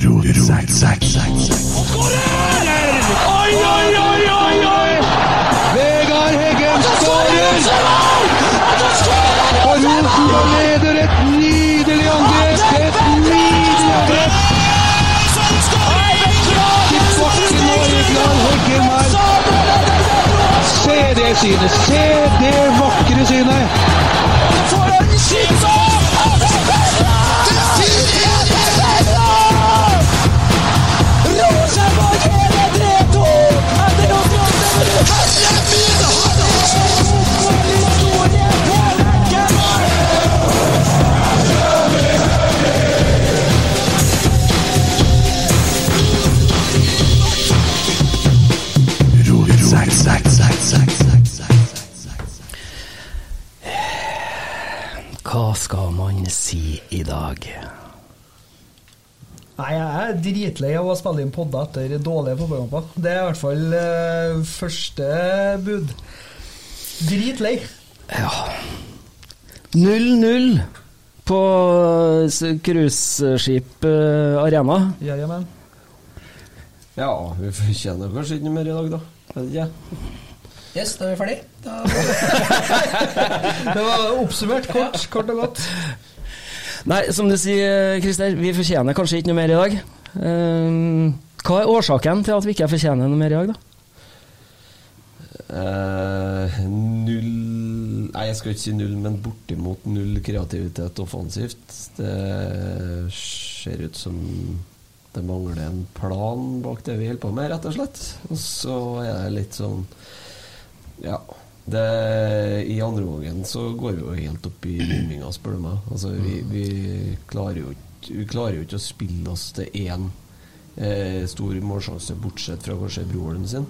Oi, oi, oi, oi, oi! Vegard Heggen skårer! Og Rosenborg leder et nydelig angrep! Et nydelig angrep! Til bakken Vegard Heggen her. Se det synet! Se det vakre synet! Hva skal man si i dag? Nei, jeg er dritlei av å spille inn podder etter dårlige fotballkamper. Det er i hvert fall uh, første bud. Dritlei. Ja 0-0 på cruiseskip uh, arena. ja. Ja, vi fortjener kanskje ikke noe mer i dag, da. Vet ikke. Yes, da er vi ferdig. Det var oppsummert kort, kort og godt. Nei, som du sier, Christer, vi fortjener kanskje ikke noe mer i dag. Eh, hva er årsaken til at vi ikke fortjener noe mer i dag, da? Uh, null Nei, jeg skal ikke si null, men bortimot null kreativitet offensivt. Det ser ut som det mangler en plan bak det vi holder på med, rett og slett. Og så er det litt sånn Ja. Det, I andre omgangen så går vi jo helt opp i rømminga, spør du meg. Altså, vi, vi, klarer jo vi klarer jo ikke å spille oss til én eh, stor målsjanse, bortsett fra kanskje broren sin.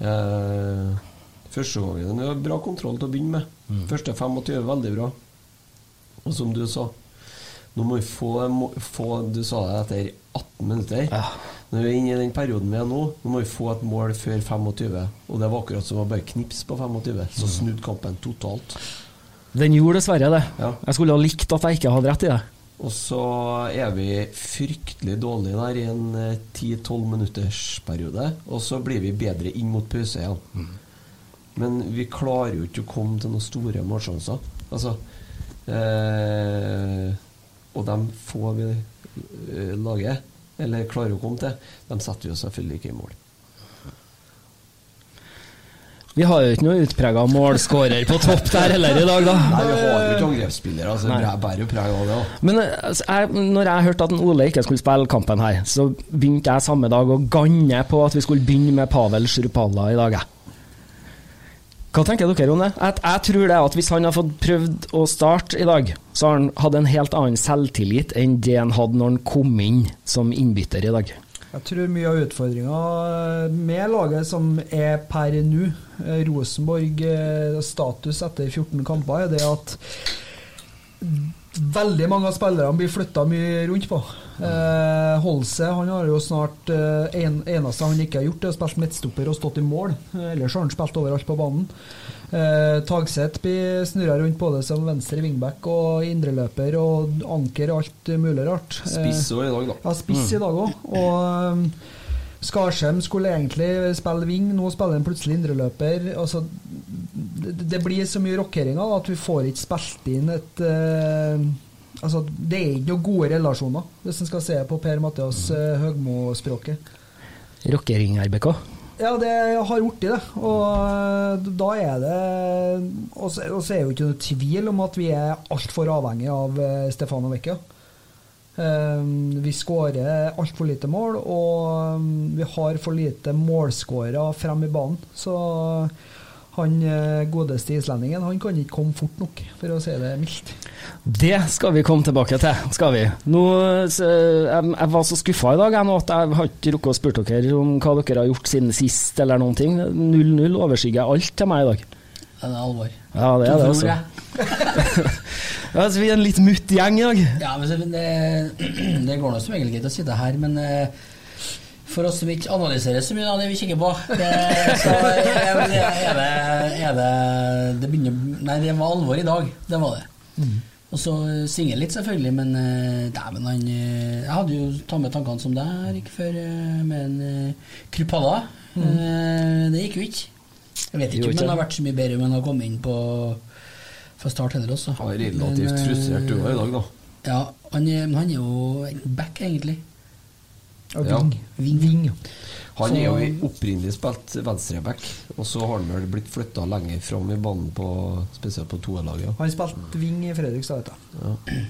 Eh, første gangen det var bra kontroll til å begynne med. Første 25 veldig bra. Og som du sa, nå må vi få, få Du sa det etter 18 minutter. Når vi er inne i den perioden vi er nå, nå må vi få et mål før 25. Og det var akkurat som å bare knipse på 25, så snudde kampen totalt. Den gjorde dessverre det. Ja. Jeg skulle ha likt at jeg ikke hadde rett i det. Og så er vi fryktelig dårlige der i en eh, 10-12 minutters periode. Og så blir vi bedre inn mot pause igjen. Men vi klarer jo ikke å komme til noen store målsjanser. Altså eh, Og dem får vi eh, lager, eller klarer å komme til, de setter vi jo selvfølgelig ikke i mål. Vi har jo ikke noe utprega målskårer på topp der heller i dag, da. Nei, vi har jo ikke angrepsspillere. Altså, Nei. det er bare preg av det. òg. Men eh, altså, jeg, når jeg hørte at en Ole ikke skulle spille kampen her, så begynte jeg samme dag å ganne på at vi skulle begynne med Pavel Sjurupalla i dag. jeg. Hva tenker dere om det? Jeg, jeg tror det at Hvis han har fått prøvd å starte i dag, så har han hatt en helt annen selvtillit enn det han hadde når han kom inn som innbytter i dag. Jeg tror mye av utfordringa med laget som er per nå, eh, Rosenborg eh, status etter 14 kamper, er det at veldig mange av spillerne blir flytta mye rundt på. Eh, Holse han har jo snart eh, en, eneste han ikke har gjort, er å spille midtstopper og stått i mål. Eh, Ellers har han spilt overalt på banen. Eh, Tagseth blir snurra rundt både som venstre wingback og indreløper og anker og alt mulig rart. Eh, Spiss også i dag, da. Ja, spiss i dag òg. Og um, Skarsheim skulle egentlig spille wing, nå spiller han plutselig indreløper. Altså, det, blir så mye rockeringer at vi får ikke spilt inn et eh, Altså, Det er ikke noen gode relasjoner, hvis en skal se på Per-Mathias uh, Høgmo-språket. Rockering, RBK. Ja, det har blitt det. Og eh, da er det Og så er jo ikke noe tvil om at vi er altfor avhengig av eh, Stefano Vecchia. Eh, Vi skårer altfor lite mål, og vi har for lite målskårere frem i banen. Så han eh, godeste islendingen han kan ikke komme fort nok, for å si det mildt. Det skal vi komme tilbake til, skal vi. Nå, jeg, jeg var så skuffa i dag jeg, nå at jeg har ikke rukket å spørre dere om hva dere har gjort siden sist, eller noen ting. 0-0 overskygger alt til meg i dag. Det er alvor. Ja, det er det, også. altså. Ja, så vi er en litt mutt gjeng i dag. Ja, men det, det går nå som regel greit å sitte her, men eh, for oss som ikke analyserer så mye av det vi kikker på, det, så er det, er det, er det Det begynner Nei, det var alvor i dag. Det var det. Og så svinger litt, selvfølgelig, men eh, dæven, han eh, Jeg hadde jo tatt med tankene som deg her ikke før, eh, med en Krupalla. Eh, det gikk jo ikke. Jeg vet ikke om han har vært så mye bedre om han har kommet inn på fra start heller også. Han er relativt Men, eh, frustrert du òg i dag, da. Ja, han er, han er jo back, egentlig. Ja. Ving. Ving. Ving. Han er jo opprinnelig spilt venstreback, og så har han vel blitt flytta lenger fram i banen, på, spesielt på toerlaget. Ja. Han spilte Ving i Fredrikstad, vet du. Ja.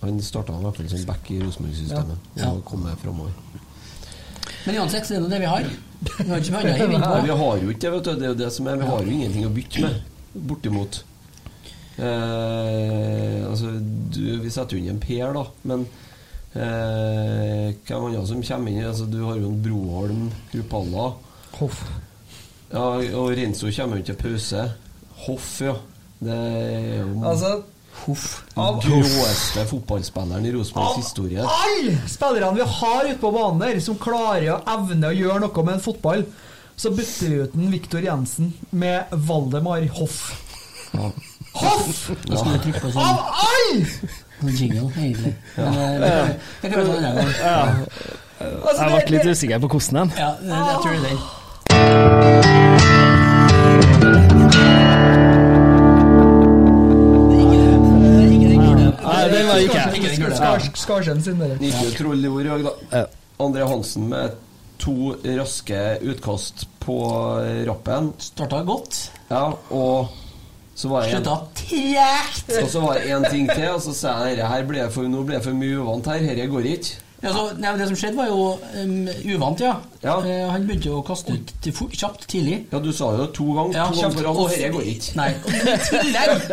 Han starta i hvert fall som back i Rosenborg-systemet, Ja. og kom med framover. Men uansett, så er det det vi har. Vi har ikke annet å hive inn vi har jo ikke det, vet du. Det er jo det som er, vi har jo ingenting å bytte med, bortimot. Eh, altså, du, vi setter jo inn en Per, da, men eh, hvem andre som kommer inn? Altså, du har jo en Broholm, Krupalla. Hoff. Ja, og Renzo kommer jo til pause. Hoff, ja. Det er jo Altså, Hoff. av den gråeste fotballspilleren i Rosenborgs historie. alle spillerne vi har ute på banen der, som klarer å evne å gjøre noe med en fotball, så bytter vi ut en Viktor Jensen med Valdemar Hoff. Hoff! På Av sånn, alle! sånn jingle, egentlig. Men eh, det det kan vi ta en annen gang. Altså, Jeg det- ble litt usikker på hvordan den. Ja, det- jeg tror det. Nei, den var ikke. Sin, dere. Gikk jo troll i ord i dag, da. André Hansen med to raske utkast på rappen. Starta godt. Ja, og så var tregt. og så var det en ting til, og så sa jeg at her ble for, nå ble jeg for mye uvant her, dette går ikke. Ja, så, nei, men det som skjedde, var jo um, uvant, ja. Ja. Uh, han begynte å kaste ut til fort, kjapt tidlig. Ja, du sa jo to ganger, Ja, to ganger og- dette går ikke. Nei, og i tillegg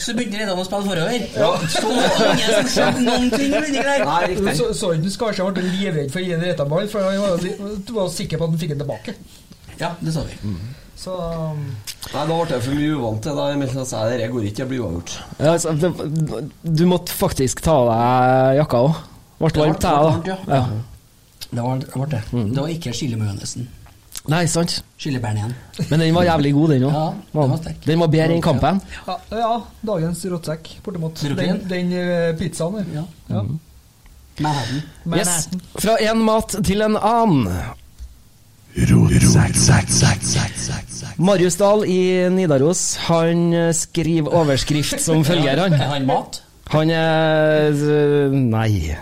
så begynte Reidan å spille forover. Så ingen som skjønte noen ting. Nei, riktig. Så, så ikke Skarsheim ble livredd for å gi en retaball, for han var, du var sikker på at han fikk den tilbake. Ja, det sa vi. Så um, Nei, da ble jeg for mye uvant til det. jeg sa det går ikke, jeg blir uavgjort. Ja, altså, du måtte faktisk ta av deg jakka òg. Ble Det varmt, jeg da. ja. Ja. Det var det. Var det. det var ikke chilimajonesen. Nei, sant. Chilibæren igjen. Men den var jævlig god, den òg. Ja, den var. Den var bedre enn kampen. ja, ja, dagens rotsekk, bortimot. Den, den eh, pizzaen der. Ja. Ja. Manhattan. Yes. Fra én mat til en annen. Marius Dahl i Nidaros Han eh, skriver overskrift som følger, han. Er han mat? Han er øh, Nei.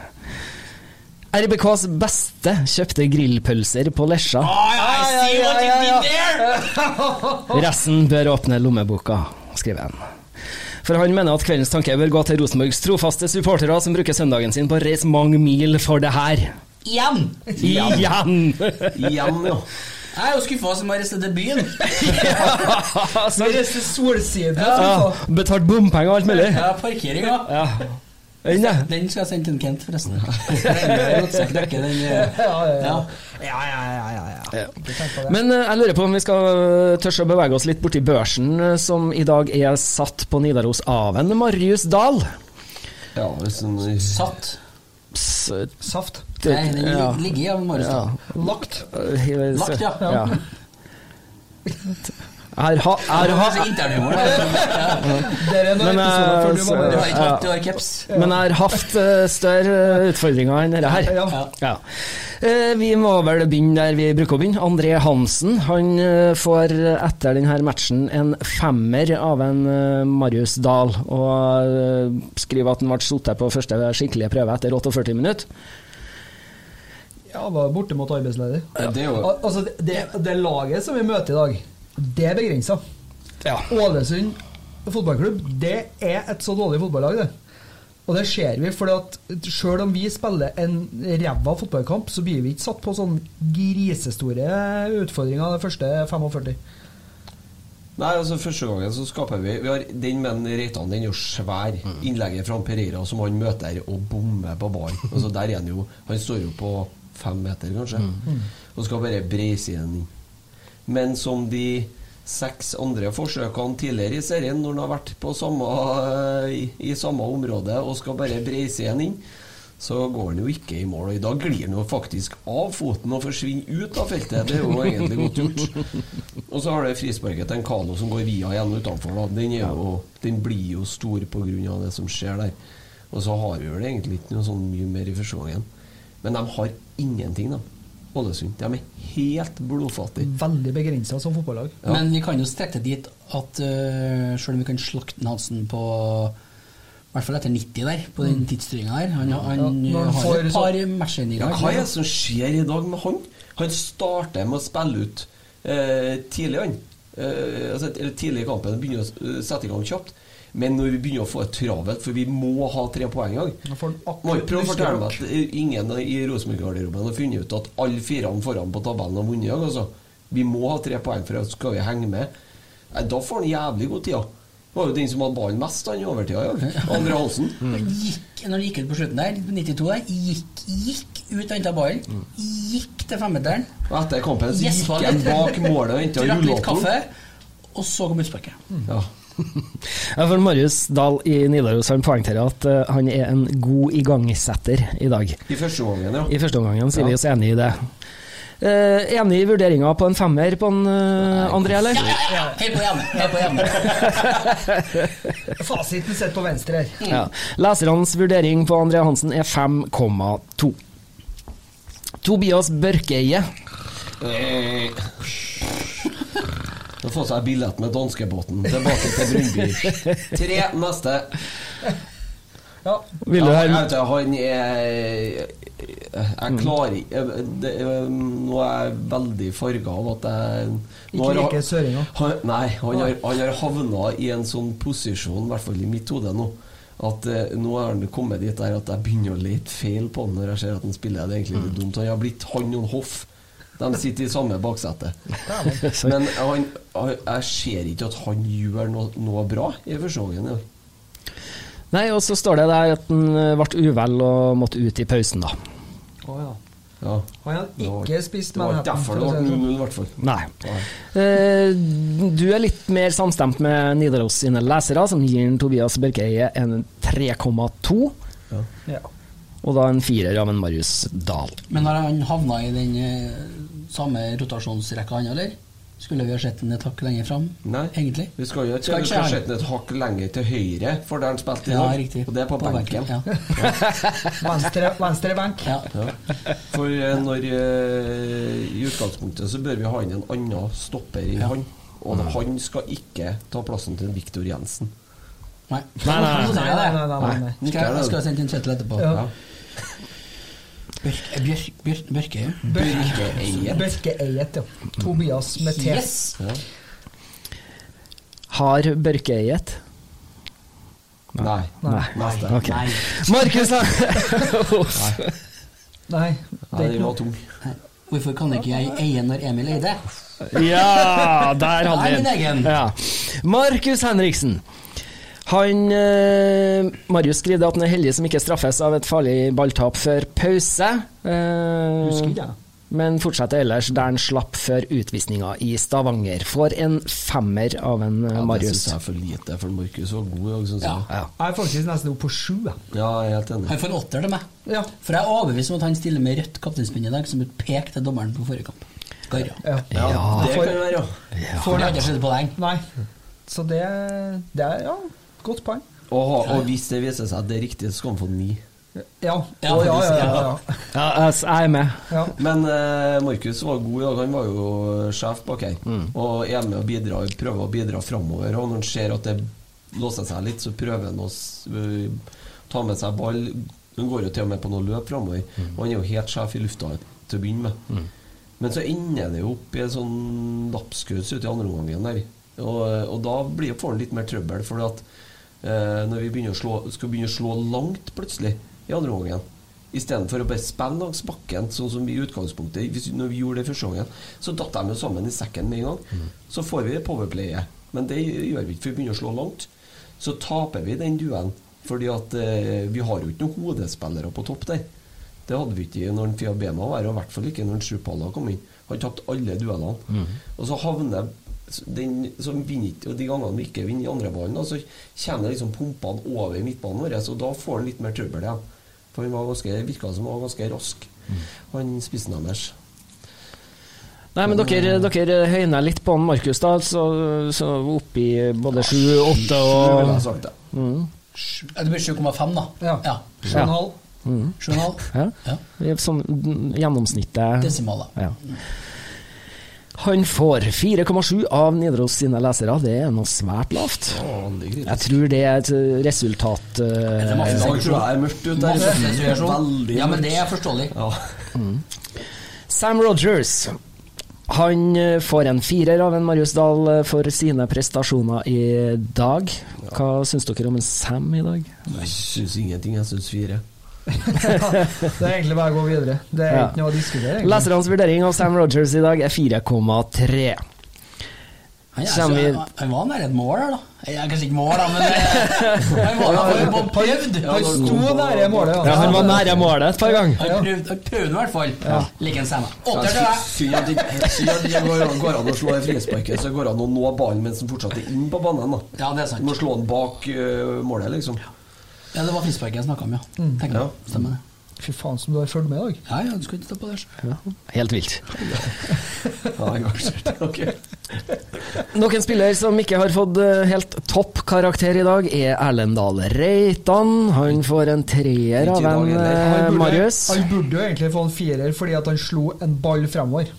RBKs beste kjøpte grillpølser på Lesja. Resten bør åpne lommeboka, skriver han. For han mener at kveldens tanke bør gå til Rosenborgs trofaste supportere som bruker søndagen sin på å reise mange mil for det her. Igjen! Igjen! Igjen, ja. Jeg er jo skuffa som har reist til byen. Vi reiste solsiden. Ja, betalt bompenger og alt mulig. Ja, parkeringa. Ja. Den, ja. Den skal jeg sende til Kent, forresten. Eh, Ja, ja, ja. Men eh, jeg lurer på om vi skal eh, tørre å bevege oss litt borti børsen, som i dag er satt på Nidaros av en Marius Dahl. Ja, hvis en Satt. Saft. Nei, den ja. ligger i av Ja. Lagt. Lagt, ja. ja. Jeg har, hatt, eh, større utfordringer enn dette her. Ja. Ja. Eh, Vi må vel begynne der vi bruker å begynne. André Hansen han eh, får etter denne matchen en femmer av en Marius Dahl, og skriver at han ble sittet på første skikkelige prøve etter 48 minutter. Ja, var bortimot arbeidsledig. Ja, Det er jo Al altså, det, det laget som vi møter i dag, det er begrensa. Ja. Ålesund fotballklubb, det er et så dårlig fotballag, det. Og det ser vi, for sjøl selv om vi spiller en ræva fotballkamp, så blir vi ikke satt på sånn grisestore utfordringer de første 45. Nei, altså Første gangen så skaper vi Vi har Den med Reitan, den er jo svær. Innlegget fra Pereira som han møter og bommer på ballen. Altså der er han jo Han står jo på fem meter, kanskje, og skal bare breise igjen inn. Men som de seks andre forsøkene tidligere i serien, når han har vært på samme, i, i samme område og skal bare breise igjen inn, så går han jo ikke i mål. Og i dag glir han jo faktisk av foten og forsvinner ut av feltet. Det er jo egentlig godt gjort. Og så har det frisparket til en Kano som går via igjen utenfor. Da. Den, er jo, den blir jo stor pga. det som skjer der. Og så har vi vel egentlig ikke noe sånn mye mer i første gangen. Men de har ingenting, da. Ålesund. De er helt blodfattige. Veldig begrensa som fotballag. Ja. Men vi kan jo strekke det dit at uh, selv om vi kan slakte Hansen på i hvert fall etter 90 der, på den tidsstyringa der Han, han Ja, han har får et par matcher i Ja, hva er det som skjer i dag med han? Han starter med å spille ut eh, tidlig, han. Eh, altså, eller tidlig i kampen. Begynner å eh, sette i gang kjapt. Men når vi begynner å få det travelt, for vi må ha tre poeng i dag prøve å fortelle meg at eh, ingen i Rosenborg-garderoben har funnet ut at alle firene foran på tabellen har vunnet i dag, altså. Vi må ha tre poeng for skal vi henge med. Da får han jævlig god tid. ja. Det var jo den som hadde ballen mest han i overtida i dag. Andre Halsen. Mm. Gikk, når han gikk ut på slutten der, på 92 der, gikk, gikk ut og henta ballen. Gikk til femmeteren. Og etter kampen så gikk han bak målet og henta rullatoren. kaffe, og så kom utsparket. Ja. Ja, for Marius Dahl i Nidaros han poengterer at uh, han er en god igangsetter i dag. I første omgangen, ja. I første omgangen sier Ja. vi oss enig i det. Uh, enig i vurderinga på en femmer på en uh, André, eller? Ja, ja, ja! Helt på hjemme! Helt på hjemme. Fasiten sitter på venstre her. Ja. Lesernes vurdering på André Hansen er 5,2. Tobias Børkeie. Å få seg billett med danskebåten tilbake til Brundby. Tre neste. Ja. Vil du Ja, jeg vet, han er Jeg klarer ikke Nå er jeg veldig farga av at jeg Ikke like søringer. Nei, han har, han har havna i en sånn posisjon, i hvert fall i mitt hode nå, at eh, nå er han kommet dit der at jeg begynner å lete feil på han når jeg ser at han spiller. Det er egentlig litt dumt. Han har blitt han og Hoff. De sitter i samme baksete. Men han, han, jeg ser ikke at han gjør noe, noe bra i første gangen. Nei, og så står det der at han eh, ble uvel og måtte ut i pausen, da. Oh, ja. Ja. Han hadde ikke spist Det var derfor det ble sånn. 0-0, i hvert fall. Nei. Nei. Eh, Du er litt mer samstemt med Nidaros sine lesere, som gir Tobias Børkeie en 3,2. Ja. Og da en firer av en Marius Dahl. Men har han havna i den eh, samme rotasjonsrekka, han, eller? Skulle vi ha sett den et hakk lenger fram, Nei, egentlig? vi skal jo ikke Skal Vi skal han. sette den et hakk lenger til høyre, for der han spilte i Ja, riktig. Og det er på, benken. Ja. Venstre, venstre benk. Ja. For eh, når uh, I utgangspunktet så bør vi ha inn en annen stopper enn han. Og han skal ikke ta plassen til Viktor Jensen. Nei. Nei, nei, nei. Nei, nei, nei, nei, nei. Skal jeg, jeg sende en chattel etterpå. Ja. Ja. Bjørk, Bjørk, Bjørk, Børke, ja. Børkeeiet. Børkeeiet, ja. Tobias med T. Yes! Ja. Har Børkeeiet? Nei. Nei. Nei. Okay. Nei. Markus, da! Nei, Nei. Nei, den var tung. Hvorfor kan ikke jeg eie når Emil eide? Ja, der hadde vi den. Ja. Markus Henriksen. Han eh, Marius skriver at han er heldig som ikke straffes av et farlig balltap før pause. Eh, Husker jeg. men fortsetter ellers der han slapp før utvisninga i Stavanger. Får en femmer av en ja, Ja, det Marius. syns jeg er for lite, for Markus var god i dag, syns Ja. jeg. Ja. Jeg er faktisk nesten oppe på sju. Ja, jeg er helt enig. Han får åtter til meg. Ja. For jeg er overbevist om at han stiller med rødt kapteinspinn i dag, som et pek til dommeren på forrige kamp. Garra. Ja. Ja, det kan det være, ja. Får det ikke skjedd på lenge. Nei. Så det, det er ja, godt poeng. Og, og hvis det viser seg at det er riktig, så skal han få ni. Ja. Ja, ja, ja, ja, ja. Ja, jeg jeg er med. ja. Men uh, Markus var god i dag. Han var jo sjef bak her. Og er med og bidrar, prøver å bidra framover. Og når han ser at det låser seg litt, så prøver han å øh, ta med seg ball. Han går jo til og med på noe løp framover. Og han er jo helt sjef i lufta til å begynne med. Men så ender det jo opp i en sånn lapskaus ute i andre omgangen der. Og, og da blir, får han litt mer trøbbel, Fordi at eh, når vi slå, skal begynne å slå langt plutselig i andre omgangen Istedenfor å bare spille langs bakken, sånn som vi i utgangspunktet hvis, Når vi gjorde det første gangen, så datt de jo sammen i sekken med en gang. Så får vi det powerplayet. Men det gjør vi ikke, for vi begynner å slå langt. Så taper vi den duellen. Fordi at eh, vi har jo ikke noen hodespillere på topp der. Det hadde vi ikke når Fia Bema var her, og i hvert fall ikke når Sjupalla kom inn. Han tapte alle duellene. Og så havner den som vinner og de gangene vi ikke vinner i andre ballen, så kommer liksom pumpene over midtbanen vår, og da får han litt mer trøbbel igjen. For han var ganske, virka som han var ganske rask, han spissen deres. Nei, men dere, dere høyner litt på han Markus, da. Så, så oppi i både sju, åtte Sju, ville jeg og sagt det. Mm. Det blir 7,5, da. Ja. ja. Sju og en halv. 7,5. ja, Ja. sånn mm, gjennomsnittet. Desimaler. Ja. Han får 4,7 av Nidaros sine lesere. Det er noe svært lavt. Jeg tror det er et resultat er masse tror jeg det er mørkt ute der. Veldig Ja, men det er forståelig. Ja. Sam Rogers. Han eh, får en firer av en Marius Dahl eh, for sine prestasjoner i dag. Hva syns dere om en Sam i dag? Jeg syns ingenting, jeg syns fire. Det er egentlig bare å gå videre. Det er Ja. ikke noe å diskutere. egentlig. Lesernes vurdering av Sam Rogers i dag er 4,3. Han, var nær et mål her, da. Jeg er kanskje ikke mål, da, men eh, han var prøvd. Han sto nære målet. Ja, han var nære målet et par ganger. Han prøvde, i hvert fall. Like en Sam. Åtter til deg. Synd at det det ikke går, går an å slå i frisparket, så går det an å nå ballen mens den fortsatt er inn på banen. da Ja, det er Du sant. må slå den bak øh, målet, liksom. Ja, det var frisparket jeg snakka om, ja. Mm. Ja. Stemmer det. Fy faen som du har fulgt med i dag. Ja, ja, du skal ikke ta på det. Ja. Helt vilt. Ja, engasjert. Ok. Noen spiller som ikke har fått eh, helt topp karakter i dag, er Erlend Dahl Reitan. Han får en treer av en eh, Marius. han burde jo egentlig få en firer fordi at han slo en ball fremover.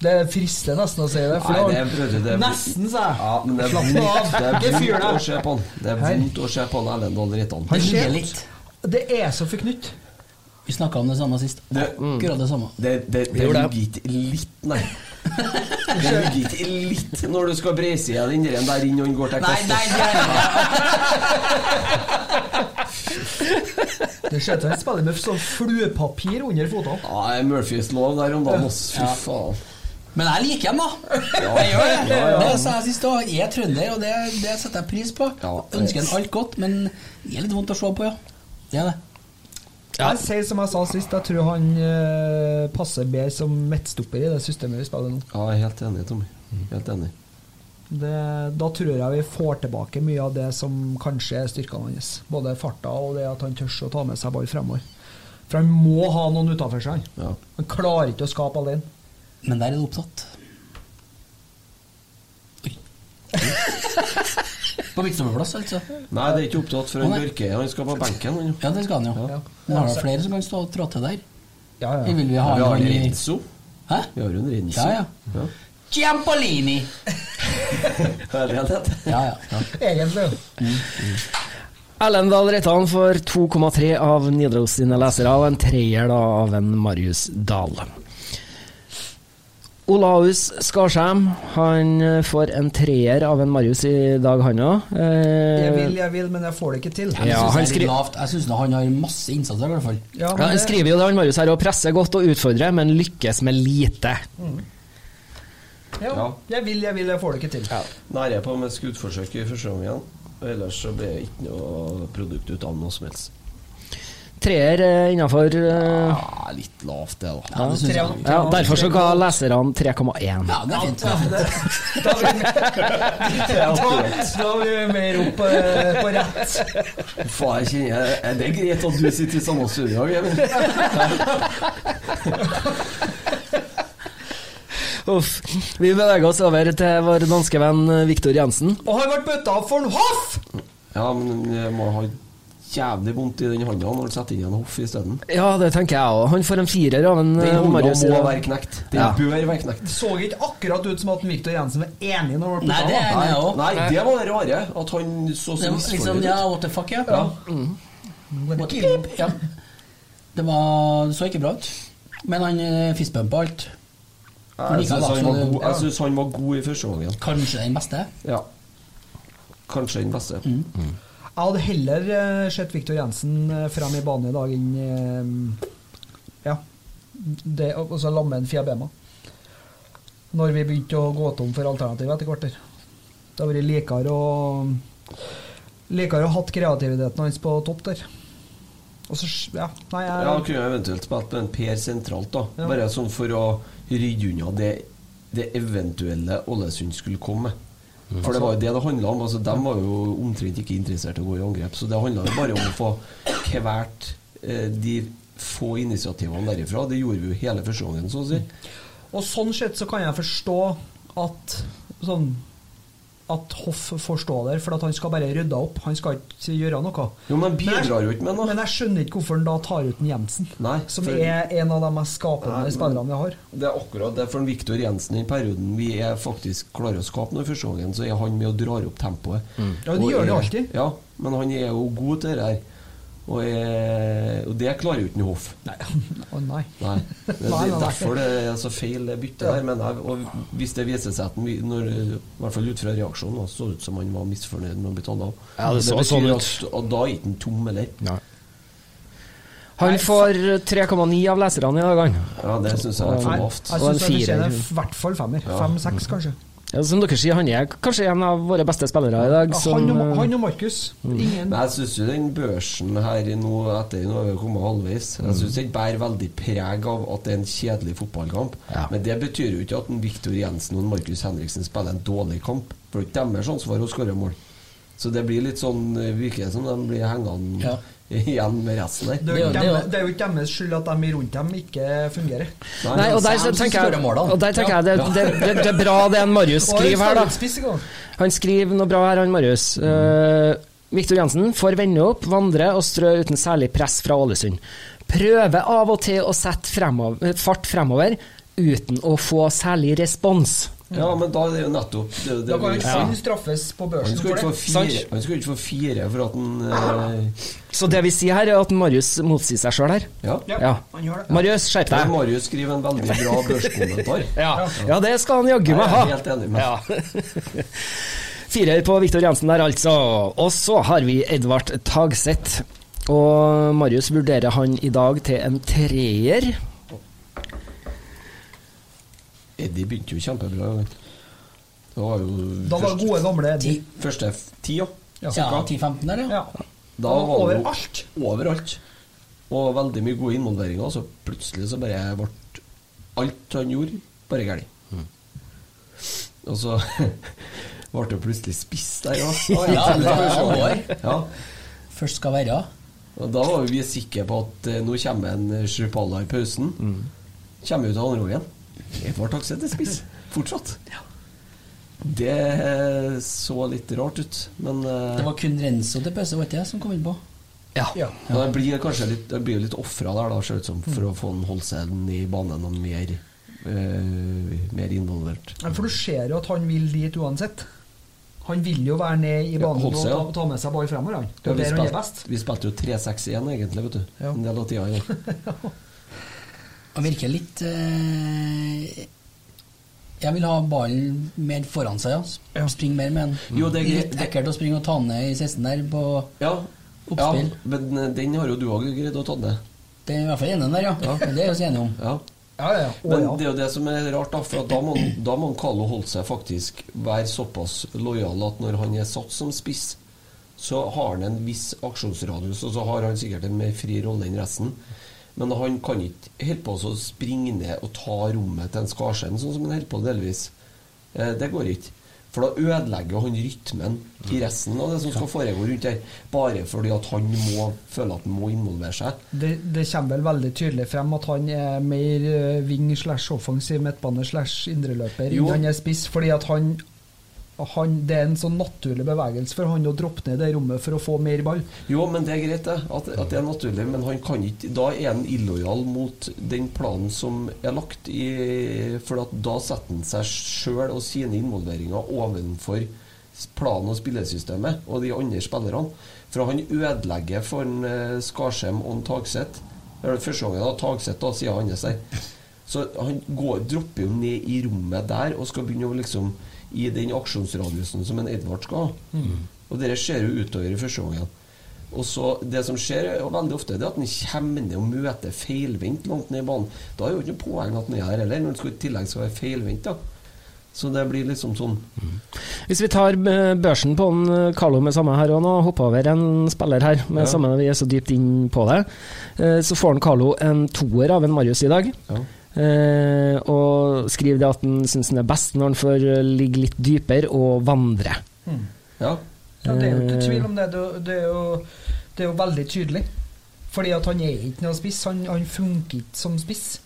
Det frister nesten å si det. For Nei, det du, det er- nesten, sa jeg. Ja, men det er Slapp vondt, av. det er vondt å se på han. Det er vondt å se på han Erlend Dahl Reitan. Han Det litt. Det er så forknytt. Vi snakka om det samme sist. Akkurat det samme. Det, det, det det. ligger ikke litt, nei. Det ligger ikke litt når du skal breise igjen den der der inn og han går til Nei, kast. nei, det Det ser ut som han spiller med sånn fluepapir under fotene. Ja, er Murphys lov der om dagen. Fy faen. Men jeg liker dem, da. Jeg gjør det. Det sa jeg sist òg. Jeg er trønder, og det, det setter jeg pris på. Ja. Ønsker en alt godt, men det er litt vondt å se på, ja. Det er det. Ja. Jeg sier som jeg sa sist, jeg tror han uh, passer bedre som midtstopper i det systemet vi spiller nå. Ja, jeg er helt enig, Tommy. Helt enig. Det, da tror jeg vi får tilbake mye av det som kanskje er styrkene hans. Både farta og det at han tør å ta med seg ball fremover. For han må ha noen utafor seg. Ja. Han klarer ikke å skape alene. Men der er det opptatt. Oi. På midtstopperplass, altså. Nei, det er ikke opptatt for en nei. Han skal på benken, han. Ja, det skal han jo. Ja. Men har du flere som kan stå og trå til der? Ja, Vi vil vi ha Vi har en Renzo. Hæ? Vi har jo en Renzo. Ja, ja. ja. Giampolini! Det? Ja, ja. Egentlig. Mm. Dahl Reitan får 2,3 av Nidaros sine lesere, og en treer da av en Marius Dahl. Olaus Skarsheim han eh, får en treer av en Marius i dag, han òg. Jeg vil, jeg vil, men jeg får det ikke til. Jeg Ja, skri-. Jeg syns han har masse innsats i hvert fall. Ja, Ja, han det- skriver jo det, han Marius her, og presser godt og utfordrer, men lykkes med lite. ja, Ja. jeg vil, jeg vil, jeg får det ikke til. Nære på med skuddforsøk i første omgang. Ellers så blir det ikke noe produkt ut av noe som helst. Treer eh, innafor uh... Ja, litt lavt, det, da. Ja, det synes jeg. ja, Derfor så ga leserne 3,1. Ja, det er fint. Da er vi mer opp eh, på rett. Faen, jeg kjenner Er det greit at du sitter i samme studio, Emil? Uff. Vi beveger oss over til vår danske venn eh, Viktor Jensen. Og har vært bøtta for en hoff! Ja, men jeg må ha jævlig vondt i den hånda når du setter inn en hoff isteden. Ja, det tenker jeg òg. Han får en firer av en Den eh, hånda Marius. i må være knekt. Den Ja. bør være knekt. Så ikke akkurat ut som at Viktor Jensen var enig når han ble Nei, det er Nei, jeg òg. nei, det var det rare. At han så så Liksom, misfornøyd ja, ut. what the fuck, ja. Ja. What the fuck, ja. Det var, så ikke bra ut. Men han eh, fistbumpa alt. Jeg syns han, han var god i første gangen. Kanskje den beste. Ja. Kanskje den beste. Mm. Jeg hadde heller eh, sett Viktor Jensen eh, frem i banen i dag enn eh, Ja. Det, og så lamme en Fiabema. Når vi begynte å gå tom for alternativet etter kvarter. Det hadde vært likere å Likere å hatt kreativiteten hans på topp der. Og så, ja, nei, jeg, Ja, kunne jeg eventuelt spilt med en Per sentralt, da. Ja. Bare sånn for å rydde unna det, det eventuelle Ålesund skulle komme med. For det var jo det det handla om. Altså, de var jo omtrent ikke interessert i å gå i angrep. Så det handla jo bare om å få kvert eh, de få initiativene derifra. Det gjorde vi jo hele første gangen, så å si. Og sånn sett så kan jeg forstå at sånn at Hoff får stå der, for at han skal bare rydde opp. Han skal ikke gjøre noe. Jo, men bidrar jo ikke med noe. Men jeg skjønner ikke hvorfor han da tar ut en Jensen, Nei, som for- er en av de mest skapende spillerne vi har. Det er akkurat det. For Viktor Jensen i perioden vi er faktisk klarer å skape noe første gangen, så er han med og drar opp tempoet. Ja, det gjør det alltid. Ja, men han er jo god til det her. Og, jeg, og det klarer jo ikke en Hoff. Nei. Å nei. Nei. Det, det Nei, nei, er derfor det er så feil det byttet der. Men jeg, og hvis det viser seg at han, når, i hvert fall ut fra reaksjonen, så ut som han var misfornøyd med å bli tatt av. Ja, det så betyr sånn ut. At, og da er ikke han tom, eller? Han får 3,9 av leserne i dag, han. Ja, det syns jeg er for Nei, lavt. jeg syns han fortjener i hvert fall femmer. Ja. Fem-seks, kanskje. Ja, som dere sier, han er kanskje en av våre beste spillere i dag. Som, han, og, eh, han og Markus. Mm. Jeg syns jo den børsen her nå etter nå har vi kommet halvveis Jeg syns den bærer veldig preg av at det er en kjedelig fotballkamp. Ja. Men det betyr jo ikke at en Viktor Jensen og en Markus Henriksen spiller en dårlig kamp. For det er ikke deres ansvar å skåre mål. Så det blir litt sånn eh, virker som de blir hengende Ja. igjen med resten der. det er, jo ikke det er dem- det er jo ikke deres skyld at de rundt dem ikke fungerer. Nei, og der tenker jeg, og der tenker jeg det, det, det, det er bra det en Marius skriver her, da. Han skriver noe bra her, han Marius. Uh, Viktor Jensen får vende opp, vandre og strø uten særlig press fra Ålesund. Prøver av og til å sette fremover, fart fremover uten å få særlig respons. Ja, men da er det jo nettopp det, det Da kan ikke han straffes på børsen for det. fire, han skulle ikke få fire for at han eh, Så det vi sier her, er at Marius motsier seg sjøl her. Ja. Ja. Han gjør det. Marius, skjerp deg. Marius skriver en veldig bra børskommentar. Ja. ja, det skal han jaggu Jeg er helt enig med Ja. Firer på Viktor Jensen der, altså. Og så har vi Edvard Tagseth. Og Marius vurderer han i dag til en treer. Eddie begynte jo kjempebra. var jo Da var først- gode gamle Eddie. første f- tida. Ja. Ja, 10-15 der, ja. Ja. Da var det overalt. Overalt. Og veldig mye gode involveringer. Så plutselig så bare ble alt han gjorde, bare galt. Og så ble det plutselig spiss der òg. Ja, det er. Ja. Først skal være. Og da var vi sikre på at eh, nå kommer en Sjupalla i pausen. Kommer ut av andre gangen. Edvard Takseth til spiss. Fortsatt. Det så litt rart ut, men eh, Det var kun Renzo til pause, var ikke det, som kom innpå? Ja. Ja. Ja, det blir kanskje litt, det blir litt ofra der, da, ser det ut som, for å få han holdt seg i banen og mer, uh, mer involvert. For du ser jo at han vil dit uansett. Han vil jo være ned i Ja, banen ja. og seg, ta, ja. ta med seg ball fremover. Han. Det Ja, er vi, der han er spilte, best. vi spilte jo 3-6-1 egentlig, vet du. Ja. En del av tida. Ja. Han virker litt eh, Jeg vil ha ballen mer foran seg, ja. Ja. Springe mer med den. Jo, det er greit. Litt ekkelt å springe og ta den ned i 16 der på Ja, ja, men eh, den har jo du òg greid å ta ned. Det er i hvert fall ene der, ja. ja. Det er vi enige om. Ja. Ja, ja, ja. Å, Men det er jo det som er rart, da. For at da må, da må Carlo holde seg faktisk være såpass lojal at når han er satt som spiss, så har han en viss aksjonsradius, og så har han sikkert en mer fri rolle enn resten. Men han kan ikke holde på å springe ned og ta rommet til en Skarsheim, sånn som han holder på delvis. Eh, det går ikke. For da ødelegger han rytmen i resten av det som skal foregå rundt her. Bare fordi at han må føle at han må involvere seg. Det, det kommer vel veldig tydelig frem at han er mer eh, wing slash offensiv midtbane slash indreløper enn han er spiss, fordi at han, han Det er en sånn naturlig bevegelse for han å droppe ned det rommet for å få mer ball. Jo, men det er greit, det. At, at det er naturlig. Men han kan ikke Da er han illojal mot den planen som er lagt i For da setter han seg sjøl og sine involveringer ovenfor planen og spillesystemet og de andre spillerne. For han ødelegger for en eh, Skarsheim og en Tagseth. Det er første gangen Tagseth da, sier det seg. Så han går, dropper jo ned i rommet der og skal begynne å liksom i den aksjonsradiusen som en Edvard skal ha. Og det ser jo utover i første gangen. Og så Det som skjer er veldig ofte, det er at han kommer ned og møter feilvendt langt ned i banen. Da er jo ikke noe poeng at han er her heller, når han i tillegg skal være feilvendt. Så det blir liksom sånn Hvis vi tar eh, børsen på en eh, Carlo med samme her og nå, hopper over en spiller her, med Ja. samme vi er så dypt inn på det, eh, så får han Carlo en toer av en Marius i dag. Ja. Eh, og skriver det at han syns han er best når han får eh, ligge litt dypere og vandre. Ja. Ja, det er jo ikke Eh. tvil om det. Det, det, er, jo, det er jo veldig tydelig. Fordi at han er ikke noen spiss. Han, han funker ikke som spiss.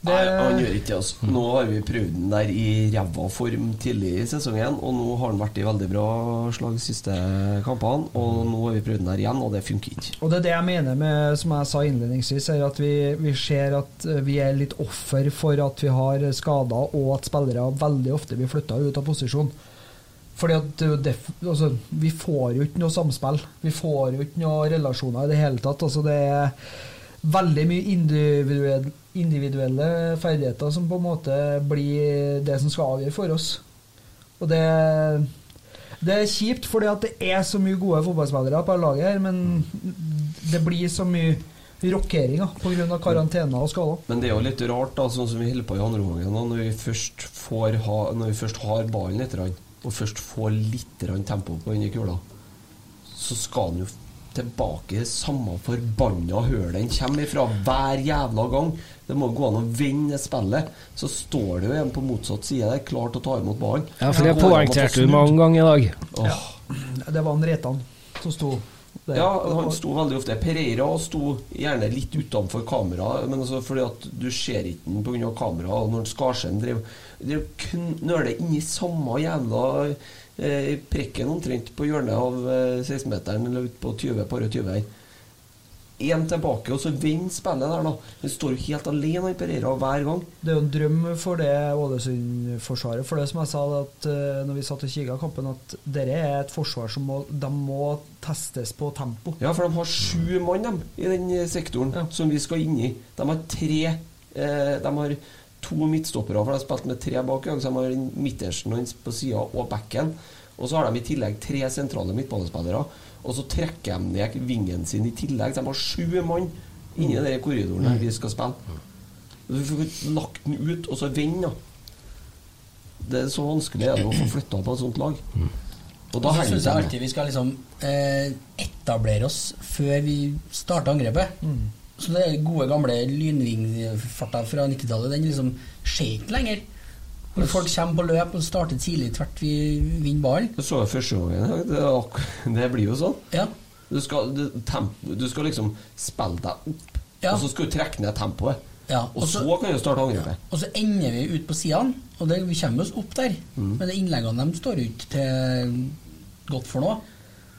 Det, Nei, han gjør ikke det. Altså. Nå har vi prøvd den der i ræva form tidlig i sesongen, og nå har han vært i veldig bra slag de siste kampene. Og nå har vi prøvd den der igjen, og det funker ikke. Og det er det jeg mener med, som jeg sa innledningsvis, er at vi, vi ser at eh, vi er litt offer for at vi har skader, og at spillere veldig ofte blir flytta ut av posisjon. Fordi at det altså, Vi får jo ikke noe samspill. Vi får jo ikke noe relasjoner i det hele tatt. Altså, det er veldig mye individuell, individuelle ferdigheter som på en måte blir det som skal avgjøre for oss. Og det det er kjipt, fordi at det er så mye gode fotballspillere på laget her, men det blir så mye rokeringer pga. karantene og skader. Men det er jo litt rart, da, sånn som vi holder på i andre omgang, når vi først Når vi først har ballen litt, og først får litt tempo på inni kula, så skal han jo tilbake samme forbanna hølet den kommer ifra hver jævla gang. Det må gå an å vinne spillet. Så står det jo en på motsatt side der, klar til å ta imot ballen. Ja, for det poengterte du mange ganger i dag. Åh. Det var en Reitan som sto der. Ja, han sto veldig ofte Pereira sto gjerne litt utenfor kamera, men altså fordi at du ser ikke den pga. kamera. Når Skarsheim drev, drev kun nøle inni samme jævla eh, prikken omtrent på hjørnet av eh, 16-meteren eller ute på 20 par og 20 her. Én tilbake, og så vinner spillet der, da. Han står jo helt alene, og Pereira, hver gang. Det er jo en drøm for det Ålesund-forsvaret. For det som jeg sa at uh, når vi satt og kikka kampen, at dette er et forsvar som må, de må testes på tempo. Ja, for de har sju mann dem, i den sektoren sektoren som vi skal inn i. De har tre eh, De har to midtstoppere, for de har spilt med tre bak. Så de har midtersten hans på sida og bekken. Og så har de i tillegg tre sentrale midtbanespillere. Og så trekker de ned vingen sin i tillegg. Så de har sju mann inni den korridoren her vi skal spille. Du får lagt den ut, og så vende, da. Det er så vanskelig er det å få flytta på et sånt lag. Og Og da så henger det jeg alltid vi skal liksom eh, etablere oss før vi starter angrepet. Så det er gode, gamle lynvingfarta fra 90-tallet, den liksom skjer ikke lenger. Når folk kommer på løp og starter tidlig tvert vi vinner ballen. Jeg så det første gangen. Det, det blir jo sånn. Ja. Du skal, du, tempo, du skal liksom spille deg opp, Ja. og så skal du trekke ned tempoet. Ja, og og så så- kan du starte angrepet. Og så ender vi ut på sidene, og det, vi kommer oss opp der. Men innleggene de står jo ikke til godt for noe.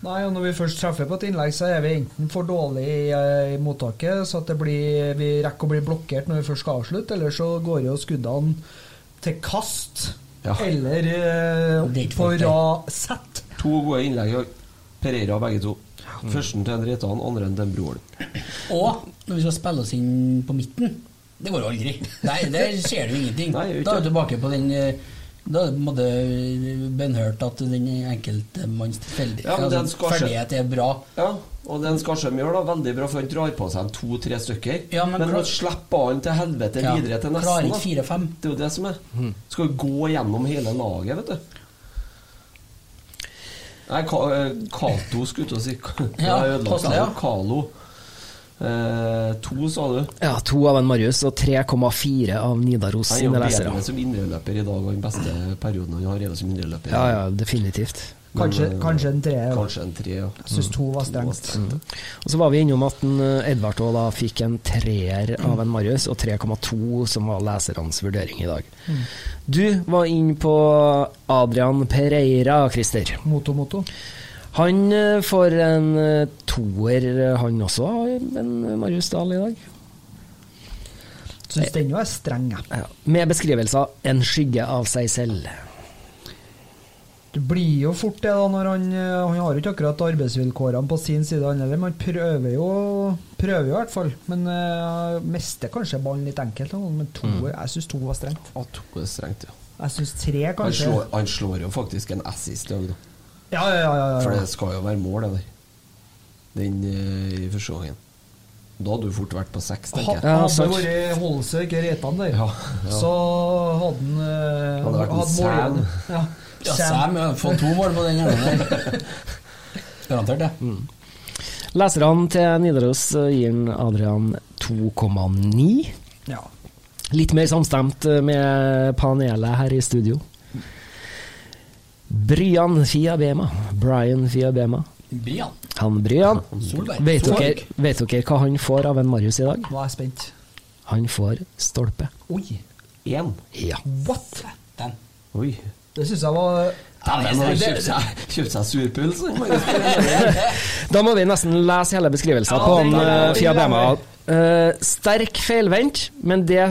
Nei, og Når vi først treffer på et innlegg, så er vi enten for dårlige i, eh, i mottaket, så at det blir, vi rekker å bli blokkert når vi først skal avslutte, eller så går jo skuddene til kast. Ja. Eller eh, på rad sett. To gode innlegg. og Pereira begge to. Førsten til en Reitan, andre til den Broholm. Og når vi skal spille oss inn på midten Det går jo aldri. Nei, der det jo ingenting. Nei, da er du tilbake på den eh, Da er det på en måte bønnhørt at den enkeltmanns tilfeldig Ja, altså, ferdighet er bra. Ja, og den Skarsheim gjør da veldig bra, for han drar på seg to-tre stykker. Ja, men men klar- han til helvete Ja, videre til klarer nesten, ikke da. fire-fem. Det er jo det som er. Skal gå gjennom hele laget, vet du. Nei, Ka eh, Cato skulle til å si. Ja. Kalo. Eh, to, sa du. Ja, to av en Marius og 3,4 av Nidaros Han er sine jo bedre som indreløper i dag, og den beste perioden han har, er som indreløper. Ja, ja, definitivt. Kanskje, Men, eh, kanskje en tre. Ja. Kanskje en tre, ja. Jeg syns to var strengt. Og så var vi innom at en, eh, Edvard da fikk en treer av en Marius, og 3,2 som var lesernes vurdering i dag. Du var inne på Adrian Pereira, Christer. Moto, moto. Han eh, får en eh, toer, eh, han også, men Marius Dahl i dag. Syns den jo er streng, jeg. Ja. Med beskrivelser 'en skygge av seg selv'. Det blir jo fort det, da, når han Han har jo ikke akkurat arbeidsvilkårene på sin side, han heller. Man prøver jo Prøver jo i hvert fall. Men uh, mister kanskje ballen litt enkelt. Men to, jeg syns to var strengt. Ja, to er strengt, ja. Jeg syns tre, Han slår, han slår jo faktisk en assist i dag, da. Ja, ja, ja. ja, For det skal jo være mål, det der. Den eh, i første gangen. Da hadde du fort vært på seks, tenker jeg. Hadde det vært Holsøk Reitan der, Ja, ja. så hadde han uh, Hadde vært en Sæm. Ja. Sam har fått to mål på den gangen der. Garantert det. Leserne til Nidaros eh, gir Adrian 2,9. Ja. Litt mer samstemt eh, med panelet her i studio. Bryan Fiabema. Brian Fiabema. Brian. Han Brian. Solberg. Vet Solberg. dere, vet dere hva han får av en Marius i dag? Nå er jeg spent. Han får stolpe. Oi, Én. Ja. what?! Den. Oi. Det syns jeg var Han har kjøpt seg, surpuls. Da må vi nesten lese hele beskrivelsen Ja, på han, eh, Fiabema. Uh, sterk feilvendt, men det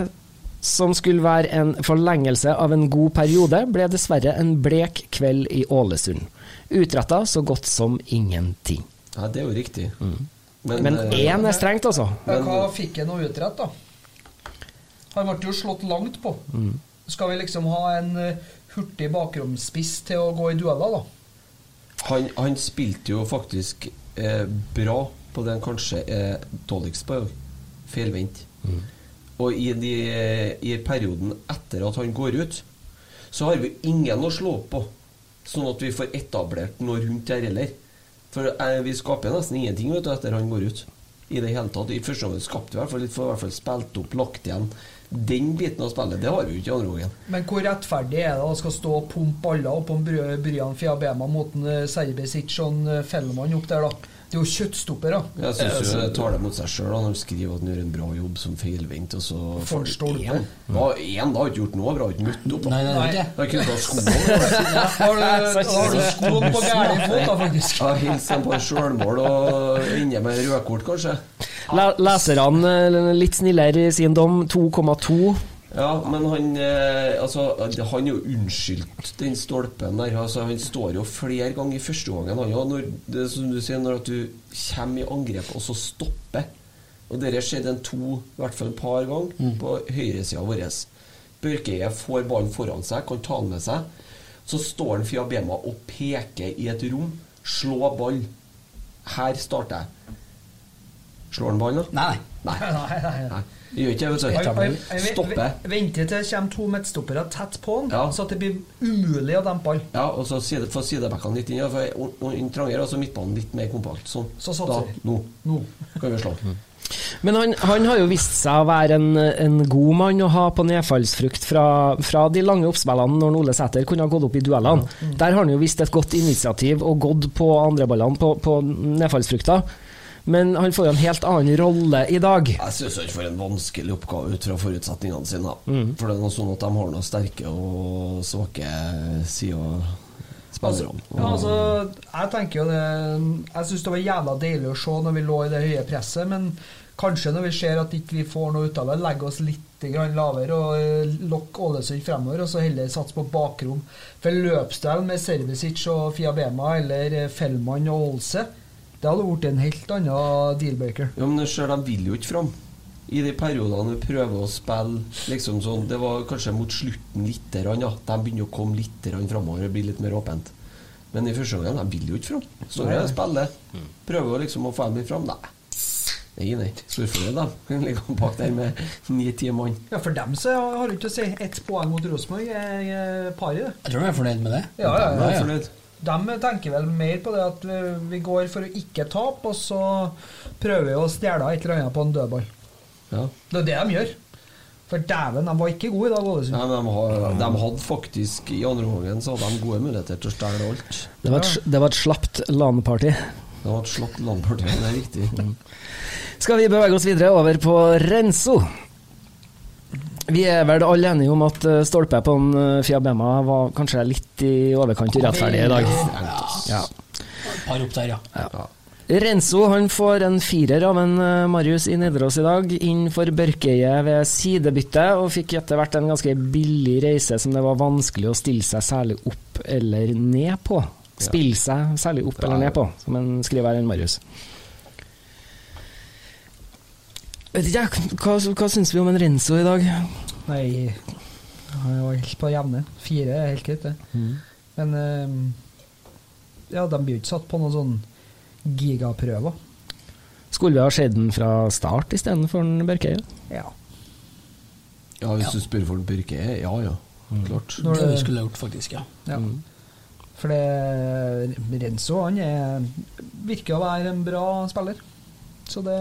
som skulle være en forlengelse av en god periode, ble dessverre en blek kveld i Ålesund. Utretta så godt som ingenting. Ja, det er jo riktig. Men eh, én er strengt, altså. Men, Hva fikk han å utrette, da? Han ble jo slått langt på. Skal vi liksom ha en eh, hurtig bakromsspiss til å gå i dueller, da? han, han spilte jo faktisk eh, bra på det han kanskje er dårligst på i dag. Feilvendt. Og i, de, i perioden etter at han går ut, så har vi ingen å slå på. Sånn at vi får etablert noe rundt der heller. For eh, vi skaper nesten ingenting vet du, etter han går ut. I det hele tatt. I første omgang skapte vi hvert fall litt, for i hvert fall spilt opp, lagt igjen. Den biten av spillet, det har vi jo ikke i andre gangen. Men hvor rettferdig er det å skal stå og pumpe baller opp om Bry- Bryan Fiabema mot eh, Serbesic og en, eh, Fellmann opp der, da? Det er jo kjøttstopper, da. Jeg syns jo det tar det mot seg sjøl når han skriver at han gjør en bra jobb som feilvendt, og så får en stolpe. én. Ja, én da har ikke gjort noe bra, har ikke møtt opp. Nei, Nei, nei. Da kunne ta skoene. Har du, da har du skoen på gæren fot, da, faktisk. Ja, Hils en sjølmål og ende med rødkort, kanskje. Le- Leserne eh, litt snillere i sin dom, 2,2. Ja, men han eh, Altså, han er jo unnskyldt, den stolpen der. Altså, han står jo flere ganger i første gangen. Han, ja, når, det er som du sier, når at du kommer i angrep og så stopper. Og dette skjedde en to, i hvert fall et par ganger, på høyresida vår. Børkeie får ballen foran seg, kan ta den med seg. Så står han Fiabema og peker i et rom. Slå ball. Her starter jeg. Slår han ballen, da? Nei, nei. Nei. Nei, nei, nei. Gjør ikke det, vet du. Venter til det kommer to midtstoppere tett på han, Ja. så at det blir umulig å dempe ball. Ja, og så side, få sidebackene litt inn, ja, for inn trangere, og så midtbanen litt mer kompakt. Sånn. Så satser vi. nå Nå. kan vi slå. Men han, han har jo vist seg å være en, en god mann å ha på nedfallsfrukt fra, fra de lange oppspillene når Ole Sæter kunne ha gått opp i duellene. Der har han jo vist et godt initiativ og gått på andreballene på, på nedfallsfrukta. Men han får jo en helt annen rolle i dag. Jeg syns han får en vanskelig oppgave ut fra forutsetningene sine. da. For det er noe sånn at de har noen sterke og svake sider, spillerne. Ja, altså, jeg tenker jo det Jeg syns det var jævla deilig å se når vi lå i det høye presset, men kanskje når vi ser at ikke vi får noe ut av det, legge oss litt grann lavere og eh, lokke Ålesund fremover, og så heller satse på bakrom. For løpsdel med Servicic og Fiabema eller eh, Fellmann og Olse, det hadde blitt en helt annen deal-breaker. Ja, men ser, de vil jo ikke fram. I de periodene vi prøver å spille liksom sånn, Det var kanskje mot slutten litt, grann, ja. de begynner å komme litt framover. Det blir litt mer åpent. Men i første gangen, de vil jo ikke fram. Står her og spiller. Prøver å liksom å få dem litt fram. Nei. Nei, nei. Storføre da. Ligger bak der med ni-ti mann. Ja, for dem så har du ikke å si ett poeng mot Rosenborg. er, paret. Pari, det. Jeg tror de er fornøyd med det. Ja, ja, ja, ja. De tenker vel mer på det at vi, går for å ikke tape, og så prøver vi å stjele et eller annet på en dødball. Ja. Det er det de gjør. For dæven, de var ikke gode i dag, Ålesund. Ja, men de, har, de hadde faktisk I andre omgangen så hadde de gode muligheter til å stjele alt. Det var et, det var et slapt LAN-party. Det var et slapt LAN-party, det er riktig. Skal vi bevege oss videre over på Renzo? Vi er vel alle enige om at eh, stolpe på en Fia Fiabema var kanskje litt i overkant urettferdig i dag. Ja. Par opp der, ja. Ja. Renzo han får en firer av en eh, Marius i Nidaros i dag, inn for Børkeie ved sidebytte, og fikk etter hvert en ganske billig reise som det var vanskelig å stille seg særlig opp eller ned på. Spille seg særlig opp eller ned på, som en skriver her, en Marius. Vet ikke jeg, hva, hva syns vi om en Renzo i dag? Nei, han var helt på jevne. Fire er helt greit, det. Mm. Men eh, ja, de blir jo ikke satt på noen sånn gigaprøver. Skulle vi ha sett den fra start istedenfor Børkeie? Ja. Ja, hvis du spør for en Børke, ja ja. Klart. Når Det vi det- skulle gjort, faktisk, ja. Ja. For det, Renzo han er, virker å være en bra spiller. Så det,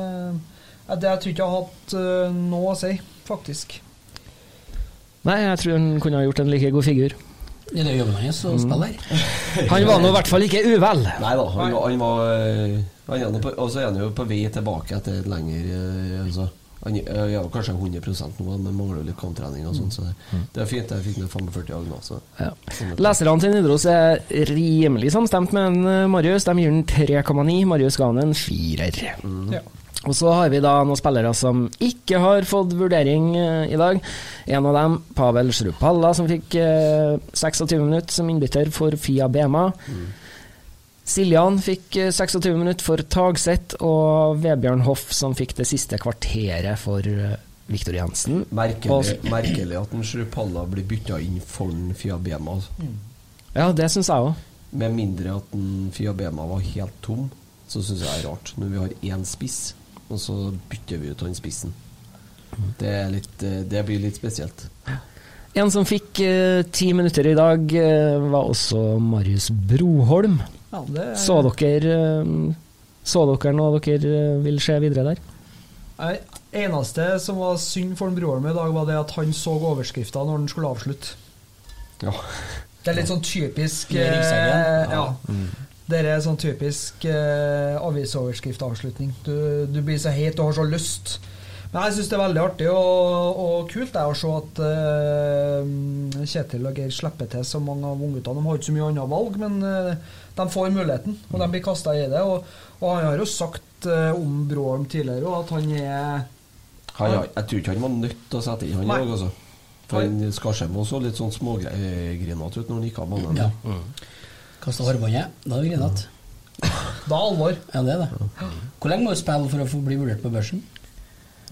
ja, det Jeg tror ikke jeg har hatt uh, noe å si, faktisk. Nei, jeg tror han kunne ha gjort en like god figur. Det er jobben hans å spille her. Han var nå i hvert fall ikke uvel. Nei da, han, var- han var eh, han er på, Og så er han jo på vei tilbake etter et lengre eh, altså, Han er ja, kanskje 100% nå, men mangler litt kamptrening og sånn, så det, det er fint. Jeg fikk ned 45 dag nå, så Ja. sånn er. Leserne til Nidaros er rimelig samstemt med en Marius. De gir den 3,9. Marius ga han en firer. Ja. Og så har vi da noen spillere som ikke har fått vurdering eh, i dag. En av dem, Pavel Shrupalla, som fikk eh, 26 minutter som innbytter for Fia Bema. Siljan fikk eh, 26 minutter for Tagset, og Vebjørn Hoff som fikk det siste kvarteret for eh, Viktor Jensen. Merkelig, merkelig at Shrupalla blir bytta inn for Fiabema. Altså. Ja, det syns jeg òg. Med mindre at Fiabema var helt tom, så syns jeg det er rart. Når vi har én spiss, og så bytter vi ut han spissen. Det, er litt, eh, det blir litt spesielt. En som fikk eh, ti minutter i dag, eh, var også Marius Broholm. Ja, det er- Så dere eh, Så dere noe dere eh, vil se videre der? Nei, eneste som var synd for broren i dag, var det at han så overskrifta når han skulle avslutte. Ja. Det er litt sånn typisk ja. er ryggsekken. Eh. Det er sånn typisk eh, avisoverskriftavslutning. Du, du blir så heit og har så lyst. Men jeg syns det er veldig artig og, og kult det, å se at eh, Kjetil og Geir slipper til så mange av ungguttene. De har ikke så mye annet valg, men eh, de får muligheten, og de blir kasta i det. Og, og han har jo sagt eh, om Bråholm tidligere også, at han er Han, jeg tror ikke han var nødt til å sette inn han òg, altså. For han Skarsheim så litt sånn smågrinete ut når han gikk av banen. Ja. Kasta hårbåndet. Da er det grinete. Da er alvor. Ja, det er det. Hvor lenge må du spille for å få bli vurdert på børsen?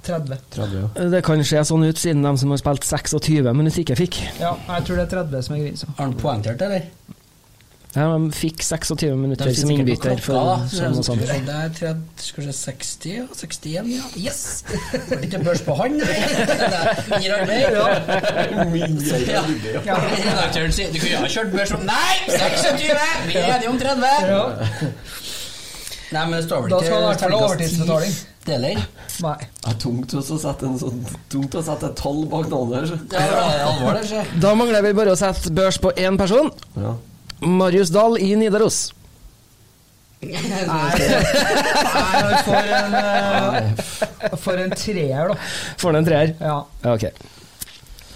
30. 30, ja. Det kan se sånn ut, siden de som har spilt 26 minutter, ikke fikk. Ja, jeg tror det er 30 som er grensa. Har han poengtert, eller? Ja, de fikk 26 minutter som innbytter. klokka. For Så sånn og det sånn. er Det er tre- se 60, og 61, ja. Yes! Var ikke børs på han, nei? Gir han mer, Ja. Ja. Redaktøren sier du kunne ha kjørt børs om Nei! 26! Vi er enige om 30! Nei, men det står vel Da ikke skal det være overtidsbetaling. Deler. Nei. Det er tungt å sette en sånn Tungt å sette et tall bak navnet her. er Da mangler vi bare å sette børs på én person. Ja. Marius Dahl i Nidaros. Nei, for en, eh, for en treer, da. For en treer? Ja. Ja, ok.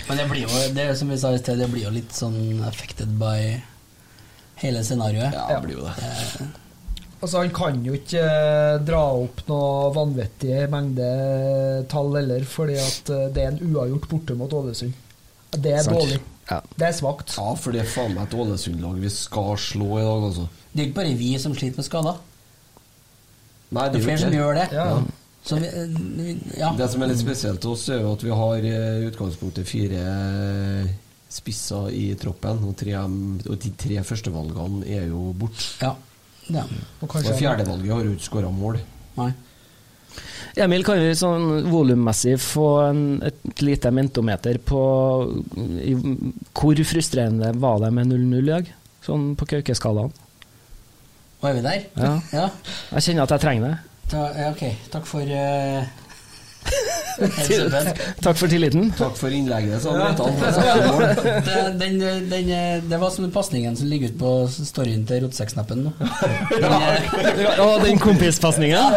Men det blir jo, det som vi sa i sted, det blir jo litt sånn affected by hele scenarioet. ja, det blir jo det. Altså, han kan jo ikke eh, dra opp noe vanvittig mengde tall heller, fordi at eh, det er en uavgjort borte mot Ålesund. Det er dårlig. Ja. Det er svakt. Ja, for det er faen meg et Ålesund-lag vi skal slå i dag, altså. Det er ikke bare vi som sliter med skader. Nei, Det er flere som gjør det. Ja. Så vi, vi- ja. Det som er litt spesielt til oss, er jo at vi har eh, i utgangspunktet fire eh, spisser i troppen, og, tre, og de tre førstevalgene er jo borte. ja. ja. Og Og fjerdevalget har jo ikke skåra mål. Nei. Emil, kan vi sånn volummessig få en, et lite mentometer på i, Hvor frustrerende var det med 0-0 i dag? Sånn på Kauke-skalaen. er vi der? Ja. ja. Jeg kjenner at jeg trenger det. Ta, ja, ok, takk for uh, Takk for tilliten. Takk for innlegget, sa Ja. Breitan. det, den, den, det var som den pasningen som ligger ute på storyen til Rotsekksnappen nå. Å, den kompispasningen?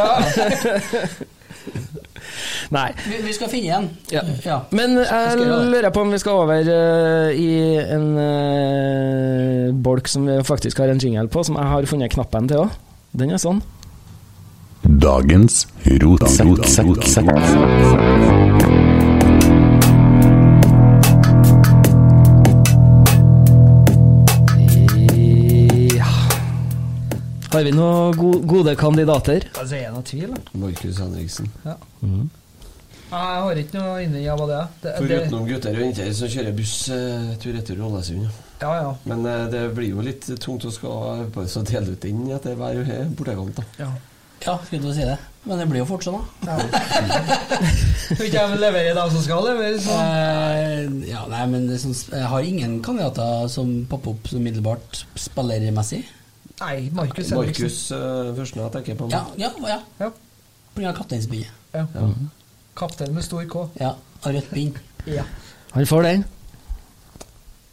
Nei. Vi, vi skal finne igjen. Ja. Ja. Men Jeg lurer på om vi skal over uh, i en uh, bolk som vi faktisk har en jingle på, som jeg har funnet knappen til òg. Den er sånn. Dagens rotsekk. Har vi noen gode kandidater? Altså, er det noe tvil? da? Markus Henriksen. Ja. Nei, Jeg har ikke noe inni av det. det, det Foruten gutter og jenter som kjører buss eh, tur-retur Ålesund. ja. ja, ja. Men eh, det blir jo litt tungt å skal på så dele ut den etter hver bortekamp. da. ja. Ja, skulle til å si det. Men det blir jo fort sånn, da. Skal ikke jeg levere i dem som skal levere? Så. Eh, ja, nei, men det sånn, jeg har ingen kandidater som popper opp så umiddelbart spillermessig. Nei, Markus Henriksen. Markus uh, første jeg tenker på Ja, ja, ja. Ja. På grunn av kapteinsbindet. Ja. Ja. Kaptein med stor K. Ja, av rødt bind. Ja. Han får den.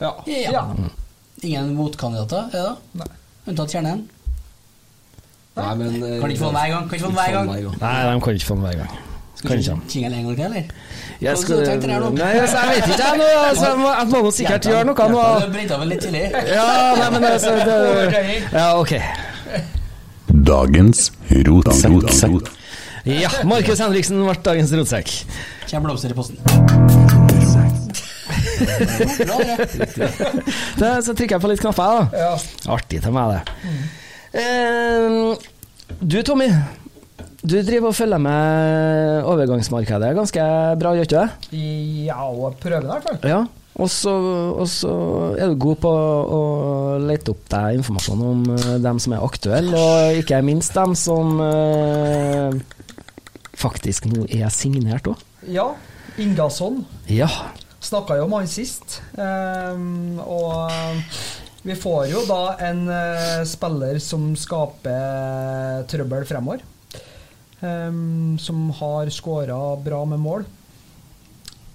Ja. Ja. Ja. Ingen motkandidater, er det da? Nei. Unntatt Kjernen? Nei, men kan Kan ikke få den hver gang, kan ikke få den hver gang. Nei, de kan ikke få den hver gang. Skal du jingle en gang til, eller? Jeg, skal, altså, jeg vet ikke, jeg. Nå, altså, jeg, må, jeg må nå sikkert gjøre noe nå. Du brente av litt tidlig. Ja, nei, men altså det, Ja, ok. Dagens rotsekk. Ja, Markus Henriksen ble dagens rotsekk. Kommer blomster i posten. Bra, det. Det, så trykker jeg på litt knapper, da. Ja. Artig til meg, det. Eh, du, Tommy. Du driver og følger med overgangsmarkedet ganske bra, gjør ikke det? ja, og prøver det i hvert fall. Ja. Og så er du god på å lete opp deg informasjon om eh, dem som er aktuelle, og ikke minst dem som eh, faktisk nå er signert òg. Ja, Ingasson. Ja. Snakka jo om han sist. um, og vi får jo da en uh, spiller som skaper trøbbel fremover. Um, som har skåra bra med mål.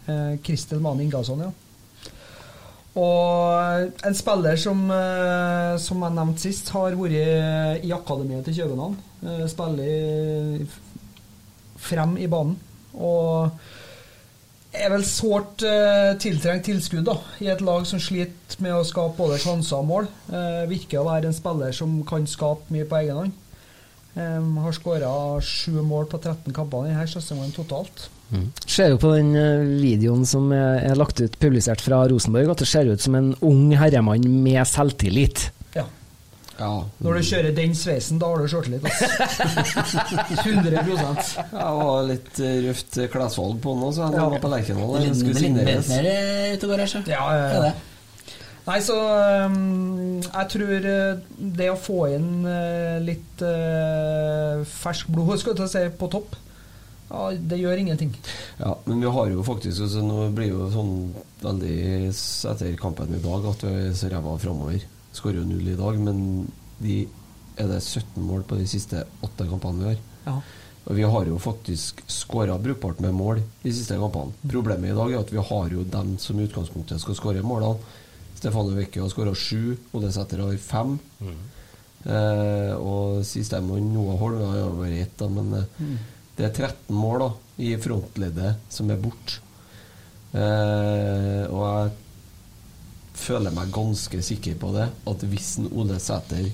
Uh, Kristel Mane Ingasson, ja. Og en spiller som, uh, som jeg nevnte sist, har vært i akademiet til København. Uh, spiller frem i banen. Og er vel sårt eh, tiltrengt tilskudd da, i et lag som sliter med å skape både sjanser og mål. Eh, virker å være en spiller som kan skape mye på egen hånd. Eh, har skåra sju mål på 13 kamper denne sesongen totalt. Ser jo på den eh, videoen som er, er lagt ut, publisert fra Rosenborg, at det ser ut som en ung herremann med selvtillit. Ja. Ja. Når du kjører den sveisen, da har du sjøltillit. Altså. 100 Ja, og litt eh, røft klesvalg på den òg, så han Ja. var på Lerkendal. Det er litt- det litt signeres. Ute og går her, så. Ja, ja, ja. Nei, så um, jeg tror øh, det å få inn uh, litt uh, fersk blod skal jeg si, på topp, ja, det gjør ingenting. Ja, men vi har jo faktisk altså, Nå blir jo sånn veldig etter kampen i dag at vi er så ræva framover. Skårer jo null i dag, men de er det 17 mål på de siste åtte kampene vi har. Ja. Og vi har jo faktisk skåra brukbart med mål de siste kampene. Problemet i dag er at vi har jo dem som i utgangspunktet skal skåre målene. Stefano Vecchio har skåra sju, Ole Sæter har fem. Eh, og sistemann Noah Holm har jo vært ett, da, men eh, det er 13 mål da i frontleddet som er borte. Eh, og jeg føler meg ganske sikker på det, at hvis en Ole Sæter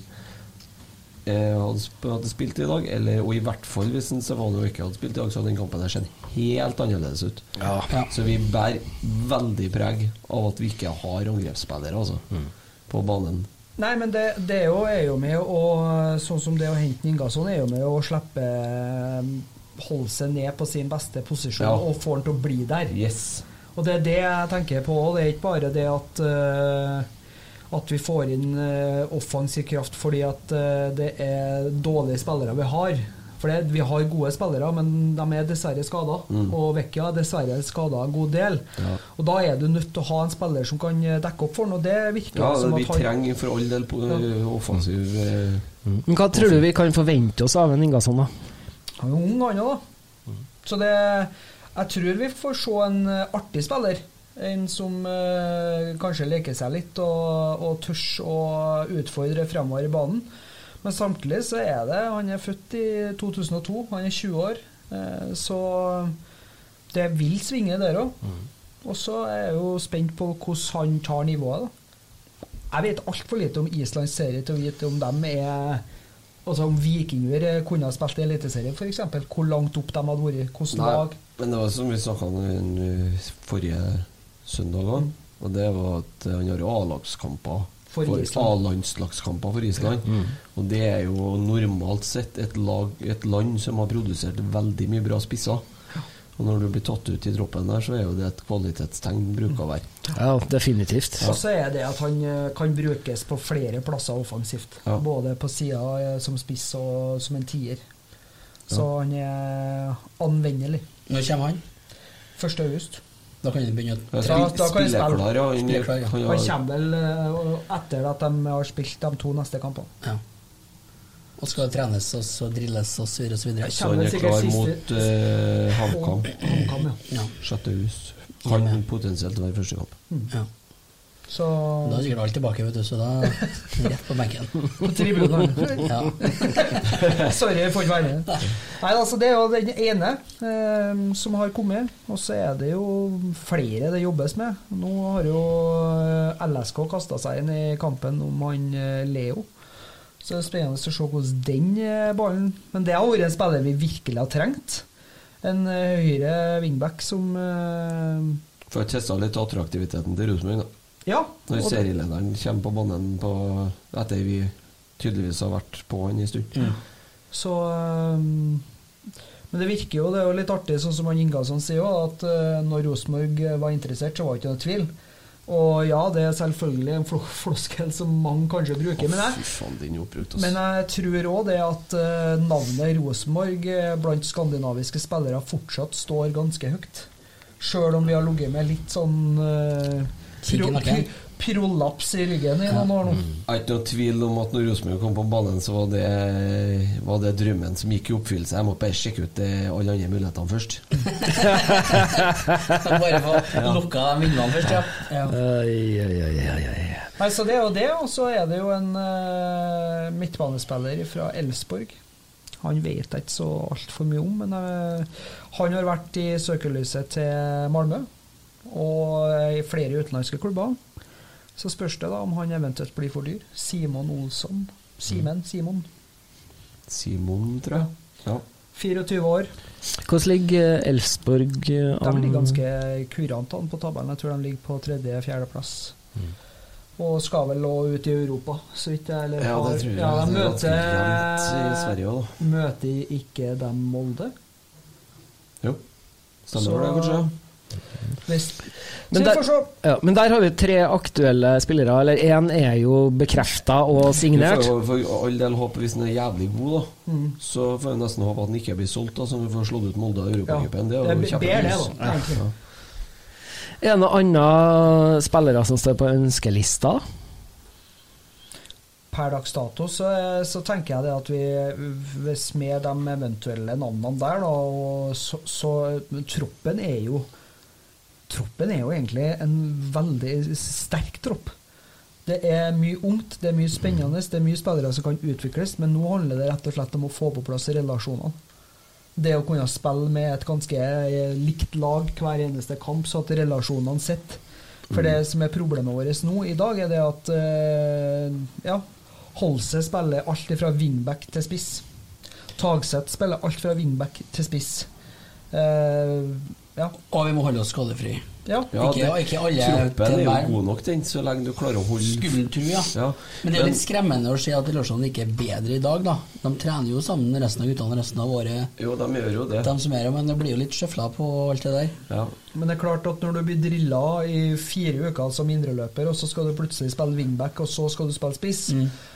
eh, hadde, spilt i dag, eller, og i hvert fall hvis en Stefano ikke hadde spilt i dag, så hadde den kampen der sett helt annerledes ut. Ja. Så vi bærer veldig preg av at vi ikke har angrepsspillere altså, på banen. Nei, men det, det er, jo, er jo med å Sånn som det å hente Ingasson er jo med å slippe Holde seg ned på sin beste posisjon Ja. og få han til å bli der. Yes. Og det er det jeg tenker på. òg. Det er ikke bare det at uh, at vi får inn uh, offensiv kraft fordi at uh, det er dårlige spillere vi har. For det, vi har gode spillere, men de er dessverre skada. Mm. Og Vecchia er dessverre skada en god del. Ja. Og da er du nødt til å ha en spiller som kan dekke opp for den, og det virker Ja, som vi at han trenger for all del på offensiv eh, Men hva tror du vi kan forvente oss av en Ingasson, da? Han er ung, han òg, da. Så det Jeg tror vi får se en eh, artig spiller. En som eh, kanskje leker seg litt og, og tørs å utfordre fremover i banen. Men samtidig så er det Han er født i 2002, han er 20 år. Eh, så det vil svinge der òg. Og så er jeg jo spent på hvordan han tar nivået. da. Jeg vet altfor lite om Islands serie til å vite om dem er Altså Om Vikinger kunne ha spilt i Eliteserien, f.eks. Hvor langt opp de hadde vært. Hvilket lag. Men det var som vi snakka om forrige søndag òg, og det var at han har A-lagskamper. For for A-landslagskamper for Island. Og det er jo normalt sett et, lag, et land som har produsert veldig mye bra spisser. Og når du blir tatt ut i troppen der, så er jo det et kvalitetstegn, bruker hver. være. Ja, definitivt. Og så er det at han eh, kan brukes på flere plasser offensivt. Ja. Både på sida eh, som spiss og som en tier. Så han er anvendelig. Når kommer han? 1. august. Da kan han begynne å Ja, Da- kan jeg spille. Ja. Han, ja. han Han kommer vel eh, etter at de har spilt de to neste kampene. Ja. Og skal trenes og så drilles og så videre så videre. Så han er klar siste- mot uh, HamKam. HamKam, ja. Ja. 6. august. Kan potensielt være første kamp. ja. Så Da er sikkert alt tilbake, vet du, så da rett på benken. På tribunen. Ja. Sorry, jeg får ikke være med. Nei, altså Det er jo den ene eh, som har kommet. Og så er det jo flere det jobbes med. Nå har jo eh, LSK kasta seg inn i kampen om han eh, Leo. Så det er spennende å se hvordan den eh, ballen Men det har vært en spiller vi virkelig har trengt. En høyre wingback som eh, For å teste litt attraktiviteten til Rosenborg. da. Ja. Når serielederen kommer på banen på, etter vi tydeligvis har vært på han en stund. Så um, Men det virker jo, det er jo litt artig, sånn som han Ingasson sier òg, at uh, når Rosenborg var interessert, så var det ikke noe tvil. Og ja, det er selvfølgelig en flo floskel som mange kanskje bruker, men jeg, men jeg tror òg det at øh, navnet Rosenborg blant skandinaviske spillere fortsatt står ganske høyt. Sjøl om vi har ligget med litt sånn i pro- prolaps i ryggen i noen år nå. Jeg har ikke noe tvil om at når Rosenborg kom på ballen, så var det, var det drømmen som gikk i oppfyllelse. Jeg må bare sjekke ut alle andre mulighetene først. Bare få lukka vinduene først, ja. ja. Nei, så Det er jo det, og så er det jo en uh, midtbanespiller fra Elfsborg. Han vet jeg ikke så altfor mye om, men uh, han har vært i søkelyset til Malmö og i flere utenlandske klubber. Så spørs det da om han eventuelt blir for dyr. Simon Olsson. Simen Simon. Simon, tror jeg. Ja. 24 år. Hvordan ligger Elfsborg an? De ligger ganske kurant an på tabellen. Jeg tror de ligger på tredje-fjerdeplass. Og skal vel også ut i Europa, så vidt jeg eller Ja, det tror jeg. Ja, de er jevnt i møter Sverige også, da. Møter ikke de Molde? Jo. Stemmer det, kanskje? Men der- Ja, men der har vi tre aktuelle spillere. Eller én er jo bekrefta og Vi signert. får jo for all del håpe hvis han er jævlig god, da. Mm. Så får vi nesten håpe at han ikke blir solgt, da, så vi får slått ut Molde av Ja, Det er jo da. Ja. Er det noen andre spillere som står på ønskelista? Per dags dato så, så tenker jeg det at vi, hvis med de eventuelle navnene der, da, og så, så troppen er jo Troppen er jo egentlig en veldig sterk tropp. Det er mye ungt, det er mye spennende, det er mye spillere som kan utvikles, men nå handler det rett og slett om å få på plass relasjonene. Det å kunne spille med et ganske eh, likt lag hver eneste kamp, så at relasjonene sitter. For det som er problemet vårt nå i dag, er det at eh, ja, Holse spiller alt fra wingback til spiss. Tagseth spiller alt fra wingback til spiss. Eh, ja. Og vi må holde oss skadefri. ja. Ja, Ikke- det- ikke alle Troppen er jo god nok, den, så lenge du klarer å holde Skulle tro, ja. Ja. Men det er litt skremmende å se at Larsson ikke er bedre i dag, da. De trener jo sammen resten av guttene resten av året. Jo, de gjør jo det. De som er, men det blir jo litt sjøfla på alt det der. Ja. Men det er klart at når du blir drilla i fire uker som indreløper, og så skal du plutselig spille wingback, og så skal du spille spiss,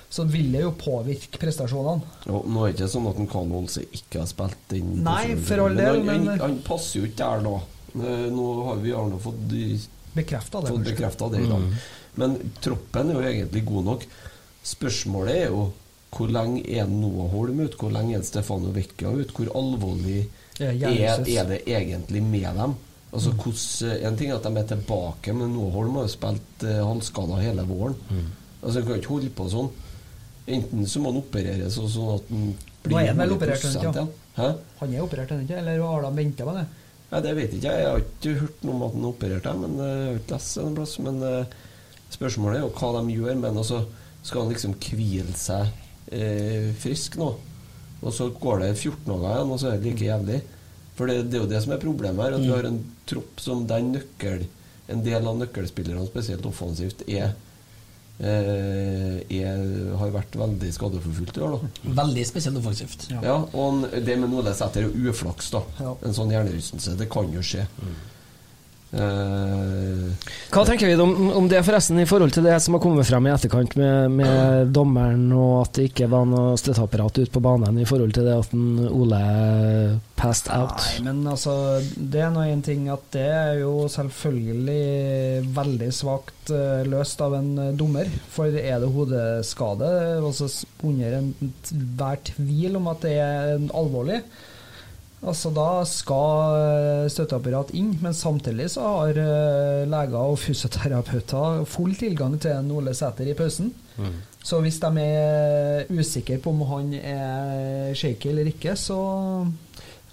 så vil det jo påvirke prestasjonene. Jo, nå er det ikke sånn at en Karl Olse ikke har spilt den Nei, for all del, men- han, han passer jo ikke der da. Eh, Nå har vi Arne fått, Bekrefta det, fått bekrefta det mm. Men troppen er jo egentlig god nok. Spørsmålet er jo hvor lenge er Noah Holm ute? Hvor lenge er Stefano Vecchia ute? Hvor alvorlig Ja, er, er det egentlig med dem? Altså, hvordan, En ting er at de er tilbake, men Noah Holm har jo spilt uh, halvskada hele våren. Altså, Han kan ikke holde på sånn. Enten så må han opereres og sånn at han blir Nå er han vel 100% operert, er han ikke? Han er operert ikke, eller har de venta på det? Nei, Det vet jeg ikke jeg. Har ikke hørt noe om at han har operert, men eh, jeg har ikke lest det plass. Men eh, spørsmålet er jo hva de gjør. Men altså, skal han liksom hvile seg eh, frisk nå? Og så går det 14 dager igjen, og så er det like jævlig. For det, det er jo det som er problemet her, at vi Mm. har en tropp som den nøkkel En del av nøkkelspillerne, spesielt offensivt, er, er har vært veldig skadeforfulgt i år. da Veldig spesielt offensivt. ja. og en- det med Ole Sæter er uflaks, da. Ja. En sånn hjernerystelse. Det kan jo skje. Eh, Hva tenker vi om, om det forresten i forhold til det som har kommet frem i etterkant med, med dommeren, og at det ikke var noe støtteapparat ute på banen i forhold til det at en Ole passed out? Nei, men altså Det er nå en ting at det er jo selvfølgelig veldig svakt eh, løst av en eh, dommer. For er det hodeskade, altså under enhver tvil om at det er en alvorlig, Altså Da skal eh, støtteapparat inn, men samtidig så har eh, leger og fysioterapeuter full tilgang til en Ole Sæter i pausen. Så hvis de er usikre på om han er shaky eller ikke, så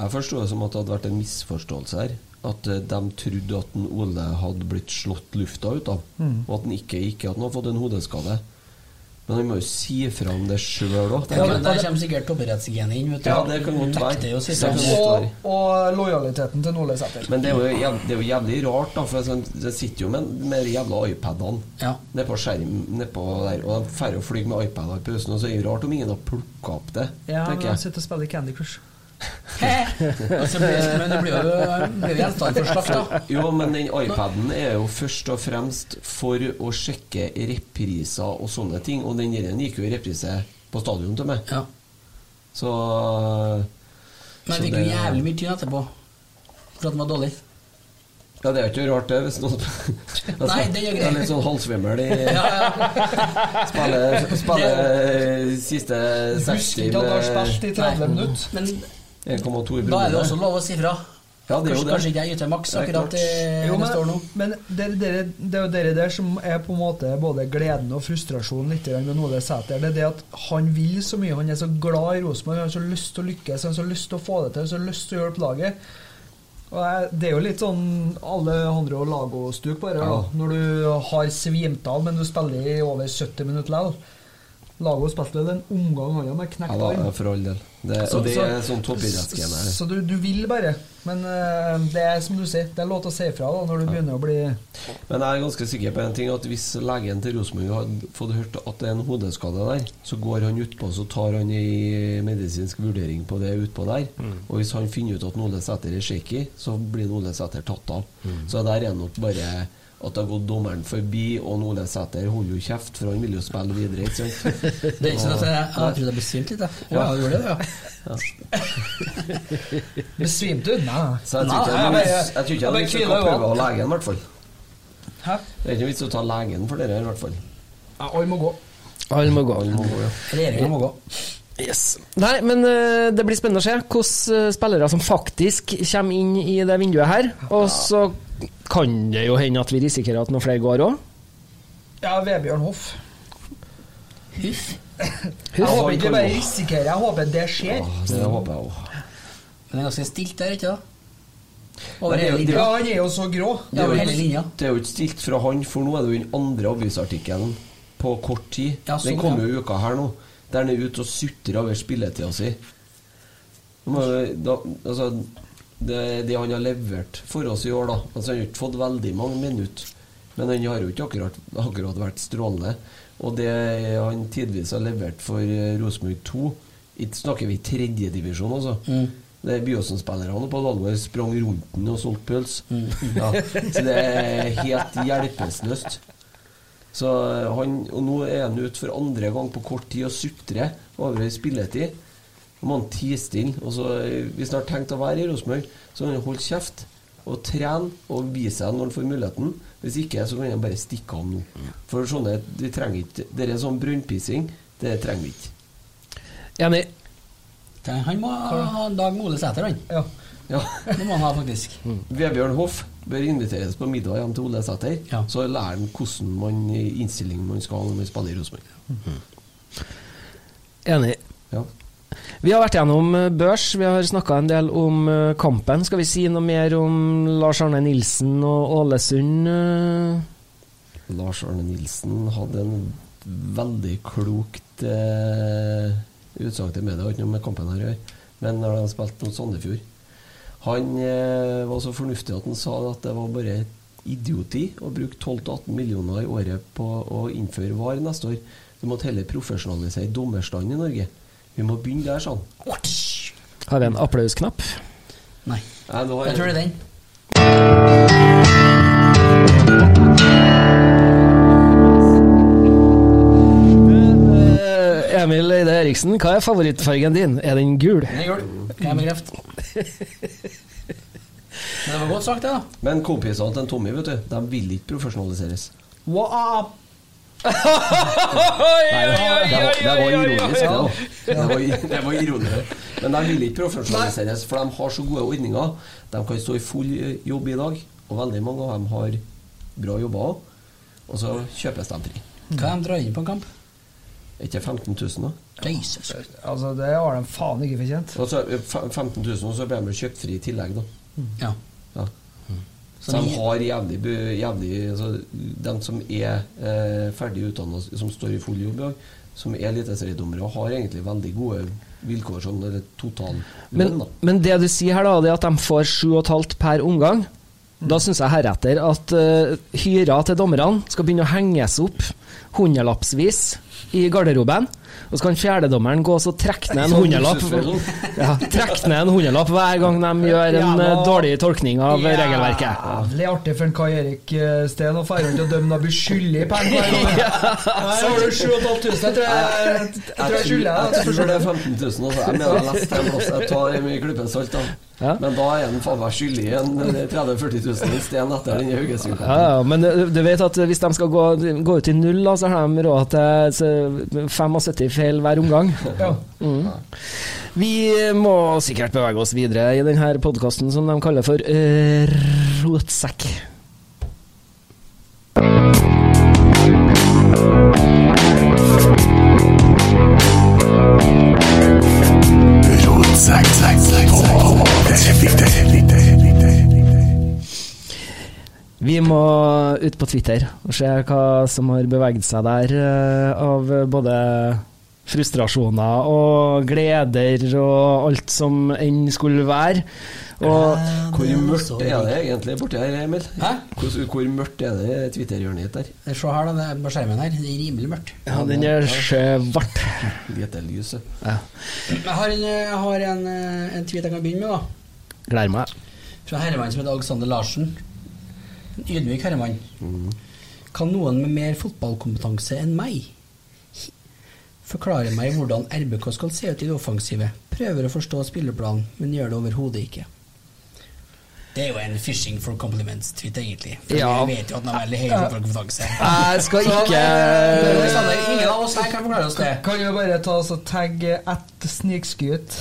jeg forstår det som at det hadde vært en misforståelse her. At eh, de trodde at Ole hadde blitt slått lufta ut av, Mm. og at han ikke, ikke at han hadde fått en hodeskade. Men han må jo si fra om det sjøl òg. Ja, men Der kommer sikkert toppidrettsgenet inn. vet du. Ja, det kan godt være. Og, og lojaliteten til Nordli Sæter. Men det er, jo det er jo jævlig rart, da, for sånn, det sitter jo med, med de jævla iPadene Ja. nedpå skjermen nedpå der, og de drar og flyr med iPader i pausen, og så er det rart om ingen har plukka opp det. Ja, men jeg. sitter og spiller Candy Crush. Altså, men det blir jo gjenstand for slakt, da. Jo, men den iPaden er jo først og fremst for å sjekke repriser og sånne ting, og den der gikk jo i reprise på stadion til meg. Ja. Så Men jeg fikk jo jævlig mye tid etterpå. For at den var dårlig. Ja, det er ikke rart, det. Hvis noen altså, Nei, det gjør er greit. litt sånn halvsvimmel i Ja, ja. Spiller, spiller siste Husker 60 ikke at du har med spilt i 30 minutter. Men 1,2 i da er det også lov å si fra. Ja, det er jo Kanskje, det. kanskje ikke jeg yter maks Det akkurat det, jo, men, det står nå. men, det, det, det er jo dere der som er på en måte både gleden og frustrasjonen litt grann med Ole Sæter. Det er det at han vil så mye, han er så glad i Rosenborg, han har så lyst til å lykkes, han har så lyst til å få det til, han har så lyst til å hjelpe laget. Og jeg, Det er jo litt sånn Alejandro Lago-stuk på det. Ja. Når du har svimt av, men du spiller i over 70 minutter likevel. Lago spilte en omgang han med knekt Ja, arm. Ja, for all del. Det, Så- det så- er sånn toppidrettsgene her. Så du, du vil bare. Men uh, det er som du sier, det er lov til å si ifra når du begynner å bli Men jeg er ganske sikker på en ting at hvis legen til Rosenborg hadde fått hørt at det er en hodeskade der, så går han utpå så tar han ei medisinsk vurdering på det utpå der. Og hvis han finner ut at Ole Sæter er shaky, så blir Ole Sæter tatt av. Så der er nok bare at det har gått dommeren forbi, og Ole Sæter holder jo kjeft, for han vil jo spille videre, ikke sant? Det er ikke sånn at jeg, jeg trodde jeg besvimte litt. jeg. Ja, jeg gjorde det, ja. Besvimte du? Nei. Så jeg tror ikke jeg jeg, jeg, jeg jeg til hviler å ha prøve legen, i hvert fall. Hæ? Det er ikke vits å ta legen for dere, i hvert fall. Ja, alle må gå. Alle må gå. Alle må gå, ja. Regjeringa må gå. Yes. Nei, men uh, det blir spennende å se hvilke spillere som faktisk kommer inn i det vinduet her. Og så kan det jo hende at vi risikerer at noen flere går òg. Ja, Vebjørn Hoff. Huff. Jeg håper ikke bare risikerer, jeg håper det skjer. Ja, det håper jeg òg. Men det er ganske stilt der, ikke da? Over er hele er Ja, han er jo så grå. Det er, jo hele linja. ikke, det er jo ikke stilt fra han, for nå er det jo den andre avisartikkelen på kort tid. Ja, sånn, den kom ja. jo uka her nå. Der han er ute og sutrer over spilletida si. Da, altså, det, det han har levert for oss i år, da altså, Han har ikke fått veldig mange minutter, men han har jo ikke akkurat, akkurat vært strålende. Og det han tidvis har levert for eh, Rosenborg 2 Ikke snakker vi tredjedivisjon, altså. Mm. Det er Byåsen-spillerne på Lalvor sprang rundt den og solgte pøls. Mm. Ja, så det er helt hjelpeløst. Så eh, han, og nå er han ute for andre gang på kort tid og sutrer over spilletid. Må han tie stille. Og så, eh, hvis han har tenkt å være i Rosenborg, så må han holde kjeft og trene og vise seg når han får muligheten. Hvis ikke, så kan han bare stikke av nå. For sånne, vi trenger ikke Det er sånn brønnpissing. Det trenger vi ikke. Enig. Han må ha Dag Mole Sæter, han. Ja. Ja. Det må han ha, faktisk. Vebjørn Hoff bør inviteres på middag hjem til Ole Sæter. Ja. Så lærer han hvordan man innstillingen man skal ha når man spiller i Rosenborg. Enig. Ja. Vi har vært gjennom eh, børs, vi har snakka en del om eh, kampen. Skal vi si noe mer om Lars Arne Nilsen og Ålesund? eh? Lars Arne Nilsen hadde en veldig klokt eh, utsagn til media, har ikke noe med kampen å gjøre, men når de spilte mot Sandefjord Han eh, var så fornuftig at han sa at det var bare idioti å bruke 12-18 millioner i året på å innføre VAR neste år. Du måtte heller profesjonalisere dommerstanden i Norge. Vi må begynne der, sånn. Har vi en applausknapp? Nei. Nei, nå har Jeg tror det er den. Eh, Emil Eide Eriksen, hva er favorittfargen din? Er den gul? Den er gul. Kan jeg bekrefte. Men det var godt sagt, det, da. Men kompisene til Tommy vet du, de vil ikke profesjonaliseres. Wow. Nei, det, var, ironisk, det. da. Det var, i- det var ironisk. Men de vil ikke profesjonaliseres, for de har så gode ordninger. De kan stå i full eh, jobb i dag, og veldig mange av dem har bra jobber òg. Og så kjøpes de fri. Hva de drar inn på en kamp? Er ikke 15 000, da? Jesus. Altså, det har de faen ikke fortjent. Og så eh, fe- 15 000, og så blir de kjøpt fri i tillegg, da. Ja. Ja. Så de har jævlig, jævlig altså, De som er eh, ferdig utdanna, som står i full jobb i dag, som er eliteseriedommere, har egentlig veldig gode vilkår sånn eller total Men, da. men det du sier her, da, det er at de får 7,5 per omgang. Da syns jeg heretter at uh, hyra til dommerne skal begynne å henges opp hundrelappsvis i garderoben. Og så kan fjerdedommeren gå og så trekke ned en hundelapp hundrelapp ja, trekke ned en hundrelapp hver gang de gjør en ja, dårlig tolkning av ja, regelverket. Jævlig artig for en Kai Erik eh, Steen å dra rundt og dømme deg skyldig penger. Her har du 7500, jeg tror jeg, jeg, tror jeg skylder deg. Jeg tror det er 15 000. altså. Jeg mener jeg leste en plass. Jeg tar mye klypesalt, da. Ja. Men da er han faen meg skyldig en 30 000-40 000 i sten etter den Haugesund-kampen. Ja, ja, men du vet at hvis de skal gå, gå ut i null, da, så har de råd til så 75 feil hver omgang. Ja. Mm. Vi må sikkert bevege oss videre i denne podkasten som de kaller for uh, rotsekk. Vi må ut på Twitter og se hva som har beveget seg der eh, av både frustrasjoner og gleder og alt som enn skulle være. Og Hvor mørkt er det egentlig borti her, Emil? Hæ? Hvor, hvor mørkt er det Twitter-hjørnet der? Se her, da. Det på skjermen her. Det er rimelig mørkt. ja, den er svart. Lite lys. ja. Ja. Jeg har en, jeg har en, eh, en tweet jeg kan begynne med, da. Gleder meg. Fra herremann som heter Alexander Larsen. En ydmyk herremann. Kan noen med mer fotballkompetanse enn meg forklare meg hvordan RBK skal se ut i det offensive? Prøver å forstå spilleplanen, men gjør det overhodet ikke. Det er jo en fishing for compliments-tweet, egentlig. For Ja. jeg vet jo at den er veldig høy fotballkompetanse. Jeg skal ikke ingen av oss her kan forklare oss det. Kan jo bare ta oss og tagge ett snikskutt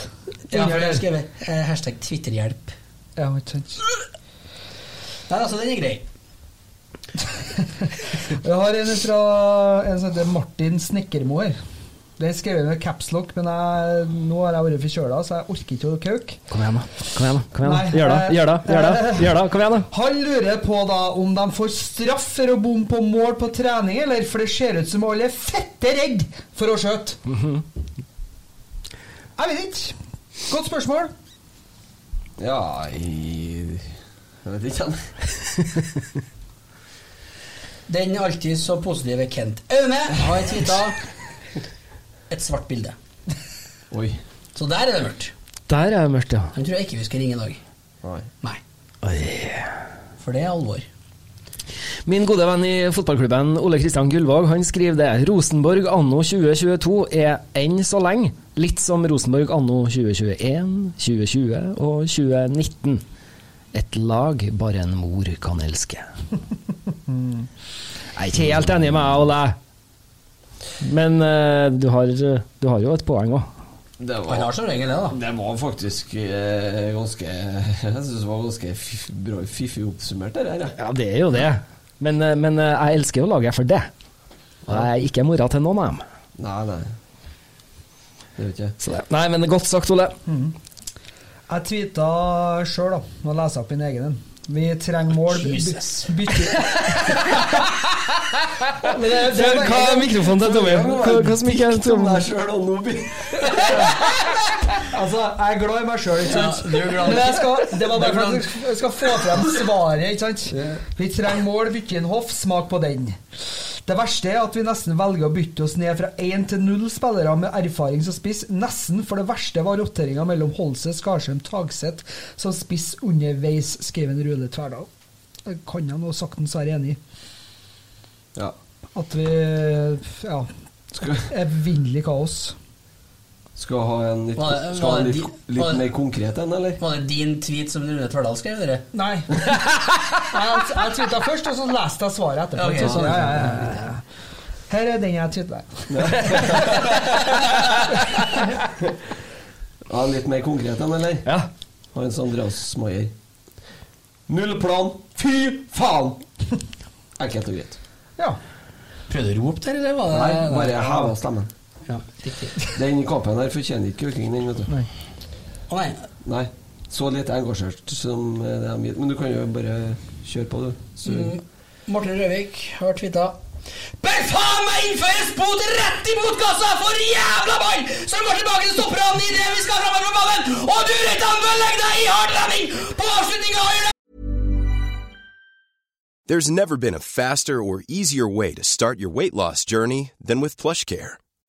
under jeg har der. skrevet eh, hashtag Twitterhjelp. Ja, ikke sant. Nei, altså, den er grei. Jeg har en fra en som heter Martin Snekkermo her. Det er skrevet med capslock, men jeg, nå har jeg vært forkjøla, så jeg orker ikke å kauke. Kom igjen, da. Kom igjen, da. Kom igjen, da. Gjør det. Gjør det. Gjør det. Gjør det. Kom igjen, da. Han lurer på da om de får straff for å bomme på mål på trening, eller for det ser ut som alle er fette redd for å skjøte. Jeg vet ikke. Godt spørsmål. Ja, jeg, jeg vet ikke. han. Den alltid så positive Kent Aune har tweeta et svart bilde. Oi. Så der er det mørkt. Der er det mørkt, ja. Han tror jeg ikke vi skal ringe i dag. Nei. Nei. For det er alvor. Min gode venn i fotballklubben Ole Kristian Gullvåg han skriver det. Rosenborg anno 2022 er enn så lenge litt som Rosenborg anno 2021, 2020 og 2019. Et lag bare en mor kan elske. Jeg er ikke helt enig med deg, Ole. Men uh, du, har, du har jo et poeng òg. Det Han har som regel det, da. Det var faktisk eh, ganske Jeg syns det var ganske fiff, bra fiffig oppsummert, det der. Ja, det er jo det. Men, eh, men jeg elsker jo laget for det. Og jeg er ikke mora til noen av dem. Nei, nei. Det vet jeg. Så det. Nei, men godt sagt, Ole. Jeg tweeta sjøl, da. Nå leser jeg opp min egen en. Vi trenger mål Jesus. bytte det, det, hva er mikrofonen til Tommy? Hva, som ikke er Tommy? Altså, jeg er glad i meg sjøl, ikke sant? Ja, du er glad. Men jeg skal, det var bare er for at jeg skal få frem svaret, ikke sant? Vi trenger mål, bytte inn hoff, smak på den. Det verste er at vi nesten velger å bytte oss ned fra én til null spillere med erfaring som spiss. Nesten, for det verste var roteringa mellom Holse, Skarsheim, Tagseth som spiss underveis, skriver en Rule Tverdal. Det kan jeg nå saktens være enig i. Ja. At vi ja, evinnelig kaos. Skal ha en litt, Var det- skal en det litt, din, litt var det- mer konkret en, eller? Var det din tweet som Rune Tverdal skrev, dere? Nei. Jeg, jeg tweeta først, og så leste jeg svaret etterpå. Okay. Så, sånn. ja, ja, ja, ja. Her er den jeg tweeta. Ja, litt mer konkret enn, eller? Ja. Hans Andreas Maier. Null plan. Fy faen! Enkelt og greit. Ja. Prøvde du å rope der, eller var det Nei, bare heva stemmen. Ja. Den kampen her fortjener ikke økning, den, vet du. Nei. Å nei. Nei. Så lite engasjert som det er mitt. Men du kan jo bare kjøre på, du. Så, Mm. Morten Røvik har tweeta Bør faen meg innføres bot rett i botkassa for jævla ball som går tilbake til stopperne idet vi skal framover på ballen! Og du, Reitan, bør legge deg i hardtrening på avslutninga og gjøre There's never been a faster or easier way to start your weight loss journey than with PlushCare.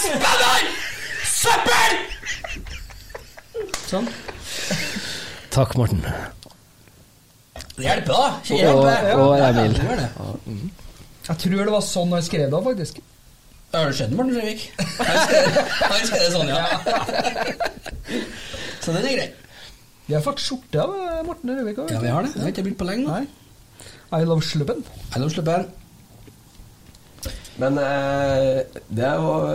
Spanner! Søppel! Sånn. Takk, Morten. Det hjelper, da. Ikke Og- hjelper. og Ja, Emil. det. Jeg tror det var sånn han skrev det, faktisk. Har du sett Morten Røvik? Han skrev det sånn, ja. Så den er grei. Vi har fått skjorte av Morten Røvik òg. Ja, vi har det. Det har ikke blitt på lenge. Nei. I love slubben. I love den. Men eh, det, var,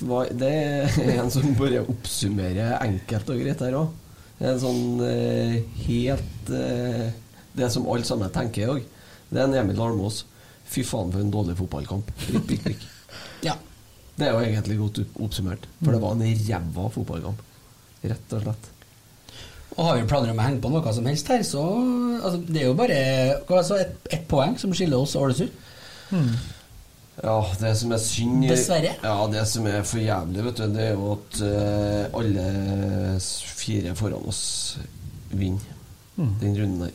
var, det er en som bare oppsummerer enkelt og greit her òg. En sånn eh, helt eh, Det som alle sammen tenker òg. Det er en Emil Almås. Fy faen, for en dårlig fotballkamp. Prikk, prikk, prikk. Ja. Det er jo egentlig godt oppsummert. For det var en ræva fotballkamp. Rett og slett. Og har vi planer om å henge på noe som helst her, så altså, Det er jo bare altså, ett et poeng som skiller oss og Ålesund. Ja, det som er synd Dessverre. Ja, det som er for jævlig, vet du, det er jo at uh, alle fire foran oss vinner Mm. den runden der.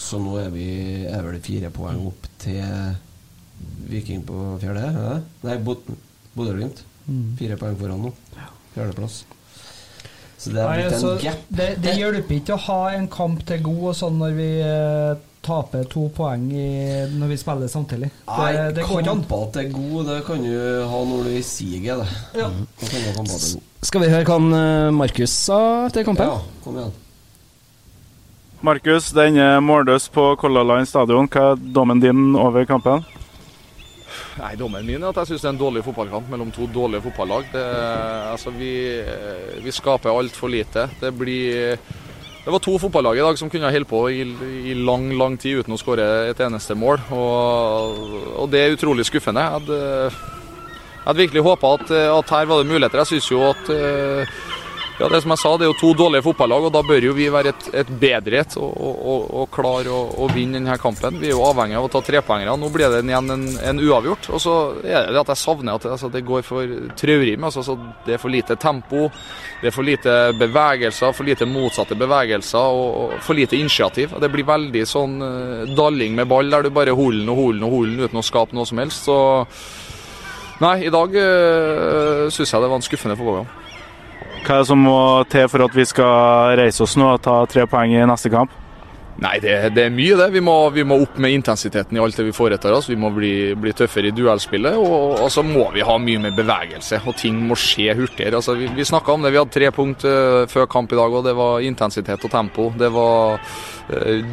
Så nå er vi er vel fire poeng opp til Viking på fjerde? Ja. Nei, Bod- Bodø-Glimt. Mm. Fire poeng foran nå. Fjerdeplass. Så det er blitt en altså, gap. det, det hjelper ikke å ha en kamp til god og sånn når vi eh, taper to poeng i, når vi spiller samtidig. Nei, Det, det kamper til god, det kan du ha når du er i siget, det. Ja. Til god. Skal vi høre hva eh, Markus sa etter kampen? Ja, kom igjen. Markus, den er målløs på Color Line stadion. Hva er dommen din over kampen? Nei, Dommen min er at jeg syns det er en dårlig fotballkamp mellom to dårlige fotballag. Det, altså, vi, vi skaper altfor lite. Det blir Det var to fotballag i dag som kunne ha holdt på i, i lang lang tid uten å skåre et eneste mål. Og, og det er utrolig skuffende. Jeg hadde, jeg hadde virkelig håpa at, at her var det muligheter. Jeg syns jo at eh, ja, det som jeg sa, det er jo to dårlige fotballag, og da bør jo vi være et, et bedre et og, og, og, klare å, vinne denne kampen. Vi er jo avhengig av å ta trepoengere. Nå blir det igjen en, en uavgjort. Og så er det at jeg savner at altså, det går for traurig. Altså, det er for lite tempo, det er for lite bevegelser, for lite motsatte bevegelser og, og for lite initiativ. Det blir veldig sånn uh, dalling med ball, der du bare holder og holder og holder uten å skape noe som helst. Så nei, i dag uh, syns jeg det var en skuffende fotballkamp. Hva er det som må til for at vi skal reise oss nå og ta tre poeng i neste kamp? Nei, det, det er mye, det. Vi må, vi må opp med intensiteten i alt det vi foretar oss. Vi må bli, bli tøffere i duellspillet. Og, og så må vi ha mye mer bevegelse, og ting må skje hurtigere. Altså, vi vi snakka om det. Vi hadde tre punkt eh, før kamp i dag, og det var intensitet og tempo. Det var eh,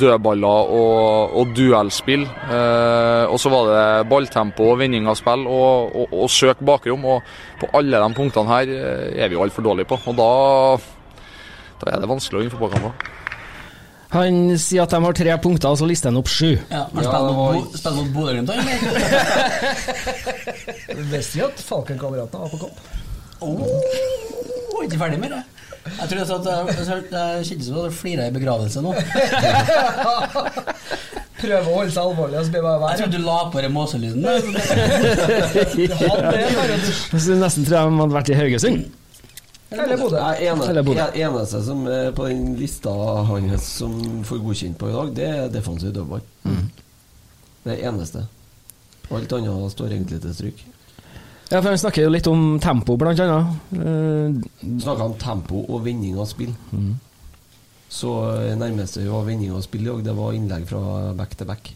dødballer og, og duellspill. Eh, og så var det balltempo og vending av spill og, og, og søk bakrom. Og på alle de punktene her er vi jo altfor dårlige på. Og da, da er det vanskelig å vinne fotballkamper. Han sier at de har tre punkter, og så lister han opp sju. Ja, Har spiller mot Bo- spilt mot Bodø-Glimt, eller? Visste vi at Falkenkameratene var på kamp? Oh, ikke ferdig med det. Jeg tror at jeg, jeg, jeg kjente som jeg flira i begravelse nå. Prøve å holde seg alvorlig og så det bare Jeg trodde du la på den måselyden. Du nesten tror de hadde vært i Haugesund. Eller Bodø. Nei, ene, Eller Bodø. eneste som er på den lista hans som får godkjent på i dag, det er defensiv dødball. Det er eneste. Alt annet står egentlig til stryk. Ja, for Han snakker jo litt om tempo, blant annet. Snakker Snakka om tempo og vending av spill. Så eh, nærmeste var vending av spill i dag, det var innlegg fra back til back.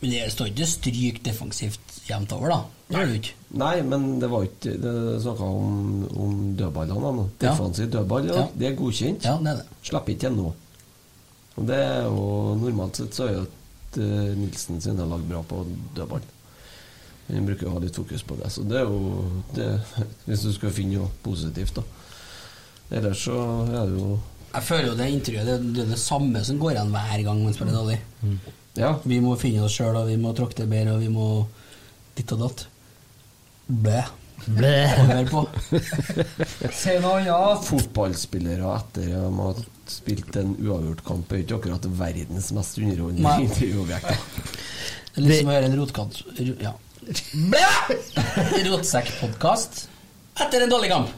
Men det står ikke stryk defensivt jevnt over, da. Det gjør det ikke. Nei, men det var ikke Det snakka om, om dødballene. Defensiv Ja. Dødball, ja. Det er godkjent. Ja, det er det. Slipper ikke til nå. Og det er jo Normalt sett så er jo at eh, Nilsen sine lag bra på dødball. Han bruker å ha litt fokus på det, så det er jo det, Hvis du skal finne noe positivt, da. Ellers så er det jo Jeg føler jo det intervjuet det, det er det samme som går igjen hver gang man spiller dårlig. Ja. Vi må finne oss sjøl, og vi må tråkke det bedre, og vi må ditt og datt. Blæ. Blæ. Hør på. Si noe annet. Fotballspillere etter at de har spilt en uavgjort kamp, er ikke akkurat verdens mest underholdende intervjuobjekt. Er litt som å høre en rotkant... ro- Ja. Blæ! Rotsekkpodkast etter en dårlig kamp.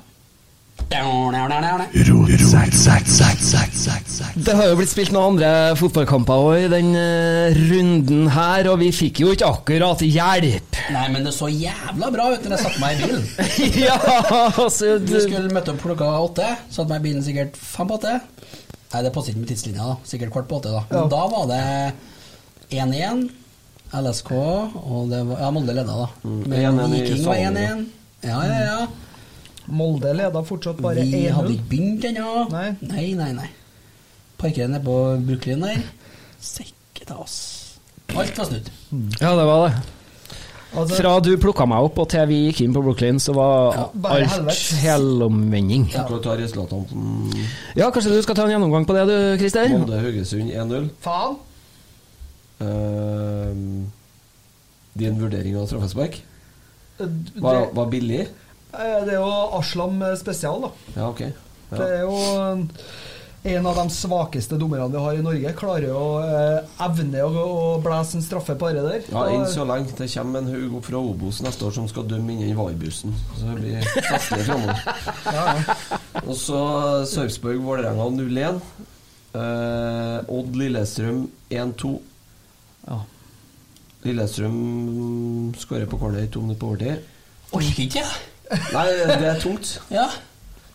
Det har jo blitt spilt noen andre fotballkamper òg i den eh, runden her, og vi fikk jo ikke akkurat hjelp. Nei, men det så jævla bra ut når jeg satte meg i bilen. ja, altså Vi skulle møte opp klokka åtte. Satte meg i bilen sikkert fem på åtte. Nei, det passer ikke med tidslinja, da. Sikkert kvart på åtte, da. Men Ja. da var det 1-1. LSK og det var, Ja, Molde leda, da. Mm, Men Viking var 1-1. Ja, ja, ja. Molde leder fortsatt bare Vi 1-0. hadde ikke begynt ennå. Nei. nei, nei. nei. Parkere nede på Brooklyn der. Sikke ta oss. Alt var snudd. Ja, det var det. Altså- Fra du plukka meg opp og til vi gikk inn på Brooklyn, så var ja, alt helomvending. Vi på Ja, kanskje du skal ta en gjennomgang på det, du, Christer? Molde Haugesund 1-0. Faen! Uh, din vurdering av straffespark? Var, var billig? Eh, det er jo Aslam spesial, da. Ja, ok. Det er jo en av de svakeste dommerne vi har i Norge. Klarer jo eh, evne å, å blæse en straffe på det der. Ja, Enn så lenge. Det kommer en haug opp fra Obos neste år som skal dømme innen VAR-bussen. Så det blir festlig framover. Og så Sarpsborg-Vålerenga 0-1. Eh, Odd Lillestrøm 1-2. Ja. Lillestrøm skårer på corner to minutter på overtid. Orker ikke, jeg. Nei, det er tungt. Ja.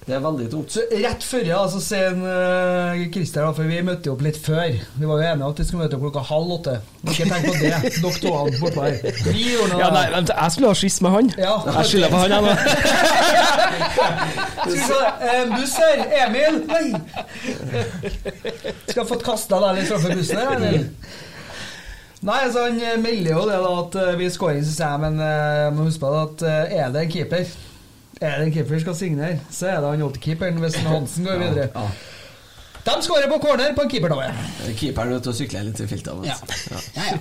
Det er veldig tungt. Så rett før, ja, så sier en, uh, Christer, da, for vi møtte jo opp litt før. Vi var jo enige om at vi skulle møte opp klokka halv åtte. Ikke tenk på det, dere to han bortpå her. Vi gjorde noe Ja, nei, vent, jeg skulle ha skyss med han. Ja. Jeg skylder på han, jeg nå. Se, en buss her. Emil! Nei! Skal ha fått kasta deg litt framfor bussen her, Emil. Nei, så Han eh, melder jo det da at eh, vi skårer, syns jeg, men jeg må huske på det at eh, er det en keeper Er det en keeper skal signere, så er det han keeperen hvis Hansen går videre. De skårer på corner på en keepertabbe. Keeperen er ute til å sykle litt i filtene. Ja. Ja.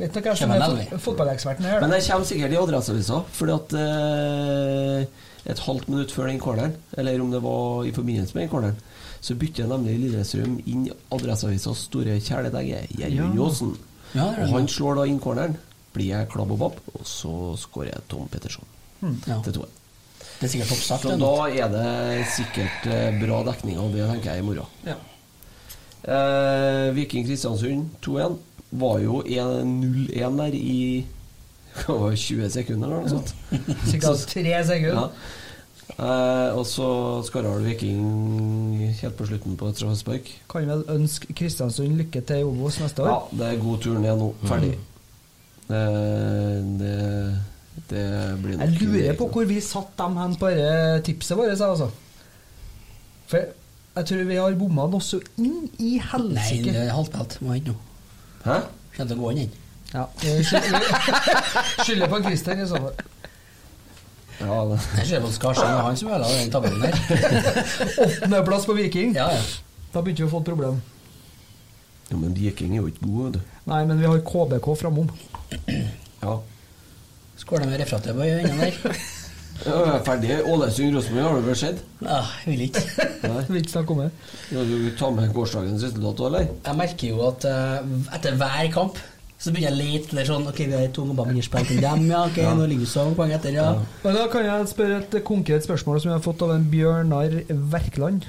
Vet dere hvem som er fot- fotballeksperten her? Men det kommer sikkert i Adresseavisa, fordi at eh, et halvt minutt før den corneren, eller om det var i forbindelse med den corneren, så bytter nemlig Lillestrøm inn Adresseavisas store kjæledegge, Gjermund Ja. Ja, og han slår da inn corneren, blir jeg klabb og babb, og så skårer jeg Tom Petterson mm, Ja. til 2 Det er sikkert oppstart. Så da er det sikkert eh, bra dekning av det, tenker jeg, i morgen. Ja. Eh, Viking Kristiansund 2-1 var jo 1-0-1 der i hva var det, 20 sekunder eller noe sånt. Sikkert Så- tre sekunder. Ja. Eh, og så skåra vel Viking helt på slutten på et straffespark. Kan vel ønske Kristiansund lykke til i Obos neste år. Ja, det er god tur ned nå. Ferdig. Eh, det, det blir nok Jeg lurer på hvor vi satt dem hen på dette tipset vårt, altså. For jeg tror vi har bomma den også inn i Nei, det er halvspilt. Må hente noe. Hæ? Kommer til å gå inn den. Ja, skylder- skylder på Christer i så fall. Ja, det. Skarsheim, det er han som ødela den tabellen der. Åttendeplass på Viking. Ja, ja. Da begynte vi å få et problem. Ja, men Viking er jo ikke gode, du. Nei, men vi har KBK framom. Ja. Skåla med referatet på øynene der. Ja, vi er ferdig. Ålesund-Rosenborg har du vel sett? Ja, jeg vil ikke. Nei. Vil ikke snakke om det. Ja, du tar med gårsdagens resultat, eller? Jeg merker jo at uh, etter hver kamp så begynner jeg å lete der sånn Ok, vi har to måneder spill til enn dem, ja. Ok, Ja. nå ligger vi så mange poeng etter, ja. Men da kan jeg spørre et konkret spørsmål som jeg har fått av en Bjørnar Verkland.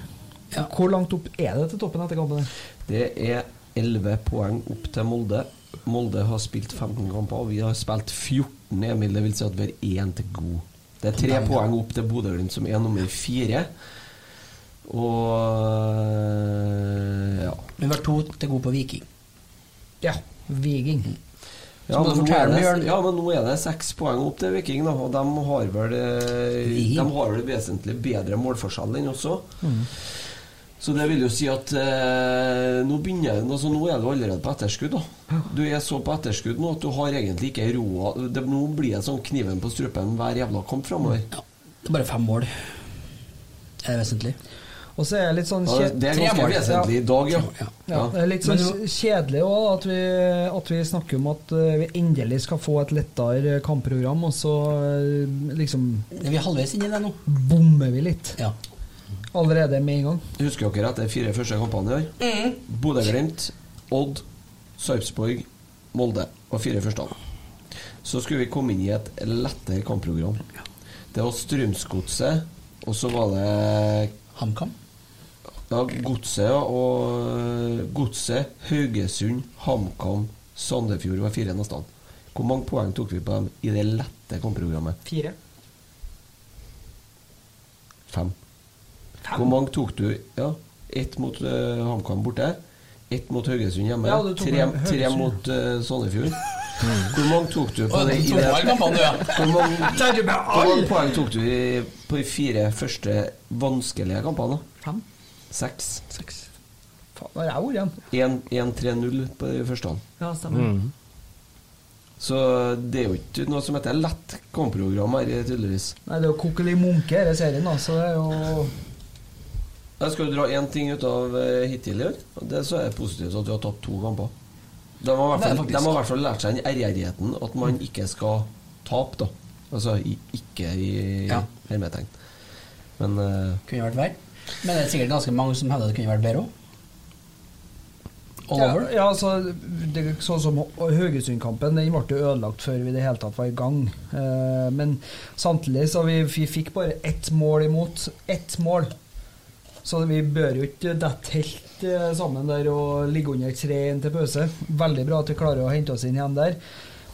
Hvor langt opp er det til toppen etter kampen? Det er 11 poeng opp til Molde. Molde har spilt 15 kamper, og vi har spilt 14, Emil. Det vil si at vi har én til god. Det er tre Poeng, opp til Bodø-Glimt, som er nummer fire. Og ja. Vi har to til gode på Viking. Ja, Viking. Ja men, fortelle, det, ja, men nå er det seks poeng opp til Viking, da, og de har vel eh, De har vel vesentlig bedre målforskjell enn også. Mm. Så det vil jo si at eh, nå begynner altså, Nå er du allerede på etterskudd. da Du er så på etterskudd nå at du har egentlig ikke roa det, Nå blir det sånn kniven på strupen hver jævla kamp framover. Det er bare fem mål. Det Er vesentlig? Og så er det litt sånn kjedelig det er ganske vesentlig i dag, ja. Ja, det er litt sånn kjedelig òg at, vi- at vi snakker om at eh, vi endelig skal få et lettere kampprogram, og så liksom liksom Er halvveis inni det nå? bommer vi litt. Ja. Allerede med en gang. Husker dere etter de fire første kampene i år? Mm. Bodø-Glimt, Odd, Sarpsborg, Molde og fire første. Så skulle vi komme inn i et lettere kampprogram. Det var Strømsgodset, og så var det HamKam? Ja, Godset ja, og Godset, Haugesund, HamKam, Sandefjord var fire nesten. Hvor mange poeng tok vi på dem i det lette kampprogrammet? Fire. Fem. Hvor mange tok du? Ja, Ett mot uh, HamKam borte. Ett mot Haugesund hjemme. Ja, tre, tre mot uh, Sandefjord. Hvor mange tok du på det? det- kampene, ja. Hvor mange, hvor mange poeng tok du i, på de fire første vanskelige kampene? Fem. Seks. Faen, har jeg vært igjen? 1-3-0 på den første. Ja, stemmer. Så det er jo ikke noe som heter lett kampprogram her, tydeligvis. Nei, det er jo Kokkeli Munke, denne serien, da, så det er jo Jeg skal jo dra én ting ut av eh, hittil i år. og Det så er det positivt at vi har tapt to kamper. I er de har i hvert fall lært seg den ærgjerrigheten at man ikke skal tape, da. Altså ikke i Ja. hermetegn. Men uh, Kunne vært verre. Men det er sikkert ganske mange som hevder det kunne vært bedre òg. Ja, ja, altså, det, sånn som Haugesund-kampen, den ble jo ødelagt før vi i det hele tatt var i gang. Eh, men samtidig så vi, vi fikk bare ett mål imot. Ett mål. Så vi bør jo ikke dette helt eh, sammen der og ligge under 3-1 til pause. Veldig bra at vi klarer å hente oss inn igjen der.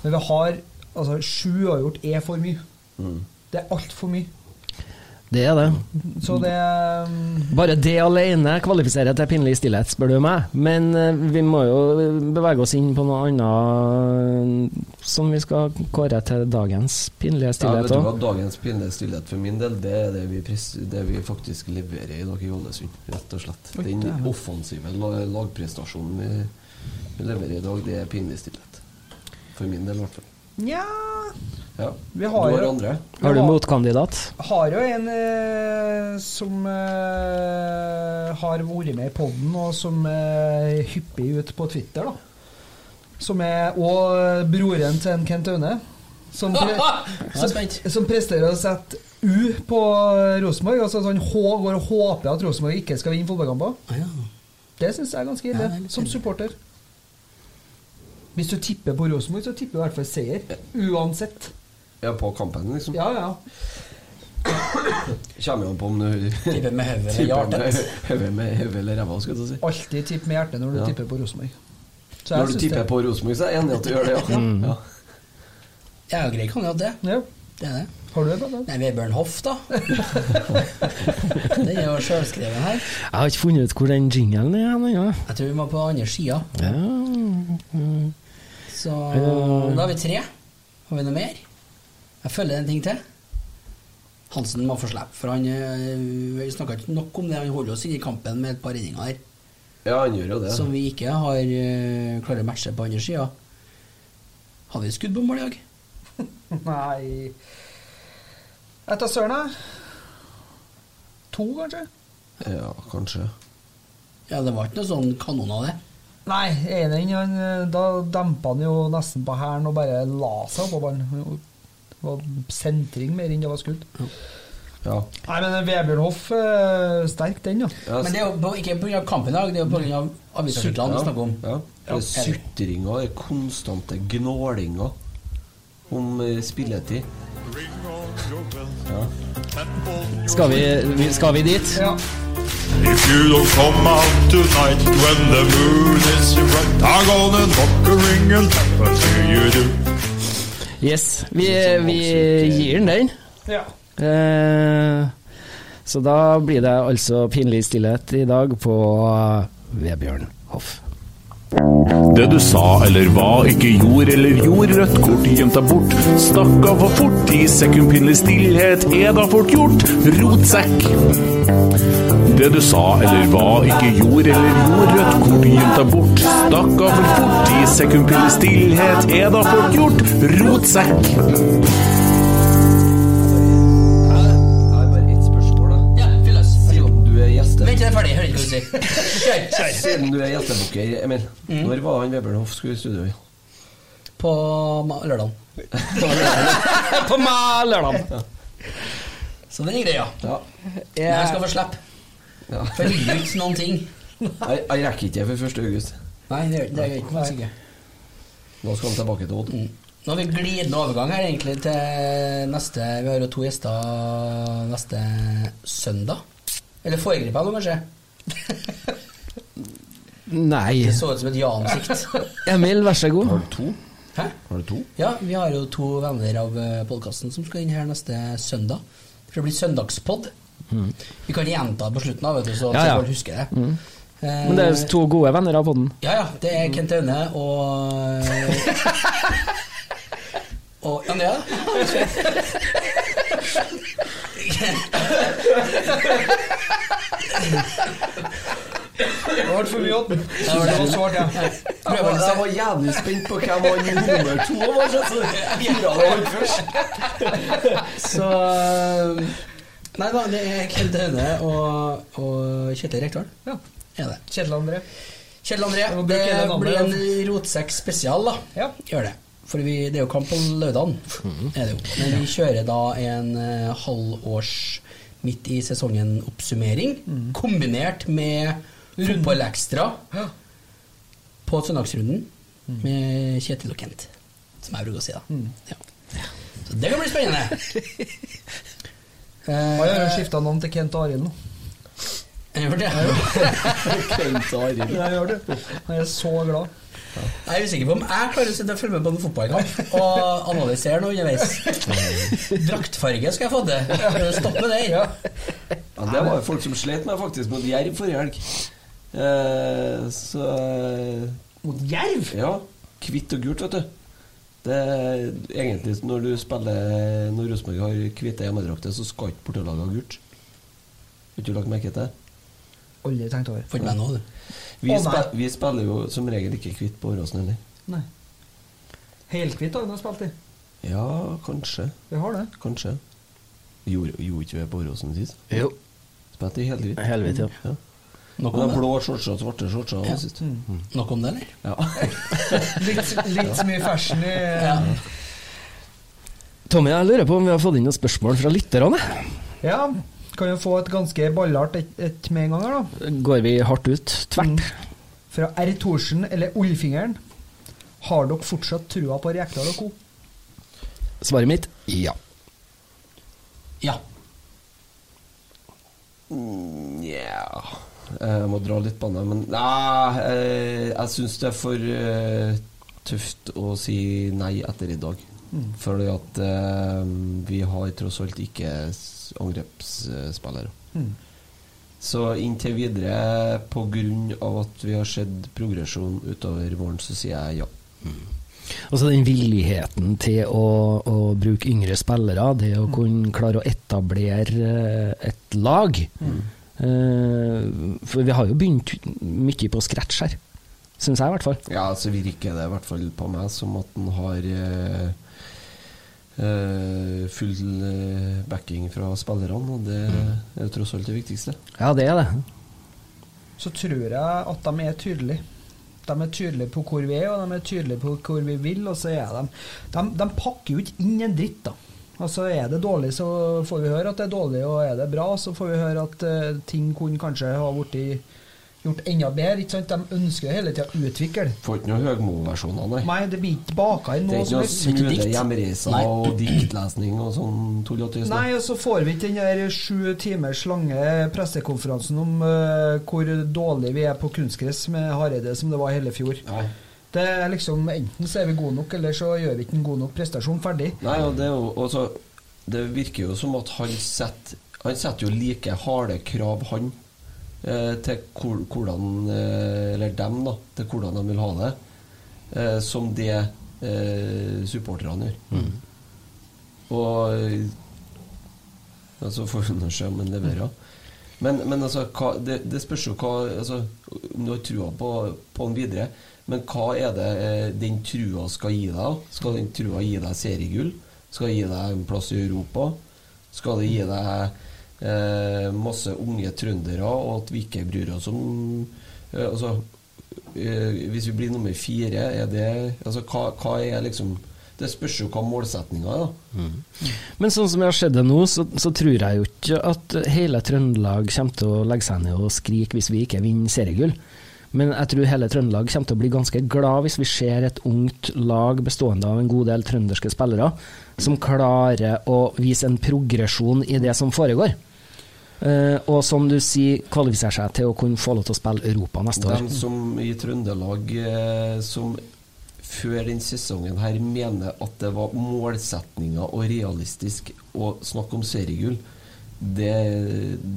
Men vi har altså sju gjort er for mye. Mm. Det er altfor mye. Det er det. Så det mm, Bare det alene kvalifiserer til pinlig stillhet, spør du meg. Men eh, vi må jo bevege oss inn på noe annet som vi skal kåre til dagens pinlige Ja, vet stillhet du hva, Dagens pinlige stillhet for min del, det er det vi, det vi faktisk leverer i dag i Ålesund. Rett og slett. Den offensive lagprestasjonen vi, vi leverer i dag, det er pinlig stillhet. For min del, i hvert fall. Nja Ja. Vi har du har andre? Har du motkandidat? Har jo en eh, som eh, har vært med i poden, og som er hyppig ute på Twitter, da. Som er òg broren til en Kent Aune. Som, pre som, som presterer å sette U på Rosenborg. Altså sånn H går og håper at Rosenborg ikke skal vinne fotballkamper. Det syns jeg er ganske ille, Ja, er som supporter. Hvis du tipper på Rosenborg, så tipper du i hvert fall seier. Uansett. Ja, på kampen, liksom? Ja, ja. Kommer jo an på om du Tipper med hodet eller hjertet. Hodet høve eller ræva, skal du si. Alltid tipp med hjertet når du Ja. tipper på Rosenborg. Når du tipper det- på Rosenborg, så er jeg enig i at du gjør det, ja. Mm. ja. Jeg er jo grei kandidat, det. Ja. Det er det. Har du det? da? Nei, Vebjørn Hoff, da. Den er jo sjølskreven her. Jeg har ikke funnet ut hvor den jingelen er ennå. Ja. Jeg tror vi må på andre sida. Ja. mm. Så Ja. da har vi tre. Har vi noe mer? Jeg følger en ting til. Hansen må få slippe, for han øh, Vi snakka ikke nok om det. Han holder oss inne i kampen med et par redninger her. Ja, han gjør jo det. Som vi ikke har øh, klarer å matche på andre sida. Har vi skudd på mål i dag? Nei Etter søren, jeg. To, kanskje? Ja, kanskje. Ja, det var ikke noe sånn kanon av det. Nei, enen han, eh, da dempa han jo nesten på hælen og bare la seg oppå ballen. Det var sentring mer enn det var skudd. Ja. Nei, men Vebjørn Hoff, eh, sterk den, ja. Men det er jo på, ikke pga. kampen i dag, det er jo pga. avisartiklene vi snakker om. Ja. Det er sutringa, det er konstante gnålinga om eh, spilletid. Ja. Skal, vi, skal vi dit? Ja. If you don't come out tonight when the moon is bright, I'm gonna knock a ring and what do you do? Yes, vi, vi gir den den. Ja. Eh, så da blir det altså pinlig stillhet i dag på Vebjørn Hoff. Det du sa eller hva, ikke gjorde eller gjorde, rødt kort gjemt deg bort. Stakk for fort, ti sekund stillhet er da fort gjort. Rotsekk. Det du sa eller hva, ikke gjorde eller gjorde, rødt kort gjemt deg bort. Stakk for fort, ti sekund stillhet er da fort gjort. Rotsekk. Det er ferdig, hører ikke hva du sier. Kjør. Siden du er gjestebukker, Emil. Mm. Når var han Vebjørn Hoff skulle i studio? På lørdagen. På meg lørdag. Så den er greia. ja. Ja. Men jeg skal få slippe. Ja. For det vil ikke noen ting. Jeg, jeg rekker ikke det for 1. august. Nei, det gjør jeg ikke ikke. Nå skal han tilbake til Odd. Nå har vi glidende overgang her egentlig til neste Vi har jo to gjester neste søndag. Eller foregriper jeg nå, kanskje? Nei. Det så ut som et ja-ansikt. Emil, vær så god. Har du to? Hæ? Har du to? Ja, vi har jo to venner av podkasten som skal inn her neste søndag. For det blir søndagspod. Mm. Vi kan gjenta det på slutten, av, vet du, så Ja, ja. folk husker det. Mm. Eh, Men det er to gode venner av podden. Ja, ja. Det er Kent Aune og Og Andrea. Det ble for mye åt. Det var svart, ja. Jeg var, jævlig spent på hvem han nummer to var. Så. Så Nei da, det er Kent Aune og, og Kjetil Rekdal. Ja. Er det. Kjetil André. Kjell André, det blir en rotsekk spesial, da. Ja. Gjør det. For vi, det er jo kamp på lørdagen, er det jo. Men vi kjører da en uh, halvårs midt i sesongen-oppsummering, kombinert med fotballekstra på søndagsrunden med Kjetil og Kent, som jeg bruker å si, da. Ja. Så det kan bli spennende. Han har du skifta navn til Kent og Arild nå. Jeg gjør det. Jeg gjør det. Jeg er så glad. Jeg er usikker på om jeg klarer å sitte og følge med på en fotballkamp og analysere noe underveis. Draktfarge skal jeg få til. Du Stoppe det. Ja, det var jo folk som slet med faktisk mot Jerv forrige helg. Eh, så Mot Jerv? Ja. Hvitt og gult, vet du. Det er egentlig Når du spiller Når Rosenborg har hvite hjemmedrakter, så skal ikke bortelaget ha gult. Har ikke du lagt merke til det? Aldri tenkt over. Fant ikke med nå, du. Vi, oh, spe, vi spiller jo som regel ikke hvitt på Åråsen heller. Nei. Helkvitt har vi nå spilt i. Ja, kanskje. Vi har det. Kanskje. Gjorde gjorde ikke vi på Åråsen sist? Jo. Spilte i helhvitt. Helhvitt, ja. ja. Nok om det. blå shortser og svarte shortser Ja. Mm. Mm. Nok om det, eller? Ja. Litt, litt mye fashion i Tommy, jeg lurer på om vi har fått inn noen spørsmål fra lytterne? Ja, kan jo få et ganske ballart et, et med en gang her, da. Går vi hardt ut? Tvert? Fra R. Thorsen eller Ollfingeren. Har dere fortsatt trua på Rekdal og co.? Svaret mitt ja. Ja. Nja Jeg må dra litt på det, men nei, eh, jeg syns det er for eh, tøft å si nei etter i dag. Mm. Fordi at eh, vi har tross alt ikke angrepsspillere. Mm. Så inntil videre, på grunn av at vi har sett progresjon utover våren, så sier jeg ja. Og så den villigheten til å, å bruke yngre spillere, det å kunne klare å etablere eh, et lag. Eh, for vi har jo begynt mye på scratch her, syns jeg i hvert fall. Ja, så virker det i hvert fall på meg som at den har eh, full eh, backing fra spillerne, og det er jo tross alt det viktigste. Ja, det er det. Så tror jeg at de er tydelige. De er tydelige på hvor vi er, og de er tydelige på hvor vi vil. Og så er de De, de pakker jo ikke inn en dritt, da. Altså Er det dårlig, så får vi høre at det er dårlig, og er det bra, så får vi høre at uh, ting kunne kanskje ha blitt gjort enda bedre. ikke sant? De ønsker jo hele tida å utvikle. Får ikke noen Høgmo-versjoner, nei. Nei, det blir ikke baka inn Det er ikke som noe helst. smude hjemreiser og diktlesning og sånn tull og tøys. Nei, og så får vi ikke den der sju timers lange pressekonferansen om uh, hvor dårlig vi er på kunstgress med Hareide som det var hele fjor. Det er liksom Enten så er vi gode nok, eller så gjør vi ikke en god nok prestasjon. Ferdig. Nei, og det, er jo, også, det virker jo som at han setter Han setter jo like harde krav, han, til hvordan eh, Eller dem, da, til hvordan de vil ha det, eh, som det eh, supporterne gjør. Og altså, Så får vi se om han leverer. Men, men altså, hva, det, det spørs jo hva altså, Om du har trua på, på han videre. Men hva er det eh, den trua skal gi deg? Skal den trua gi deg seriegull? Skal det gi deg en plass i Europa? Skal det gi deg eh, masse unge trøndere, og at vi ikke bryr oss om eh, Altså, eh, hvis vi blir nummer fire, er det Altså, hva, hva er liksom Det spørs jo hva målsettinga er, da. Men sånn som jeg har sett det nå, så, så tror jeg jo ikke at hele Trøndelag kommer til å legge seg ned og skrike hvis vi ikke vinner seriegull. Men jeg tror hele Trøndelag kommer til å bli ganske glad hvis vi ser et ungt lag bestående av en god del trønderske spillere som klarer å vise en progresjon i det som foregår. Eh, og som du sier, kvalifiserer seg til å kunne få lov til å spille Europa neste år. De som i Trøndelag uh, som før den sesongen her mener at det var målsettinga og realistisk å snakke om seriegull, det,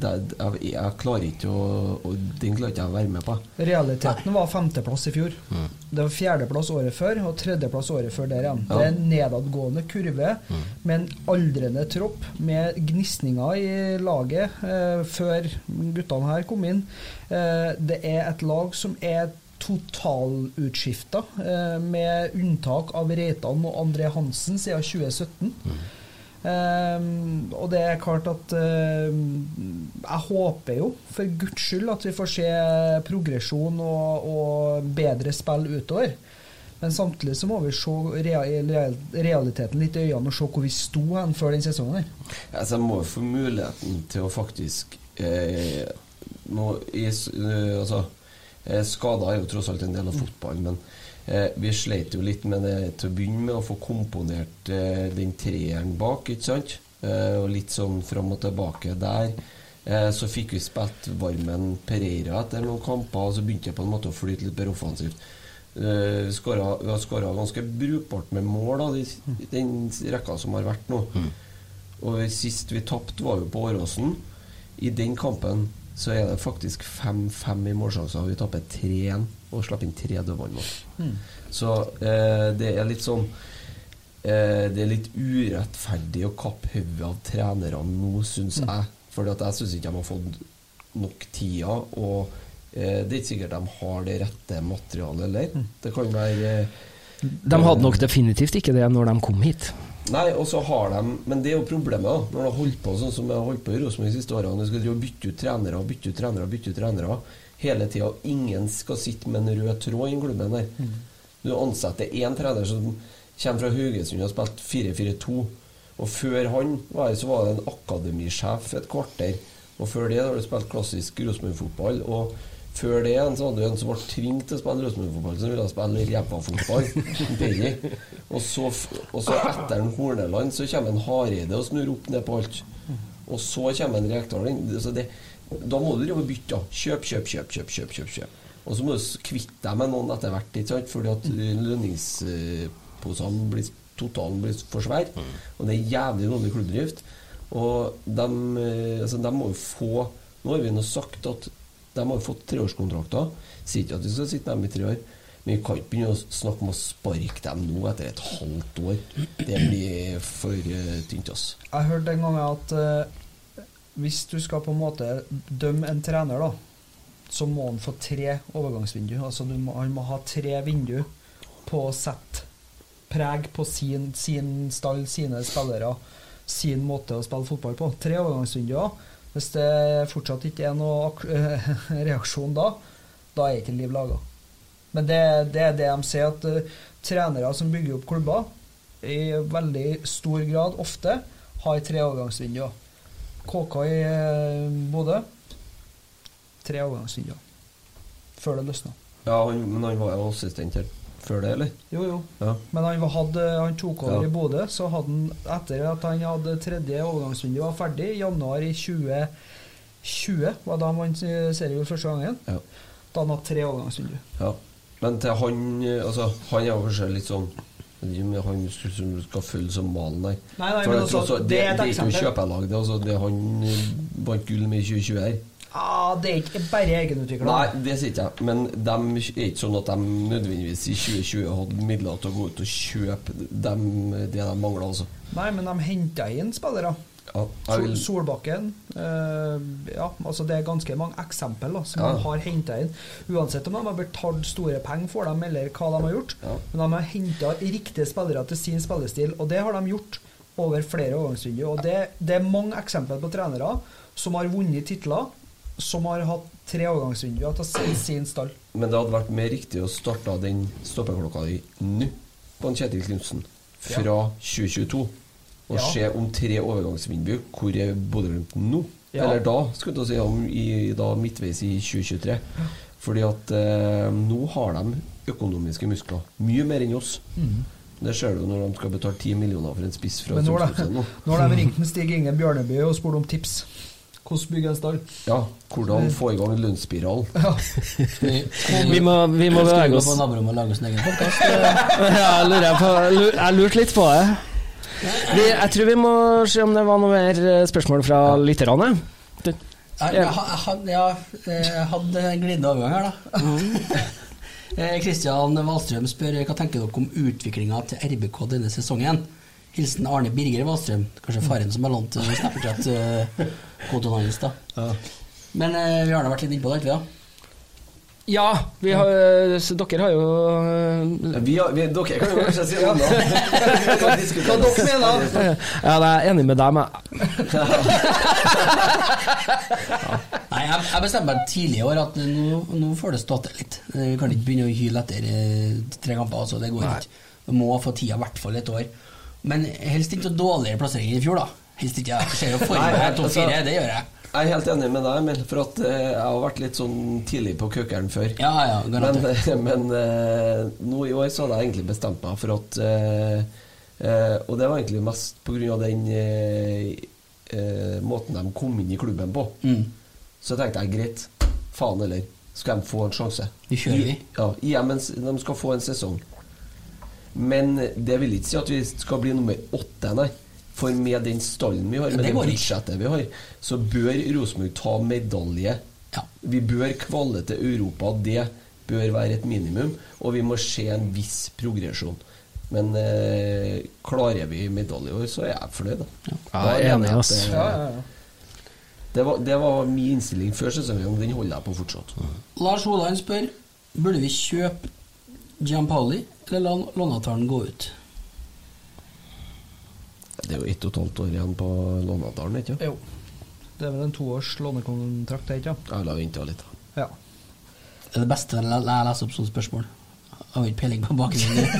det jeg, jeg klarer ikke å og Den klarer ikke jeg å være med på. Realiteten var femteplass i fjor. Mm. Det var fjerdeplass året før og tredjeplass året før der igjen. Ja. Det er en nedadgående kurve Mm. med en aldrende tropp med gnisninger i laget eh, før guttene her kom inn. Eh, det er et lag som er totalutskifta, eh, med unntak av Reitan og André Hansen siden 2017. Um, og det er klart at um, Jeg håper jo for guds skyld at vi får se progresjon og, og bedre spill utover. Men samtidig så må vi se real, real, realiteten litt i øynene og se hvor vi sto hen før den sesongen. her Altså, jeg må jo få muligheten til å faktisk eh, nå, i, eh, altså, eh, Skader er jo tross alt en del av fotballen, men eh, vi sleit jo litt med det til å begynne med, å få komponert eh, den treeren bak, ikke sant? Eh, og litt sånn fram og tilbake der. Eh, så fikk vi spilt Varmen Pereira etter noen kamper, og så begynte jeg på en måte å flyte litt mer offensivt. Eh, skåra- vi har skåra ganske brukbart med mål da, i den rekka som har vært nå. Og sist vi tapte, var jo på Åråsen. I den kampen så er det faktisk 5-5 i målsjanser. Vi taper 3-1 og slipper inn tre dødballmål. Mm. Så eh, det er litt sånn eh, Det er litt urettferdig å kappe hodet av trenerne nå, syns jeg. For jeg syns ikke de har fått nok tida. Og eh, det er ikke sikkert de har det rette materialet heller. Det kan være eh, De hadde nok definitivt ikke det når de kom hit. Nei, og så har de Men det er jo problemet, da. Når de har holdt på sånn som de har holdt på i Rosenborg de siste årene. De skal drive og bytte ut trenere, bytte ut trenere, bytte ut trenere hele tida. Og ingen skal sitte med en rød tråd i klubben der. Du ansetter én trener som kommer fra Haugesund og har spilt 4-4-2. Og før han var så var det en akademisjef et kvarter. Og før det har du spilt klassisk Rosenborg-fotball. Og før det igjen så hadde vi en som ble tvunget til å spille Rosenborg-fotball, som ville spille ræva-fotball. Og så, og så etter en Horneland så kommer en Hareide og snur opp ned på alt. Og så kommer en Rekdal inn. Da må du drive og bytte. Kjøp, kjøp, kjøp, kjøp, kjøp, kjøp, kjøp. Og så må du kvitte deg med noen etter hvert, ikke sant? fordi at lønningsposene blir totalen blir for svær. Og det er jævlig dårlig klubbdrift. Og de, eh, altså, de må jo få Nå har vi nå sagt at de har fått treårskontrakter. Sier ikke at vi skal sitte med dem i tre år. Men vi kan ikke begynne å snakke om å sparke dem nå etter et halvt år. Det blir for uh, tynt. ass. Jeg hørte en gang at uh, hvis du skal på en måte dømme en trener, da, så må han få tre overgangsvindu. Altså må, han må ha tre vindu på å sette preg på sin, sin stall, sine spillere, sin måte å spille fotball på. Tre overgangsvinduer. Hvis det fortsatt ikke er noe reaksjon da, da er ikke liv laga. Men det, det er det de sier, at uh, trenere som bygger opp klubber, i veldig stor grad ofte har tre overgangsvinduer. KK i uh, Bodø tre overgangsvinduer før det løsna. Ja, men han var jo assistent her før det, eller? Jo, jo. Ja. Men han, hadde, han tok over Ja. i Bodø, så hadde han etter at han hadde tredje overgangsvindu var ferdig, i januar i 2020, var da han vant seriegull første gangen, Ja. da han hadde tre overgangsvindu. Ja. Men til han eh, Altså, han er jo kanskje litt sånn ikke Han som skal følge som malen der. Nei, nei, For men altså, også- det er et eksempel. det er ikke eksempel. kjøpelag, det. Altså, det han eh, vant gull med i 2020 her. Ah, det er ikke bare egenutvikla. Nei, det sier ikke jeg. Men de er ikke sånn at de nødvendigvis i 2020 hadde midler til å gå ut og kjøpe dem, det de mangla, altså. Nei, men de henta inn spillere. Ja, vil- Solbakken eh, Ja, altså det er ganske mange eksempler da, som Ja. de har henta inn. Uansett om de har betalt store penger for dem, eller hva de har gjort. Men de har henta riktige spillere til sin spillestil, og det har de gjort over flere overgangsvinduer. Og det, det er mange eksempler på trenere som har vunnet titler, som har hatt tre overgangsvinduer til sin, sin stall. Men det hadde vært mer riktig å starte den stoppeklokka di nå på en Kjetil Knutsen fra 2022. Og Ja. se om tre overgangsvindu hvor er Bodø-Glimt nå? Ja. Eller da, skulle jeg si, om i, da midtveis i 2023. Fordi at eh, nå har de økonomiske muskler. Mye mer enn oss. Mm. Det ser du når de skal betale 10 millioner for en spiss fra Men nå har de, ringt Stig Inge Bjørneby og spurt om tips. Hvordan bygge en stall? Ja, hvordan få i gang en Vi må, vi må bevege oss På naborommet og lage sin egen podkast. ja, jeg, jeg lurte litt på det. Vi, jeg tror vi må se om det var noe mer eh, spørsmål fra lytterne. Jeg, hadde- ja, jeg hadde en glidende overgang her, da. Eh, Kristian Wahlstrøm spør hva tenker dere om utviklinga til RBK denne sesongen. Hilsen Arne Birger Wahlstrøm. Kanskje faren som har lånt eh, Snapchat-kontoen hans. da Men eh, vi har da vært litt innpå det, ikke vi? da? Ja, vi har, eh, dere har jo eh, vi har, vi, Dere kan jo kanskje si noe da. Hva dere mener? Ja, jeg er enig med deg, men Nei, jeg, jeg bestemte meg tidlig i år at nå, nå får det stå til litt. Vi kan ikke begynne å hyle etter eh, tre kamper. Altså, det går ikke. Vi må få tida i hvert fall et år. Men helst ikke dårligere plassering enn i fjor, da. Helst ikke. Jeg ser jo for meg topp altså, fire, det gjør jeg. Jeg er helt enig med deg, Emil, for at eh, jeg har vært litt sånn tidlig på køkeren før. Ja, ja, men garantert. men eh, nå i år så hadde jeg egentlig bestemt meg for at eh, eh, Og det var egentlig mest av den eh, eh, måten de kom inn i klubben på. Så tenkte jeg greit, faen heller, skal de få en sjanse. Vi kjører, vi. Ja, s- de skal få en sesong. Men det vil ikke si at vi skal bli nummer åtte, nei. For med den stallen vi har, med det det budsjettet vi har, så bør Rosenborg ta medalje. Vi bør kvalle til Europa, det bør være et minimum. Og vi må se en viss progresjon. Men eh, klarer vi medalje i år, så er jeg fornøyd. Da. Ja, jeg er enig, ass. det- Ja, ja, ja. Det, var, det var min innstilling før sesongen, den holder jeg på fortsatt. Lars Holand spør Burde vi kjøpe Gianpaoli, eller la låneavtalen gå ut? Det er jo ett og et halvt år igjen på låneavtalen, ikke sant? Jo. Det er vel en toårs lånekontrakt, det, ikke sant? Ja, la vente litt. da. Ja. Det er det beste jeg jeg leser opp sånne spørsmål. Jeg har ikke peiling på bakgrunnen.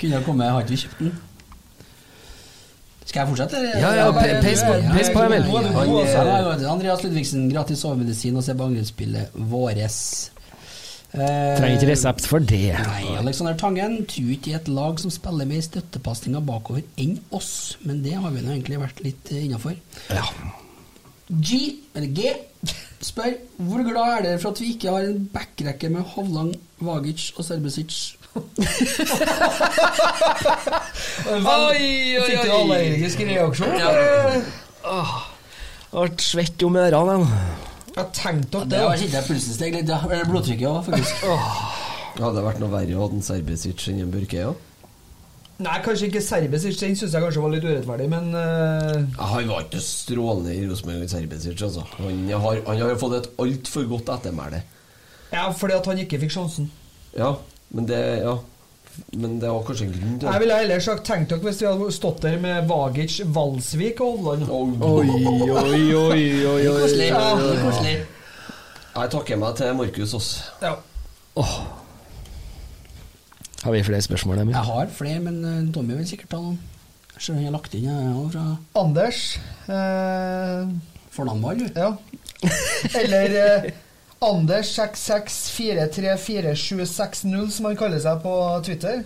Kunne ha kommet, har ikke vi kjøpt den? Skal jeg fortsette? Ja, ja, pe- peis på- peis på, Emil. Andreas Ludvigsen, gratis sovemedisin og se på angrepsspillet våres. Eh, Trenger ikke resept for det. Nei, Alexander Tangen tror ikke det er et lag som spiller mer støttepasninger bakover enn oss, men det har vi nå egentlig vært litt innafor. G, eller G, spør hvor glad er dere for at vi ikke har en backrekke med Hovland, Vagic og Serbesic? Oi, oi, Fikk du allergisk reaksjon? Åh, Ble svett om ørene. Jeg tenkte Ja, at det var kjente jeg pulsen steg litt. Eller blodtrykket òg, faktisk. Hadde det vært noe verre å ha en Serbesic enn en Burke Ja? Nei, kanskje ikke Serbesic, den syns jeg kanskje var litt urettferdig, men uh... Han var ikke strålende i Rosenborg, Serbesic. Altså. Han, har, han har fått et altfor godt ettermæle. Ja, fordi at han ikke fikk sjansen. Ja, men det Ja Men det var kanskje en grunn til Jeg ville heller sagt tenk dere hvis vi hadde stått der med Vagic, Valsvik og Hovland. Oi, oi, oi, oi, oi, Koselig. Koselig. Jeg takker meg til Markus, også. Ja. Har vi flere spørsmål, Emil? Jeg har flere, men eh, Tommy vil sikkert ta noen. Jeg ser han har lagt inn jeg også fra Anders eh, Fornavnball, du. Ja. Eller eh, Anders 66434760, som han kaller seg på Twitter.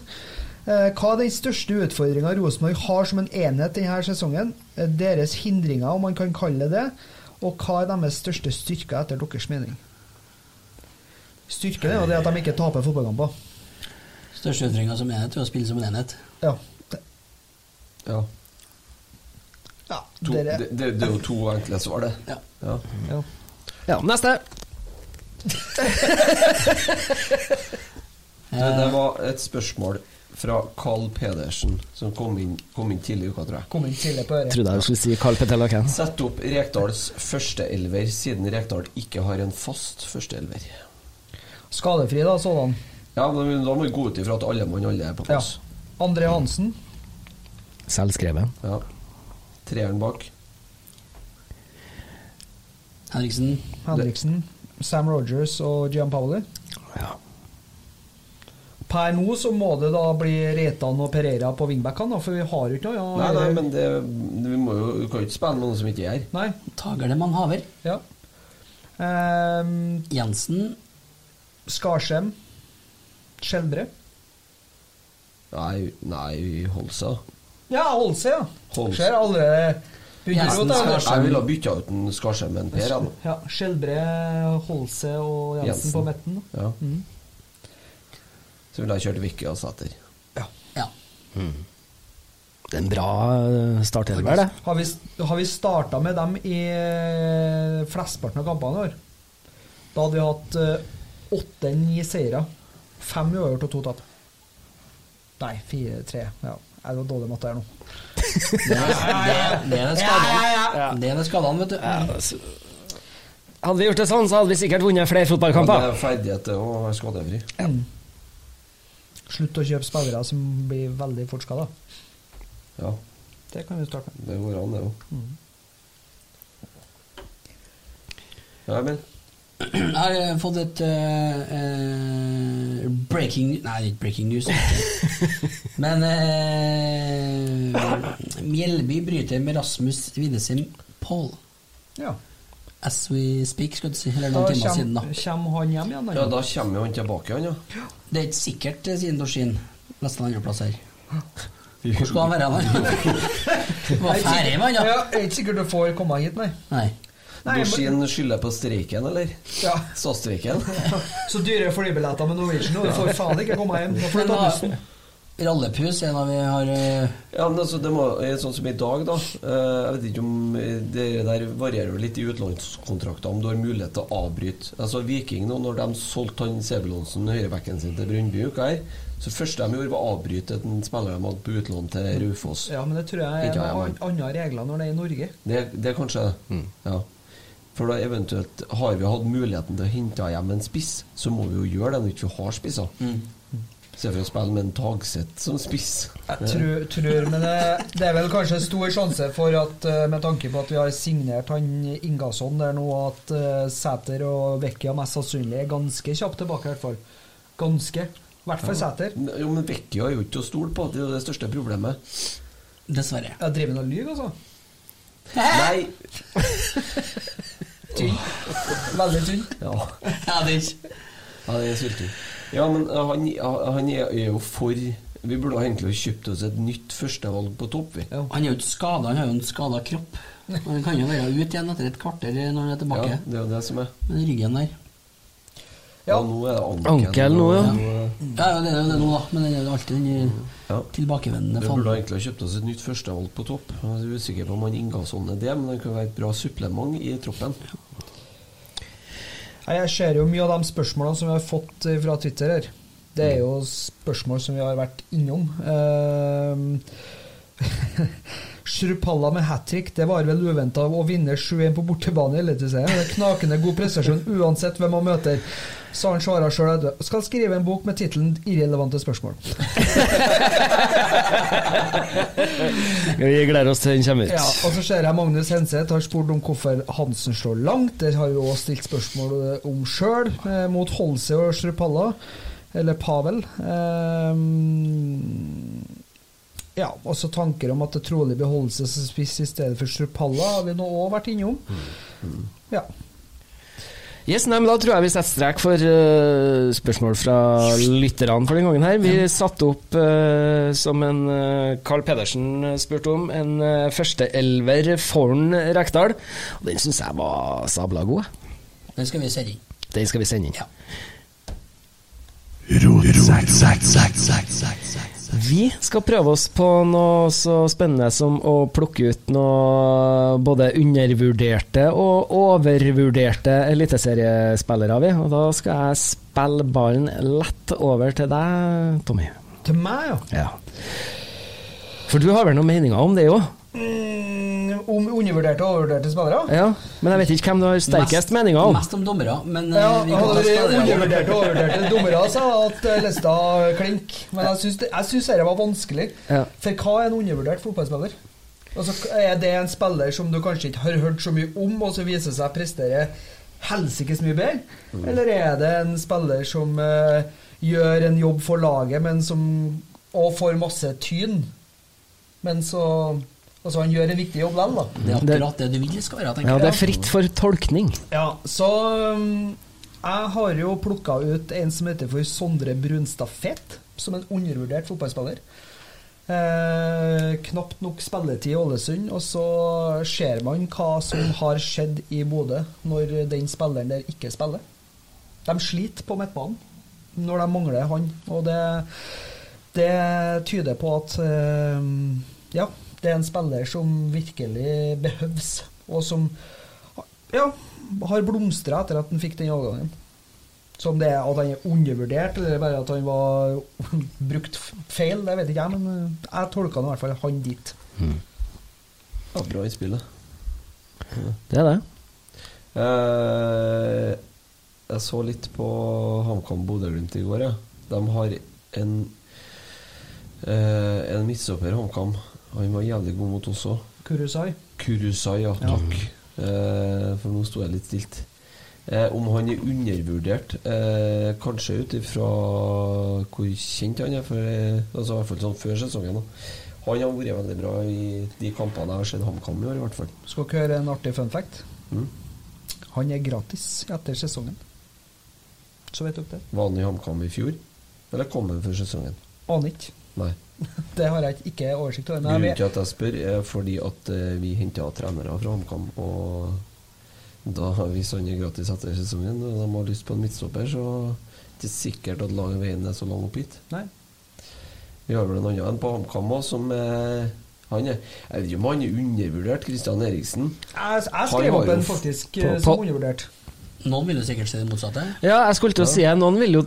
Eh, hva er den største utfordringa Rosenborg har som en enhet denne sesongen? Eh, Deres hindringer, om man kan kalle det det. Og hva er deres største styrker, etter deres mening? Styrken er jo det at de ikke taper fotballkamper. Største utfordringa som enhet er å spille som en enhet. Ja. Ja. Ja, To, det, det, det er jo to enkle svar, det. Ja. Ja. Ja, neste. Det, var et spørsmål fra Carl Pedersen, som kom inn, kom inn tidlig i uka, tror jeg. Kom inn tidlig på øret. Trodde jeg skulle si Carl Petella Ken. Sett opp Rekdals førsteelver, siden Rekdal ikke har en fast førsteelver. Skadefri, da, sådan. Ja, men da må vi gå ut ifra at alle mann alle er på Ja. André Hansen. Selvskrevet. Ja. Treeren bak. Henriksen. Henriksen. Sam Rogers og Gianpaoli. Ja. Per nå så må det da bli Reitan og Pereira på wingbackene, for vi har jo ikke noe. Ja, Nei, nei, men det, vi må jo, kan jo ikke spille med noen som ikke er her. Nei. Tager det man haver. Ja. Um, Jensen. Skarsheim. Skjeldre. Nei, nei Holsa. Ja, Holse, ja. Holse. Ser allerede Skarsheim. Jeg ville ha bytta ut en Skarsheim med en Per. Ja, Skjeldbre, Holse og Jensen, Jensen. på midten. Ja. Mm. Så ville jeg kjørt Vicky og Sæter. Ja. Det er en bra eh, startelver, det. Har vi, har vi starta med dem i eh, flesteparten av kampene i år, da hadde vi hatt eh, åtte-ni seire. Fem uavgjort og to tap. Nei, fire-tre. Ja. det var dårlig matte her nå. Det er det, det er skadene, vet du. Hadde vi gjort det sånn, så hadde vi sikkert vunnet flere Ja, det er ferdighet å være skadefri. Mm. Slutt å kjøpe spillere som blir veldig fort skada. Ja, Det kan vi starte med. det går an, det òg. Mm. Ja, men Jeg har fått et uh, uh, breaking Nei, ikke breaking news. Men uh, Mjelby bryter med Rasmus Winesheim Paul. Ja. As we speak, skal du si. Eller Da noen timer siden, da. kommer han hjem igjen. Ja, da kommer jo han tilbake, igjen, ja. Det er ikke sikkert, siden Dorsin. andre andreplass her. Hvor skal han være hen? Var ferdig med han, ja. da? Jeg er ikke sikkert du får komme hit, nei. Nei. Nei, skylder på streiken, eller? Ja. SAS-streiken? Så dyre flybilletter med Norwegian, og du får faen ikke komme hjem. Da får du ta bussen. Rallepus er en av vi har eh, Ja, men altså, det må, eh, sånn som i dag, da. eh, Jeg vet ikke om eh, Det der varierer jo litt i utenlandskontrakter, om du har mulighet til å avbryte. Altså Viking nå, når de solgte han Sebulonsen, høyrebekken sin, til Brøndby uka her, så første de gjorde, var å avbryte en spiller de hadde på utlån til Raufoss. Ja, men det tror jeg er noen andre regler når det er i Norge. Det, det er kanskje det. Ja. For da eventuelt har vi hatt muligheten til å hente hjem en spiss, så må vi jo gjøre det når vi ikke har spisser. Se for å spille med en Tagseth som spiss. Jeg tror, tror men det, det er vel kanskje stor sjanse for at eh, med tanke på at vi har signert han Ingasson der nå, at uh, Sæter og Vekkia mest sannsynlig er ganske kjapt tilbake, i hvert fall. Ganske. I hvert fall Sæter. Jo, men Vekkia er jo ikke å stole på. Det er jo det største problemet. Dessverre. Jeg driver han og lyver, altså? Nei. Tynn. Veldig tynn. Ja. Ja, det er ikke Ja, det er sulten. Ja, men uh, han, han er jo for Vi burde egentlig kjøpt oss et nytt førstevalg på topp, vi. Han er jo ikke skada, han har jo en skada kropp. Han kan jo være ute igjen etter et kvarter når han er tilbake. Ja, det er det som er. Men ryggen der. Ja, nå er det ankel. Ankel nå, ja. Ja, ja, det er jo det nå, da. Men det er jo alltid den tilbakevendende Vi burde egentlig ha kjøpt oss et nytt førstevalg på topp. Jeg er usikker på om han Ingasson er det, men det kan være et bra supplement i troppen. Jeg ser jo mye av de spørsmålene som vi har fått eh, fra Twitter her. Det er jo spørsmål som vi har vært innom. Uh, Shrupalla med hat trick, det var vel uventa å vinne 7-1 på bortebane i Eliteserien. Det er Knakende god prestasjon uansett hvem man møter. Så han svarer sjøl at skal skrive en bok med tittelen 'Irrelevante spørsmål'. Vi gleder oss til den kommer ut. Ja, og så ser jeg Magnus Henseth har spurt om hvorfor Hansen slår langt. Det har vi også stilt spørsmål eh, om sjøl, eh, mot Holse og Shrupalla. Eller Pavel. Ehm, ja, også tanker om at det trolig Holse som spiss i stedet for Strupalla har vi nå òg vært innom. Ja. Yes, nei, men Da tror jeg vi setter strek for uh, spørsmål fra lytterne for den gangen. her. Vi satte opp, uh, som en uh, Carl Pedersen spurte om, en uh, førsteelver foran Rekdal. Og Den syns jeg var sabla god. Den skal vi sende inn. Den skal vi sende inn. Vi skal prøve oss på noe så spennende som å plukke ut noe både undervurderte og overvurderte eliteseriespillere, vi. Og da skal jeg spille ballen lett over til deg, Tommy. Til meg, ja. Ja. For du har vel noen meninger om det òg? Mm, om undervurderte og overvurderte spillere? Ja, men jeg vet ikke hvem du har sterkest meninger om. Mest om dommere, men eh, Ja, vi kan ta spillere. undervurderte og overvurderte dommere, sa at eh, lista klink. Men jeg syns det- jeg syns dette var vanskelig. Ja. For hva er en undervurdert fotballspiller? Altså, Er det en spiller som du kanskje ikke har hørt så mye om, og så viser seg å prestere helsikes mye bedre? Eller er det en spiller som uh, gjør en jobb for laget, men som og får masse tyn, men så Altså, han gjør en viktig jobb likevel, da. Det er akkurat det du vil det skal være, tenker Ja, det er fritt for tolkning. Ja, så um, jeg har jo plukka ut en som heter for Sondre Brunstad Fett, som en undervurdert fotballspiller. Eh, knapt nok spilletid i Ålesund, og så ser man hva som har skjedd i Bodø når den spilleren der ikke spiller. De sliter på midtbanen når de mangler han, og det, det tyder på at eh, ja, det er en spiller som virkelig behøves, og som ja, har blomstra etter at han fikk den overgangen. Så om det er at han er undervurdert, eller bare at han var brukt feil, det vet ikke jeg, men eh, jeg tolka i hvert fall han dit. Ja, bra innspill, det. Det er det. Eh, jeg så litt på HamKam Bodø-Glimt i går. Ja. De har en eh, En midtstopper, HamKam. Han var jævlig god mot oss òg. Kurusai. Kurusai, ja. Ja. Takk. Eh, for nå sto jeg litt stilt. Eh, om han er undervurdert, eh, kanskje ut ifra hvor kjent han er, for, eh, altså i hvert fall sånn før sesongen. Da. Han har vært veldig bra i de kampene jeg har sett HamKam i år, i hvert fall. Skal dere høre en artig fun fact? Mm. Han er gratis etter sesongen. Så vet dere det. Var han i HamKam i fjor? Eller kom han før sesongen? Aner ikke. Nei. Det har jeg ikke oversikt over. Grunnen til at jeg spør, er fordi at eh, vi henta trenere fra HamKam. Og da har vi sånne gratis etter sesongen, og de har lyst på en midtstopper, så det er ikke sikkert at laget veien er så lang opp hit. Nei. Vi har vel en annen en på HamKam òg, som er han er, Jeg vet ikke om han er undervurdert, Kristian Eriksen. Jeg, jeg skrev opp en faktisk på- eh, på- som undervurdert. Noen vil jo sikkert si det motsatte. Ja, jeg skulle til å si Noen vil jo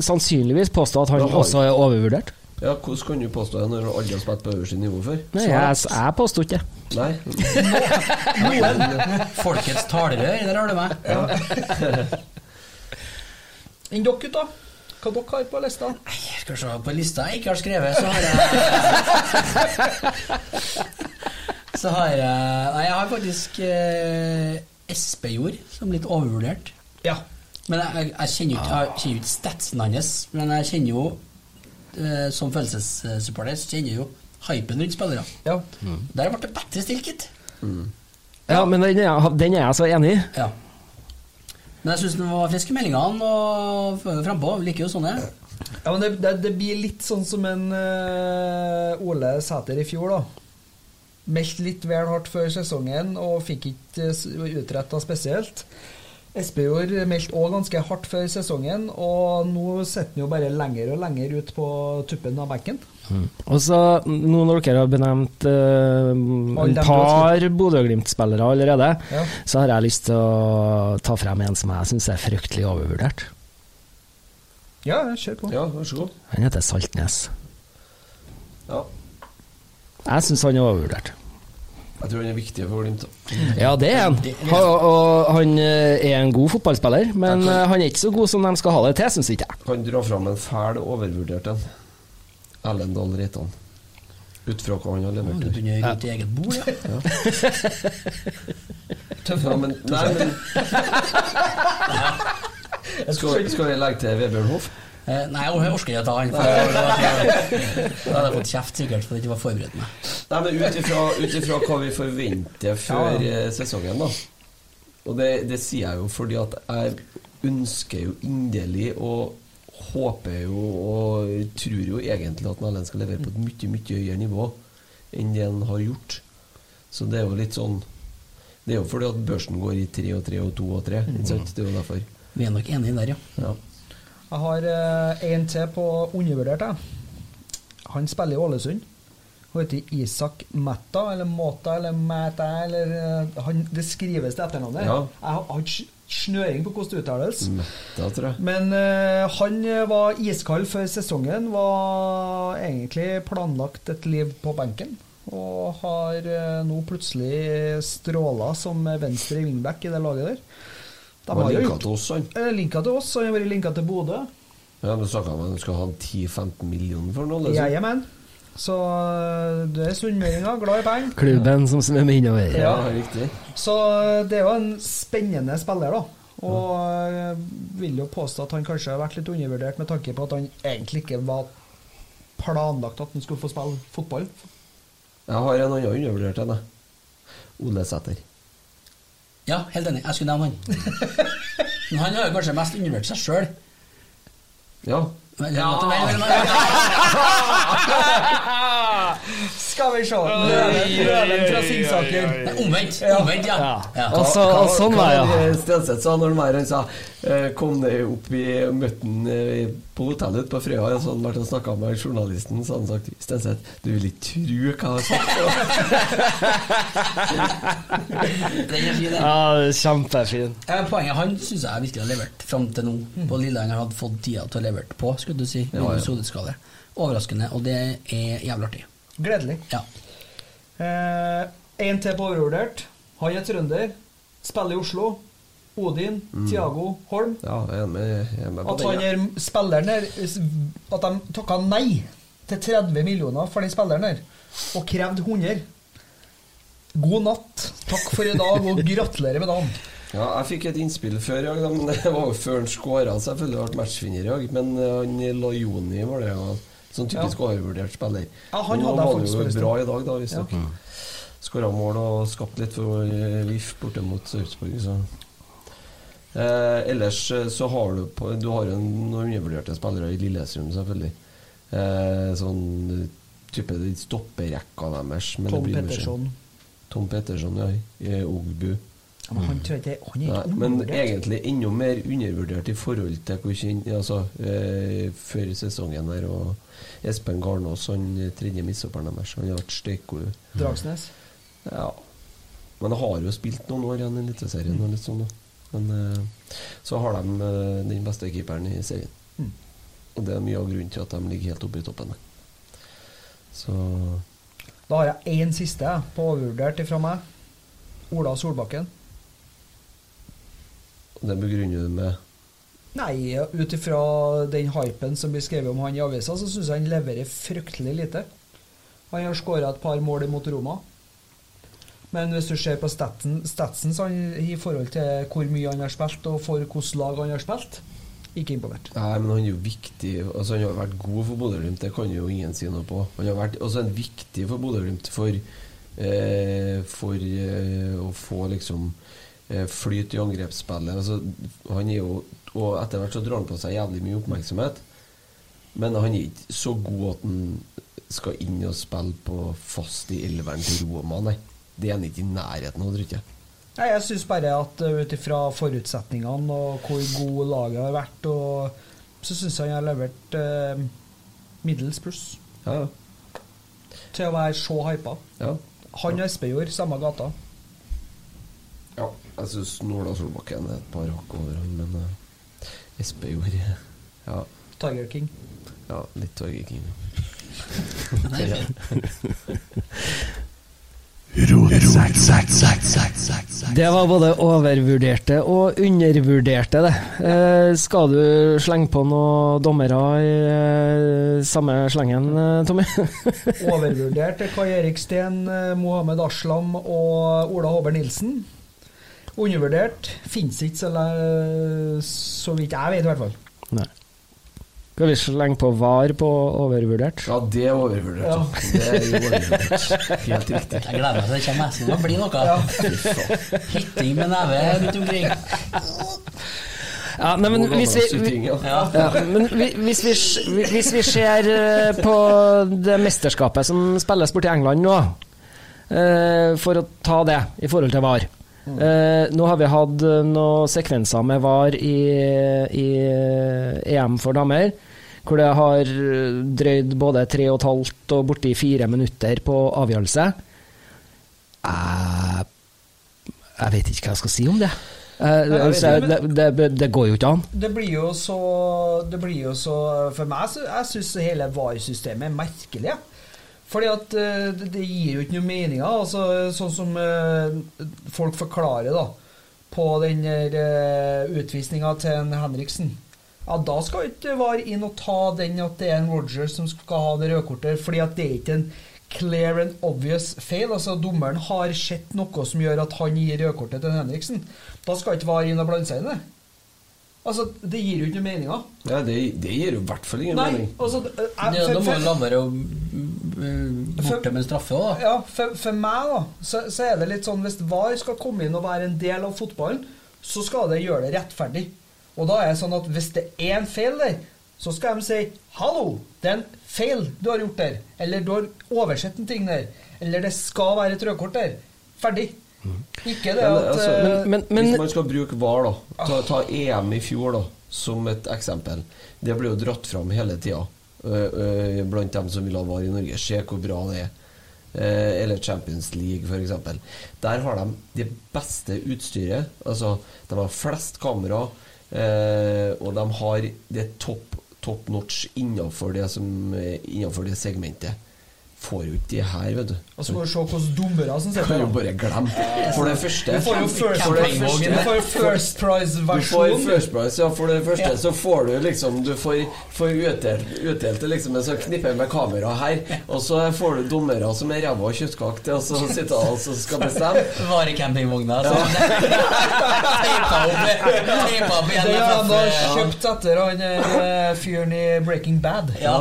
sannsynligvis påstå at han også er overvurdert. Ja, Hvordan kan du påstå det når alle har spilt på øverste nivå før? Nei, jeg, jeg påsto ikke det. Nei. Noen. Folkets talerør, der har du meg. Enn dere, gutta? Hva dere har på lista? Skal vi se, på lista jeg ikke har skrevet, så har jeg Så har jeg Nei, jeg har faktisk eh, Espejord som litt overvurdert. Ja. Men jeg, jeg, jeg kjenner jo ikke, jeg kjenner jo ikke statsen hans, men jeg kjenner jo eh, Som følelsessupporter så kjenner jo hypen rundt spillere. Ja. Der ble det bedre stilt, gitt. Ja, men den er, den er jeg så enig i. Ja. Men jeg syns den var frisk i meldingene og frampå. Liker jo sånne. Ja, men det, det, det blir litt sånn som en uh, Ole Sæter i fjor, da. Meldt litt vel hardt før sesongen og fikk ikke uh, utretta spesielt. Espejord meldte òg ganske hardt før sesongen, og nå sitter han jo bare lenger og lenger ut på tuppen av benken. Og så, nå når dere har benevnt uh, et du har par Bodø-Glimt-spillere allerede, Ja. så har jeg lyst til å ta frem en som jeg syns er fryktelig overvurdert. Ja, kjør på. Ja, vær så god. Han heter Saltnes. Ja. Jeg syns han er overvurdert. Jeg tror han er viktig for Glimt. Ja, det er han. Ha, og han eh, er en god fotballspiller, men eh, han er ikke så god som de skal ha det til, syns ikke jeg. Kan dra fram en fæl overvurdert en. Ellen Dahl Reitan. Ut fra hva han har levert. Du begynner rundt i eget bord, ja. Ja, men, nei, men skal, skal vi legge til Vebjørn Hoff? Eh, nei, jeg orker ikke å ta han. For da hadde jeg fått kjeft sikkert for at jeg ikke var forberedt meg. Nei, men ut ifra, hva vi forventer før Ja. eh, sesongen, da. Og det, det sier jeg jo fordi at jeg ønsker jo inderlig og håper jo og tror jo egentlig at Erlend skal levere på et mye, mye høyere nivå enn det han har gjort. Så det er jo litt sånn Det er jo fordi at børsen går i tre og tre og to og tre. Ikke sant? Det er jo derfor. Vi er nok enige der, ja. Ja. Jeg har én til på undervurdert. Jeg. Han spiller i Ålesund. Hun heter Isak Mætta, eller Måta, eller Mæta, eller eh, han, Det skrives til etternavnet. Ja. Jeg har har ikke snøring på hvordan det uttales. Metta, tror jeg. Men eh, han eh, var iskald før sesongen. Var egentlig planlagt et liv på benken. Og har eh, nå plutselig stråla som venstre wingback i det laget der. De har linka til oss, han. Eh, Linka til oss, han har vært linka til Bodø. Ja, men snakka om at han skal ha 10-15 millioner for noe? Liksom. er med. Så det er sunnmøringer, glad i penger. Klubben som svømmer innover. Ja, riktig. Så øh, det er jo en spennende spiller, da. Og jeg vil jo påstå at han kanskje har vært litt undervurdert med tanke på at han egentlig ikke var planlagt at han skulle få spille fotball. Jeg har en annen undervurdert enn jeg. Ole Sæter. Ja, helt enig. Jeg skulle nevne han. Men han har jo kanskje mest undervurdert seg sjøl. Ja. Skal vi se Løven fra Singsaker. Omvendt. Omvendt, ja. ja. Og så- sånn var det, ja. Stenseth sa når han sa eh, Kom deg opp i møtten eh, på hotellet på Frøya, så hadde han vært snakka med journalisten, så hadde han sagt Stenseth, du vil ikke tru hva jeg har sagt. Den er fin. Ja, kjempefin. Poenget han syns jeg virkelig har levert fram til nå. På Lillehammer hadde fått tida til å levere på, skulle du si. Ja, ja. Overraskende, og det er jævlig artig. Gledelig. Ja. Eh, en til på overvurdert. Han er trønder. Spiller i Oslo. Odin. Mm. Tiago Holm. Ja, jeg er med, jeg er med At han er spilleren der At de takka nei til 30 millioner for den spilleren der, og krevde 100. God natt. Takk for i dag, og gratulerer med dagen. Ja, jeg fikk et innspill før i dag, men det var jo før han skåra. Selvfølgelig ble matchvinner i dag, men eh, han Lajoni var det, ja. Sånn typisk overvurdert spiller. Ja, han hadde jeg faktisk jo bra i dag, da, visstnok. Ja. Skåra mål og skapt litt for eh, VIF borte mot Sarpsborg, så eh, Ellers eh, så har du på, Du har jo noen undervurderte spillere i Lillestrøm, selvfølgelig. Eh, sånn type stopperekka deres. Tom Petterson. Tom Petterson, ja. I Ogbu. Ja, men han tror jeg ikke Han er Nei, men egentlig enda mer undervurdert i forhold til hvor kjent altså, eh, Før sesongen her. og Espen Garnås, han tredje midtstopperen deres, han har vært steikgod. Dragsnes. Ja. Men han har jo spilt noen år igjen i Eliteserien og litt sånn. da. Men eh, så har de eh, den beste keeperen i serien. Mm. Og det er mye av grunnen til at de ligger helt oppe i toppen. Så Da har jeg én siste på overvurdert ifra meg. Ola Solbakken. det begrunner du med Nei, ut ifra den hypen som blir skrevet om han i avisa, så syns jeg han leverer fryktelig lite. Han har skåra et par mål mot Roma. Men hvis du ser på statsen, statsen han, i forhold til hvor mye han har spilt, og for hvilket lag han har spilt, ikke imponert. Nei, men han er jo viktig Altså Han har vært god for Bodø-Glimt, det kan jo ingen si noe på. Han har vært også en viktig for Bodø-Glimt for, eh, for eh, å få liksom eh, flyt i angrepsspillet. Altså, han er jo Og etter hvert så drar han på seg jævlig mye oppmerksomhet. Men han er ikke så god at han skal inn og spille på fast i elveren til Roma, nei. Det er han ikke i nærheten av, tror jeg. Nei, Jeg syns bare at uh, ut ifra forutsetningene og hvor god laget har vært, og, så syns jeg han har levert eh, middels pluss. Ja. Til å være så hypa. Ja. Han og Espejord, samme gata. Ja, jeg syns Norda Solbakken er et par hakk over han, men uh, Espejord Ja. Tiger King. Ja, litt Tiger King. Det var både overvurderte og undervurderte, det. Eh, skal du slenge på noen dommere i eh, samme slengen, eh, Tommy? Overvurdert er Kai Erik Steen, eh, Mohammed Aslam og Ola Håber Nilsen. Undervurdert fins ikke, så, så vidt jeg vet, i hvert fall. Nei. Skal vi slenge på VAR på overvurdert? Ja, det er overvurdert. Ja. Det er jo overvurdert. Helt riktig. Jeg gleder meg til det kommer nesten til å bli noe. Ja. Hitting med neve rundt omkring. Ja, nei, men hvis vi, vi, ja, men hvis, vi, hvis vi ser eh, på det mesterskapet som spilles borti England nå, eh, for å ta det i forhold til VAR eh, Nå har vi hatt eh, noen sekvenser med VAR i, i EM for damer, hvor det har drøyd både tre og et halvt og borti fire minutter på avgjørelse. Jeg, jeg vet ikke hva jeg skal si om det. Eh, det, det, det går jo ikke an. Det blir jo så Det blir jo så For meg, så jeg syns hele VAR-systemet er merkelig. jeg. Fordi at uh, det, gir jo ikke noe meninger. Altså, sånn som uh, folk forklarer da på den uh, utvisninga til en Henriksen. Ja, Da skal ikke VAR inn og ta den at det er en Roger som skal ha det røde kortet, fordi at det er ikke en clear and obvious feil. Altså Dommeren har sett noe som gjør at han gir rødkortet til Henriksen. Da skal ikke VAR inn og blande seg inn i det. Altså, Det gir jo ikke noe meninger. Ja, det, det gir jo i hvert fall ingen Nei, mening. altså jeg- Ja, da må jo du la være å mm, borte med en straffe òg, da. Ja, for, for meg da så, så er det litt sånn Hvis VAR skal komme inn og være en del av fotballen, så skal det gjøre det rettferdig. Og da er det sånn at hvis det er en feil der, så skal de si 'Hallo, det er en feil du har gjort der.' Eller 'Du har oversett en ting der.' Eller 'Det skal være et rødkort der.' Ferdig. Ikke det Men, at altså, eh, hvis man skal bruke VAR, da ta, ta EM i fjor da som et eksempel. Det ble jo dratt fram hele tida blant dem som vil ha VAR i Norge. Se hvor bra det er. Eh, eller Champions League, f.eks. Der har de det beste utstyret. Altså, de har flest kamera, eh, og de har det top, top notch innenfor det, som, innenfor det segmentet. Får jo ikke de her, vet du. Og så må du se hvordan dommere som sitter Kan jo bare glemme. For det første Du får jo first, får første- first Du får first prize, ja. For det første så får du liksom Du får, får utdelt, utdelt liksom en sånn knippe med kamera her, og så får du dommere som er ræva og kjøttkake til å så sitte og så skal bestemme. Var i campingvogna. Så teipa opp igjen Det har han kjøpt etter han eh, fyren i Breaking Bad. Ja.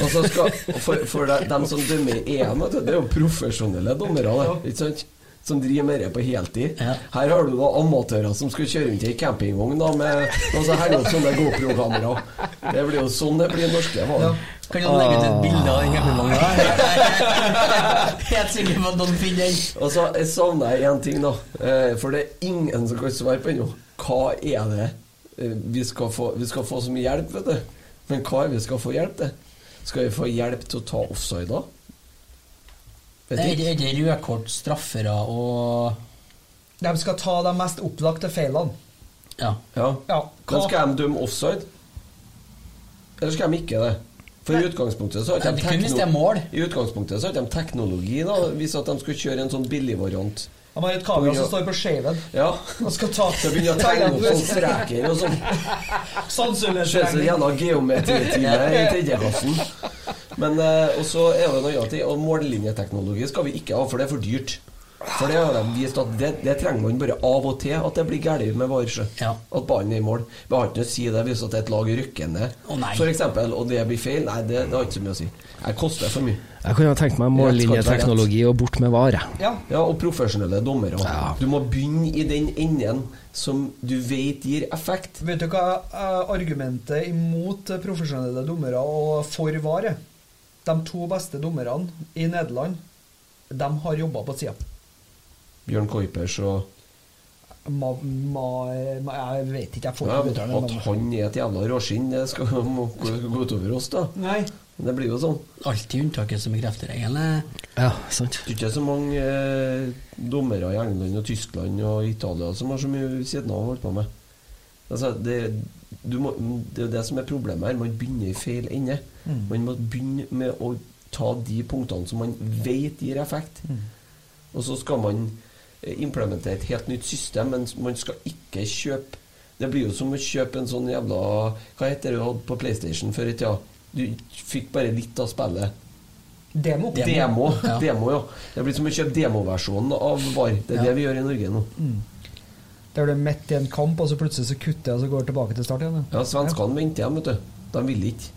Og så skal, og for, for de, dem som dømmer i EM, det er jo profesjonelle dommere. Da, ikke sant? som driver med det på heltid. Her har du da amatører som skal kjøre rundt i campingvogn da, med og så opp sånne GoPro-kamera. Det blir jo sånn det blir norske valg. Kan du legge ut et bilde av den campingvogna? Helt sikker på at noen finner den. Og så jeg savner jeg én ting, da. Eh, For det er ingen som kan svare på ennå. Hva er det eh, vi skal få? Vi skal få så mye hjelp, vet du. Men hva er det vi skal få hjelp til? Skal vi få hjelp til å ta offside, da? Det er det ikke rødkort, straffere og De skal ta de mest opplagte feilene. Ja. Ja. Ja, Men skal de dømme offside? Eller skal de ikke det? For i utgangspunktet så har de kun hvis det tekno- mål. I utgangspunktet så har ikke de teknologi, da, hvis at de skal kjøre en sånn billigvariant. De har et kamera som står på shaven Ja. og skal ta Så begynner å tegne opp sånn streker og sånn. Ser ut gjennom geometritime i tredjeklassen. Men eh, og så er det noe annet. Og mållinjeteknologi skal vi ikke ha, for det er for dyrt. For det har de vist at det, det trenger man bare av og til, at det blir galt med varsel. At ballen er i mål. Vi har ikke noe å si det hvis at et lag rykker ned, eksempel, og det blir feil. Nei, det, det har ikke så mye å si. Det koster for mye. Jeg kunne ha tenkt meg mållinjeteknologi og bort med vare. Ja. og profesjonelle dommere. Du må begynne i den enden som du vet gir effekt. Vet du hva er argumentet imot profesjonelle dommere og for VAR er? De to beste dommerne i Nederland, de har jobba på sida. Bjørn Kuipers og Ma, ma, ma, jeg vet ikke, jeg får ja, ikke uttale At han er et jævla råskinn, det skal må gå utover oss, da. Nei. Det blir jo sånn. Alltid unntaket som bekrefter regelen. Ja, sant. Det er ikke så mange eh, dommere i England og Tyskland og Italia som har så mye ved siden av å holde på med. Altså, det, du må, det er det som er problemet her. Man begynner i feil ende. Mm. Man må begynne med å ta de punktene som man vet gir effekt. Mm. Og så skal man eh, implementere et helt nytt system, men man skal ikke kjøpe Det blir jo som å kjøpe en sånn jævla Hva heter det du hadde på PlayStation før i tida? Du fikk bare litt av spillet. Demo. Demo, Ja. demo, ja. Det blir som å kjøpe demoversjonen av VAR. Det er Ja. det vi gjør i Norge nå. Der du er midt i en kamp, og så plutselig så kutter jeg, og så går tilbake til start igjen. Ja, Svenskene venter igjen, vet du. De vil ikke.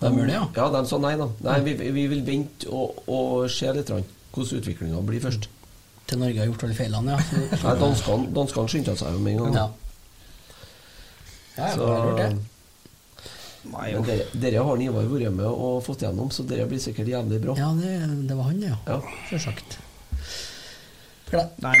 De det, ja? Ja, de sa nei, da. Nei, vi, vi vil vente og, og se litt hvordan utviklinga blir først. Til Norge har gjort alle feilene, ja. Nei, Danskene danskene skyndte seg jo med en gang. Ja. Det er lurt, det. Men dere, dere har Ivar vært med og fått gjennom, så dere blir sikkert jævlig bra. Ja, det, det var han, ja. Ja. Selvsagt. Nei,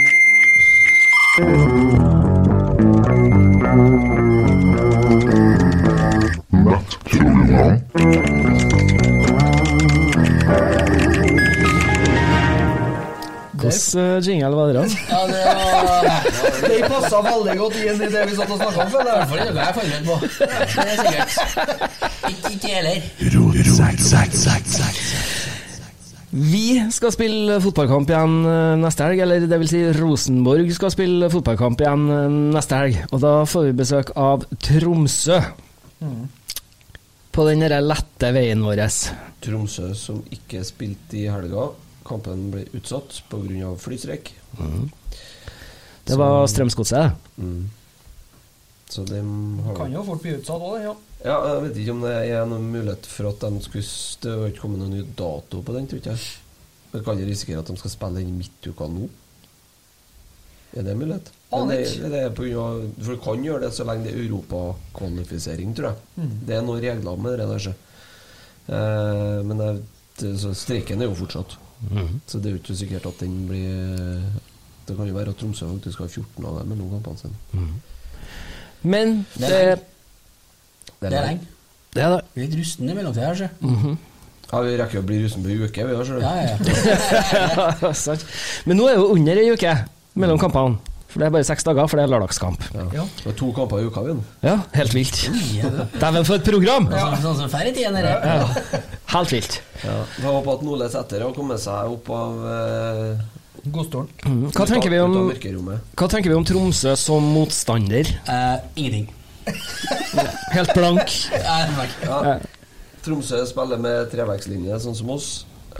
Hvordan eh, jingle var det? Ja, det var Det passa veldig godt inn i det vi satt og snakka om. føler I hvert jeg. fall jeg er forberedt på. Det er sikkert. Ikke, ikke heller. Vi skal spille fotballkamp igjen eh, neste helg, eller det vil si Rosenborg skal spille fotballkamp igjen eh, neste helg. Og da får vi besøk av Tromsø. Mm. På den derre lette veien vår. Tromsø som ikke spilte i helga. Kampen ble utsatt pga. flystreik. Det var Strømsgodset, det. Mm. Så de har Kan jo fort bli utsatt òg, ja. Ja, jeg vet ikke om det er noen mulighet for at de skulle Det har ikke kommet noen ny dato på den, tror ikke jeg. Men kan de risikere at de skal spille den i midtuka nå? Er det en mulighet? Det, det er på grunn av, for du kan gjøre det så lenge det er europakvalifisering, tror jeg. Mm. Det er noen regler med det der. Så. Eh, men det, det, så streiken er jo fortsatt. Mhm. Så det er jo ikke sikkert at den blir Det kan jo være at Tromsø faktisk har 14 av dem mellom kampene sine. Men Det er Det er lenge. det er det. Vi er litt rustne i mellomtida så. Mhm. Ja, Vi rekker å bli rusten på ei uke, vi ja, ja. Ja. Men nå er det jo under ei uke mellom kampene. For det er bare seks dager, for det er lørdagskamp. Ja. Det er to kamper i uka, vi nå. Ja, helt vilt. Dæven, for et program! Ja. sånn som før i tida, dere. Ja. Helt vilt. Ja. Jeg håper at Nole Sæter har kommet seg opp av eh, Godstolen. Mm. Hva tenker vi om-. Hva tenker vi om Tromsø som motstander? Eh, ingenting. Helt blank. Er. Ja. Tromsø spiller med treverkslinje, sånn som oss.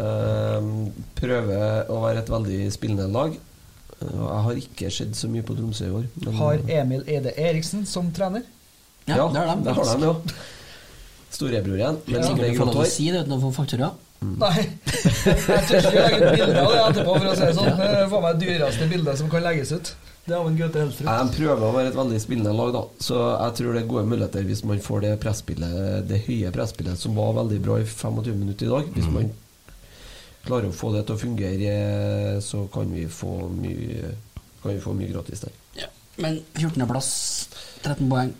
Eh, prøver å være et veldig spillende lag. Jeg har ikke sett så mye på Tromsø i år. men- Har Emil Eide Eriksen som trener? Ja, det har de. Det har de, ja. Storebror igjen. Med Sikkert ikke fått lov til å si det uten å få faktura. Nei. Jeg tør ikke legge ut bilde av det etterpå, for å si det sånn. Det er meg det dyreste bildet som kan legges ut. Det er av en Gaute Helstrup. Jeg prøver å være et veldig spillende lag, da. Så jeg tror det er gode muligheter hvis man får det presspillet Det høye presspillet som var veldig bra i 25 minutter i dag. Hvis man klarer å få det til å fungere, så kan vi få mye Kan vi få mye gratis der. Ja. Men 14.-plass, 13 poeng,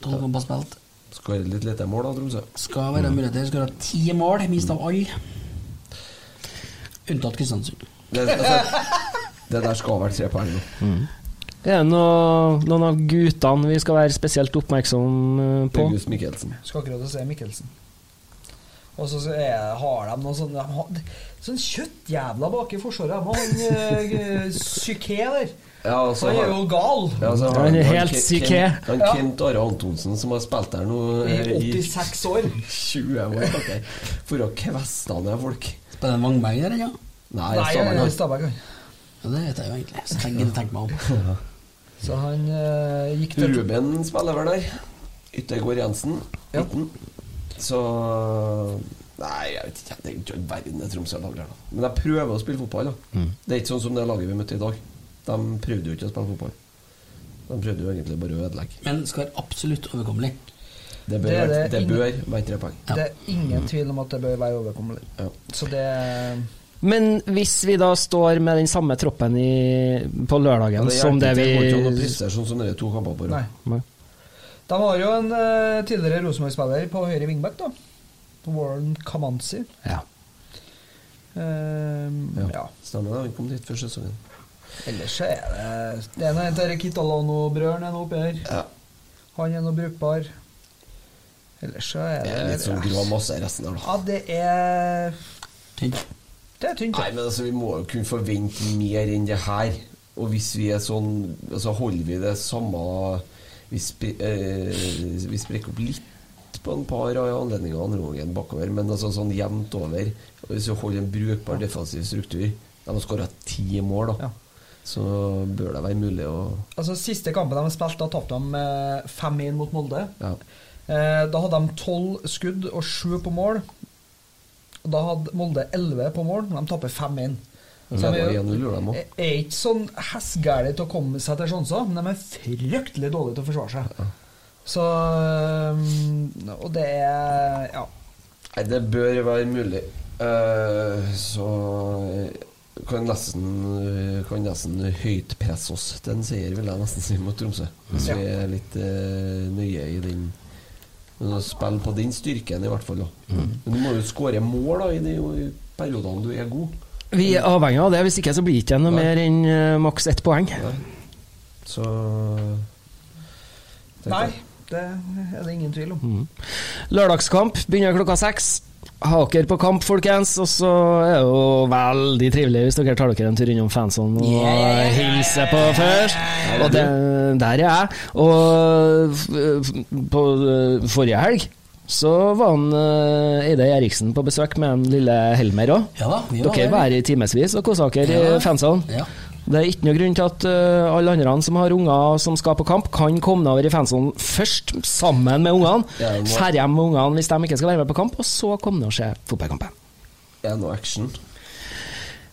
12 kamper spilt. Skal være litt lite mål, da, Tromsø. Skal være muligheter. Skal ha ti mål, minst av alle. Unntatt Kristiansund. Det, altså, det der skal være tre poeng nå. Er det noe, noen av guttene vi skal være spesielt oppmerksom på? August Mikkelsen. Skal akkurat se si Mikkelsen. Og så er, har de noe sånn de har, Sånn kjøttjævla bak i forsvaret. Han uh, Psyké der. Ja, altså, han er jo gal. Ja, altså, Han er helt psyké. Han Ja. Kent Are Antonsen som har spilt der nå I eh, 86 år. 20 år. okay. For å kveste ned folk. Spiller han Vangberg her ja? Nei, Nei, Stabæk, han han. han. Ja, det vet jeg jo egentlig. Så jeg gidder meg om. Så han uh, gikk til Ruben spiller vel der. Yttergård Jensen. Midten. Så Nei, jeg vet ikke. Det er ikke all verden det Tromsø-laget her, da. Men jeg prøver å spille fotball, da. Mm. Det er ikke sånn som det laget vi møtte i dag. De prøvde jo ikke å spille fotball. De prøvde jo egentlig bare å ødelegge. Men skal være absolutt overkommelig. Det bør, Det det, det bør ingen- være tre poeng. Det er ingen tvil om at det bør være overkommelig. Så det Men hvis vi da står med den samme troppen i, på lørdagen det som det vi. Det går ikke å prestere sånn som dere to kamper på rad. De har jo en uh, tidligere Rosenborg-spiller på høyre wingback, da. Warren Kamanzi. Ja. Ehm, ja. Stemmer det. Han kom dit før sesongen. Ellers så er det Det er noe til Kitalano-brødrene er nå oppi her. Han er nå brukbar. Ellers så er Det det er litt sånn grå masse resten her, da. Ja, det er Tynt. Det er tynt. Nei, men altså, vi må jo kunne forvente mer enn det her. Og hvis vi er sånn Altså holder vi det samme Vi, sp eh, vi sprekker opp litt på en par av anledninger andre gangen bakover, men altså sånn jevnt over. Hvis vi holder en brukbar defensiv struktur De har skåra ti mål, da. Så bør det være mulig å Altså Siste kampen de har spilt, da tapte de eh, 5-1 mot Molde. Ja. Eh, da hadde de 12 skudd og 7 på mål. Da hadde Molde 11 på mål, men de taper 5-1. Leder er jo- 1-0, gjorde de også. er er ikke sånn hesgæle til å komme seg til sjanser, men de er fryktelig dårlige til å forsvare seg. Så Og det er Ja. Nei, det bør være mulig. Uh, så kan nesten, kan nesten høyt presse oss til en seier, vil jeg nesten si, mot Tromsø. Hvis Ja. vi er litt uh, nøye i den Spill Spille på den styrken, i hvert fall. da Men du må jo skåre mål da i de periodene du er god. Vi er avhengig av det, hvis ikke så blir det ikke noe mer enn uh, maks ett poeng. Så Nei, det er det ingen tvil om. Mm. Lørdagskamp begynner klokka seks. Ha dere på kamp, folkens. Og så er det jo veldig trivelig hvis dere tar dere en tur innom fansene og Yeah, hilser på først. Og det, der er jeg. Og på eh, forrige helg så var han eh, Eide Eriksen på besøk med en lille Helmer òg. Ja da, vi var Dere var her i timevis og kosa dere Ja. i fansene. Ja. Det er ikke noe grunn til at uh, alle andre som har unger som skal på kamp, kan komme over i fansonen først, sammen med ungene. Ja, må- hjem med ungene hvis de ikke skal være med på kamp, og så komme ned og se fotballkampen. er no action.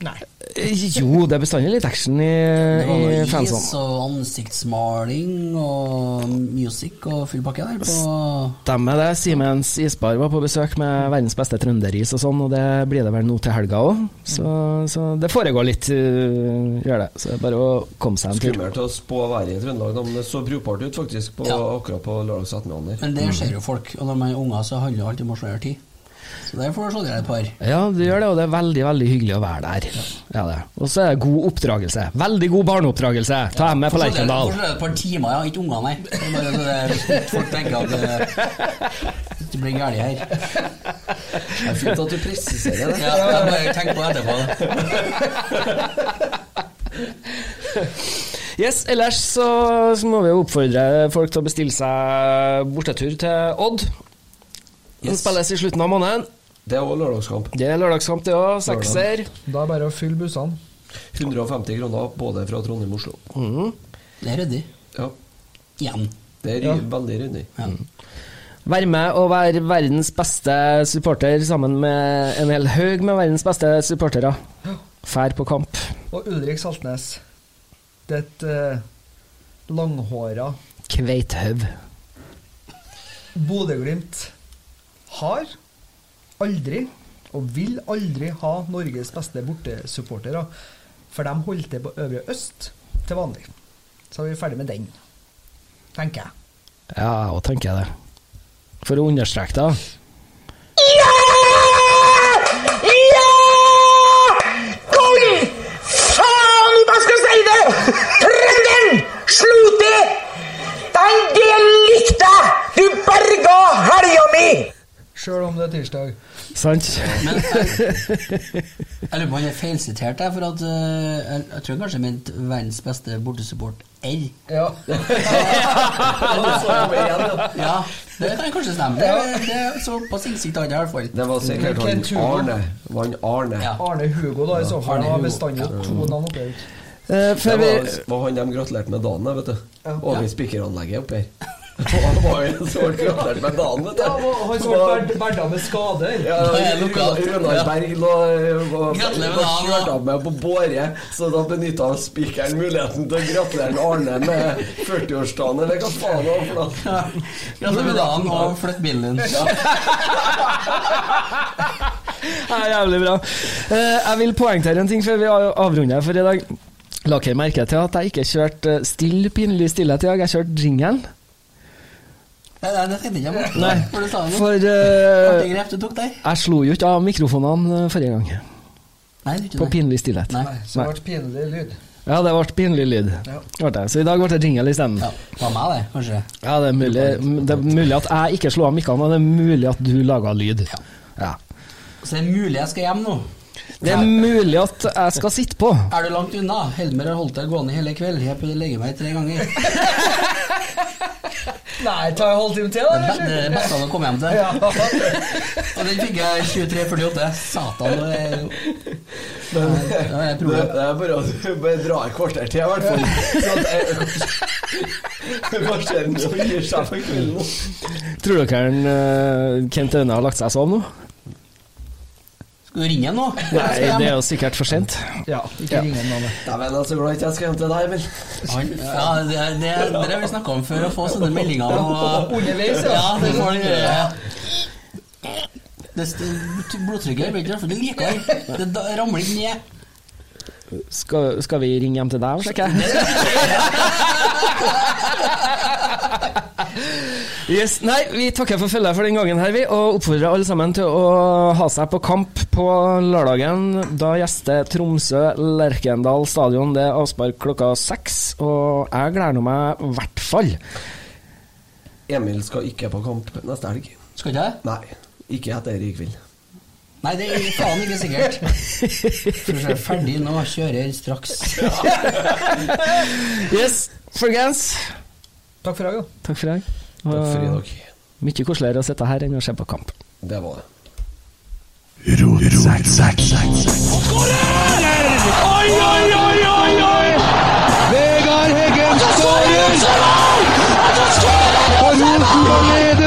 Nei. Eh, Jo, det er bestandig litt action i, i noe is og ansiktsmaling og music og full pakke der. På Stemmer det. Simens Isbar var på besøk med verdens beste trønderis og sånn, og det blir det vel nå til helga òg. Så, så det foregår litt, uh, gjør det. Så det er bare å komme seg en tur. Skummelt å spå været i Trøndelag, men det så brukbart ut faktisk på, akkurat på lørdags ettermiddag. Men det ser jo folk. Og når man er unger, så handler det alltid om å slå tid. Så der får du slått i deg et par. Ja, du gjør det, og det er veldig veldig hyggelig å være der. Ja, det. Og så er det god oppdragelse. Veldig god barneoppdragelse. Ta dem med på Lerkendal. får dere et par timer, ja. Ikke ungene, nei. Det er bare så det, folk tenker at det, det blir galt her. Det er fint at du presiserer det. Ja, jeg bare tenker på det etterpå. Yes, ellers så, så må vi oppfordre folk til å bestille seg bortetur til Odd. Den Yes. spilles i slutten av måneden. Det er òg lørdagskamp. Det er lørdagskamp, det òg. Sekser. Da er det bare å fylle bussene. 150 kroner både fra Trondheim og Oslo. Mm. Det er ryddig. Ja. Igjen. Det er ja. veldig ryddig. Ja. Være med og være verdens beste supporter sammen med en hel haug med verdens beste supportere. Fær på kamp. Og Ulrik Saltnes. Det er et uh, langhåra Kveithaug. Bodø-Glimt har aldri, og vil aldri ha, Norges beste bortesupportere. For de holder til på Øvre Øst til vanlig. Så er vi ferdig med den, tenker jeg. Ja, og òg tenker det. For å understreke det. Ja! Ja! Oi! Faen, skal jeg si det? Trønderen! Slo til! Den del likte jeg! Du berga helga mi! Sjøl om det er tirsdag. Sant? Men jeg, jeg lurer på om han er feilsitert for at eh, jeg, jeg tror han kanskje mente verdens beste bortesupport R. Ja. ja, det kan kanskje stemme. Det, det er Såpass innsikt har jeg i hvert fall. Det var sikkert han Hugo. Arne. Var han Arne? Arne Hugo, da, i så fall. Han har bestandig to navn oppi her. Eh, Det var, var han de gratulerte med dagen, vet du. Ja. vi i spikeranlegget oppi her. Han var jo så gratulert med dagen, vet du. Ja, han- som ble berda med skader. Ja, Runar Runar Berg lå kjørt av med på båre, så da benytta spikeren muligheten til å gratulere Arne med 40-årsdagen, eller hva faen det var for noe. Gratulerer med dagen og flytt bilen din. Ja, jævlig bra. Eh, jeg vil poengtere en ting før vi avrunder for i dag. La dere merke til at jeg ikke kjørte still pinlig stillhet i dag, jeg kjørte jingle. Nei, nei, det tenkte jeg ikke på. Nei, For du sa det for eh, Artig grep du tok der. jeg slo jo ikke av mikrofonene eh, forrige gang. Nei, ikke På det. pinlig stillhet. Nei, Så det ble pinlig lyd. Ja, det ble pinlig lyd. Ja. Så i dag ble det jingle isteden. Ja, det var meg, det, kanskje. Ja, det er, mulig, det er mulig at jeg ikke slo av mikkene, og det er mulig at du laga lyd. Ja. Så det er mulig jeg skal hjem nå. Det er mulig at jeg skal sitte på. Er du langt unna? Helmer har holdt deg gående hele kveld. Jeg prøvde å legge meg tre ganger. Nei, ta en halvtime til, da. Det er det beste han har kommet hjem til. Ja. Og den fikk jeg 23,48. Satan. Det er jo Det, Ja, jeg det, det er bare å bare dra et kvarter til, i hvert fall. Hva skjer jeg Kanskje gir seg for kvelden nå. Tror dere uh, Kent Aune har lagt seg sånn nå? Skal du ringe nå? Nei, det er jo sikkert for sent. Ja, ikke ring ham nå. Dæven, jeg er så glad ikke jeg skal hjem til deg, Emil. Han, ja, det, er- det, er- det har vi snakka om før, å få sånne meldinger. Og, Underveis, ja. ja. Det får du gjøre. Blodtrykket blir ikke derfor det ramler ned. Skal, skal vi ringe hjem til deg og sjekke? Yes, nei, Vi takker for følget for den gangen, her vi, og oppfordrer alle sammen til å ha seg på kamp på lørdagen. Da gjester Tromsø Lerkendal stadion. Det er avspark klokka seks, og jeg gleder meg i hvert fall. Emil skal ikke på kamp neste helg. Skal ikke jeg? Nei, ikke etter i kveld. Nei, det er faen ikke sikkert. For jeg er ferdig nå, kjører straks. Yes, folkens. Takk for i dag, da. Takk for i dag. Takk for i dag. Mye koseligere å sitte her enn å se på kamp. Det var det. Oi, oi, oi, oi, oi! Vegard Heggen skårer! Og Rosenborg leder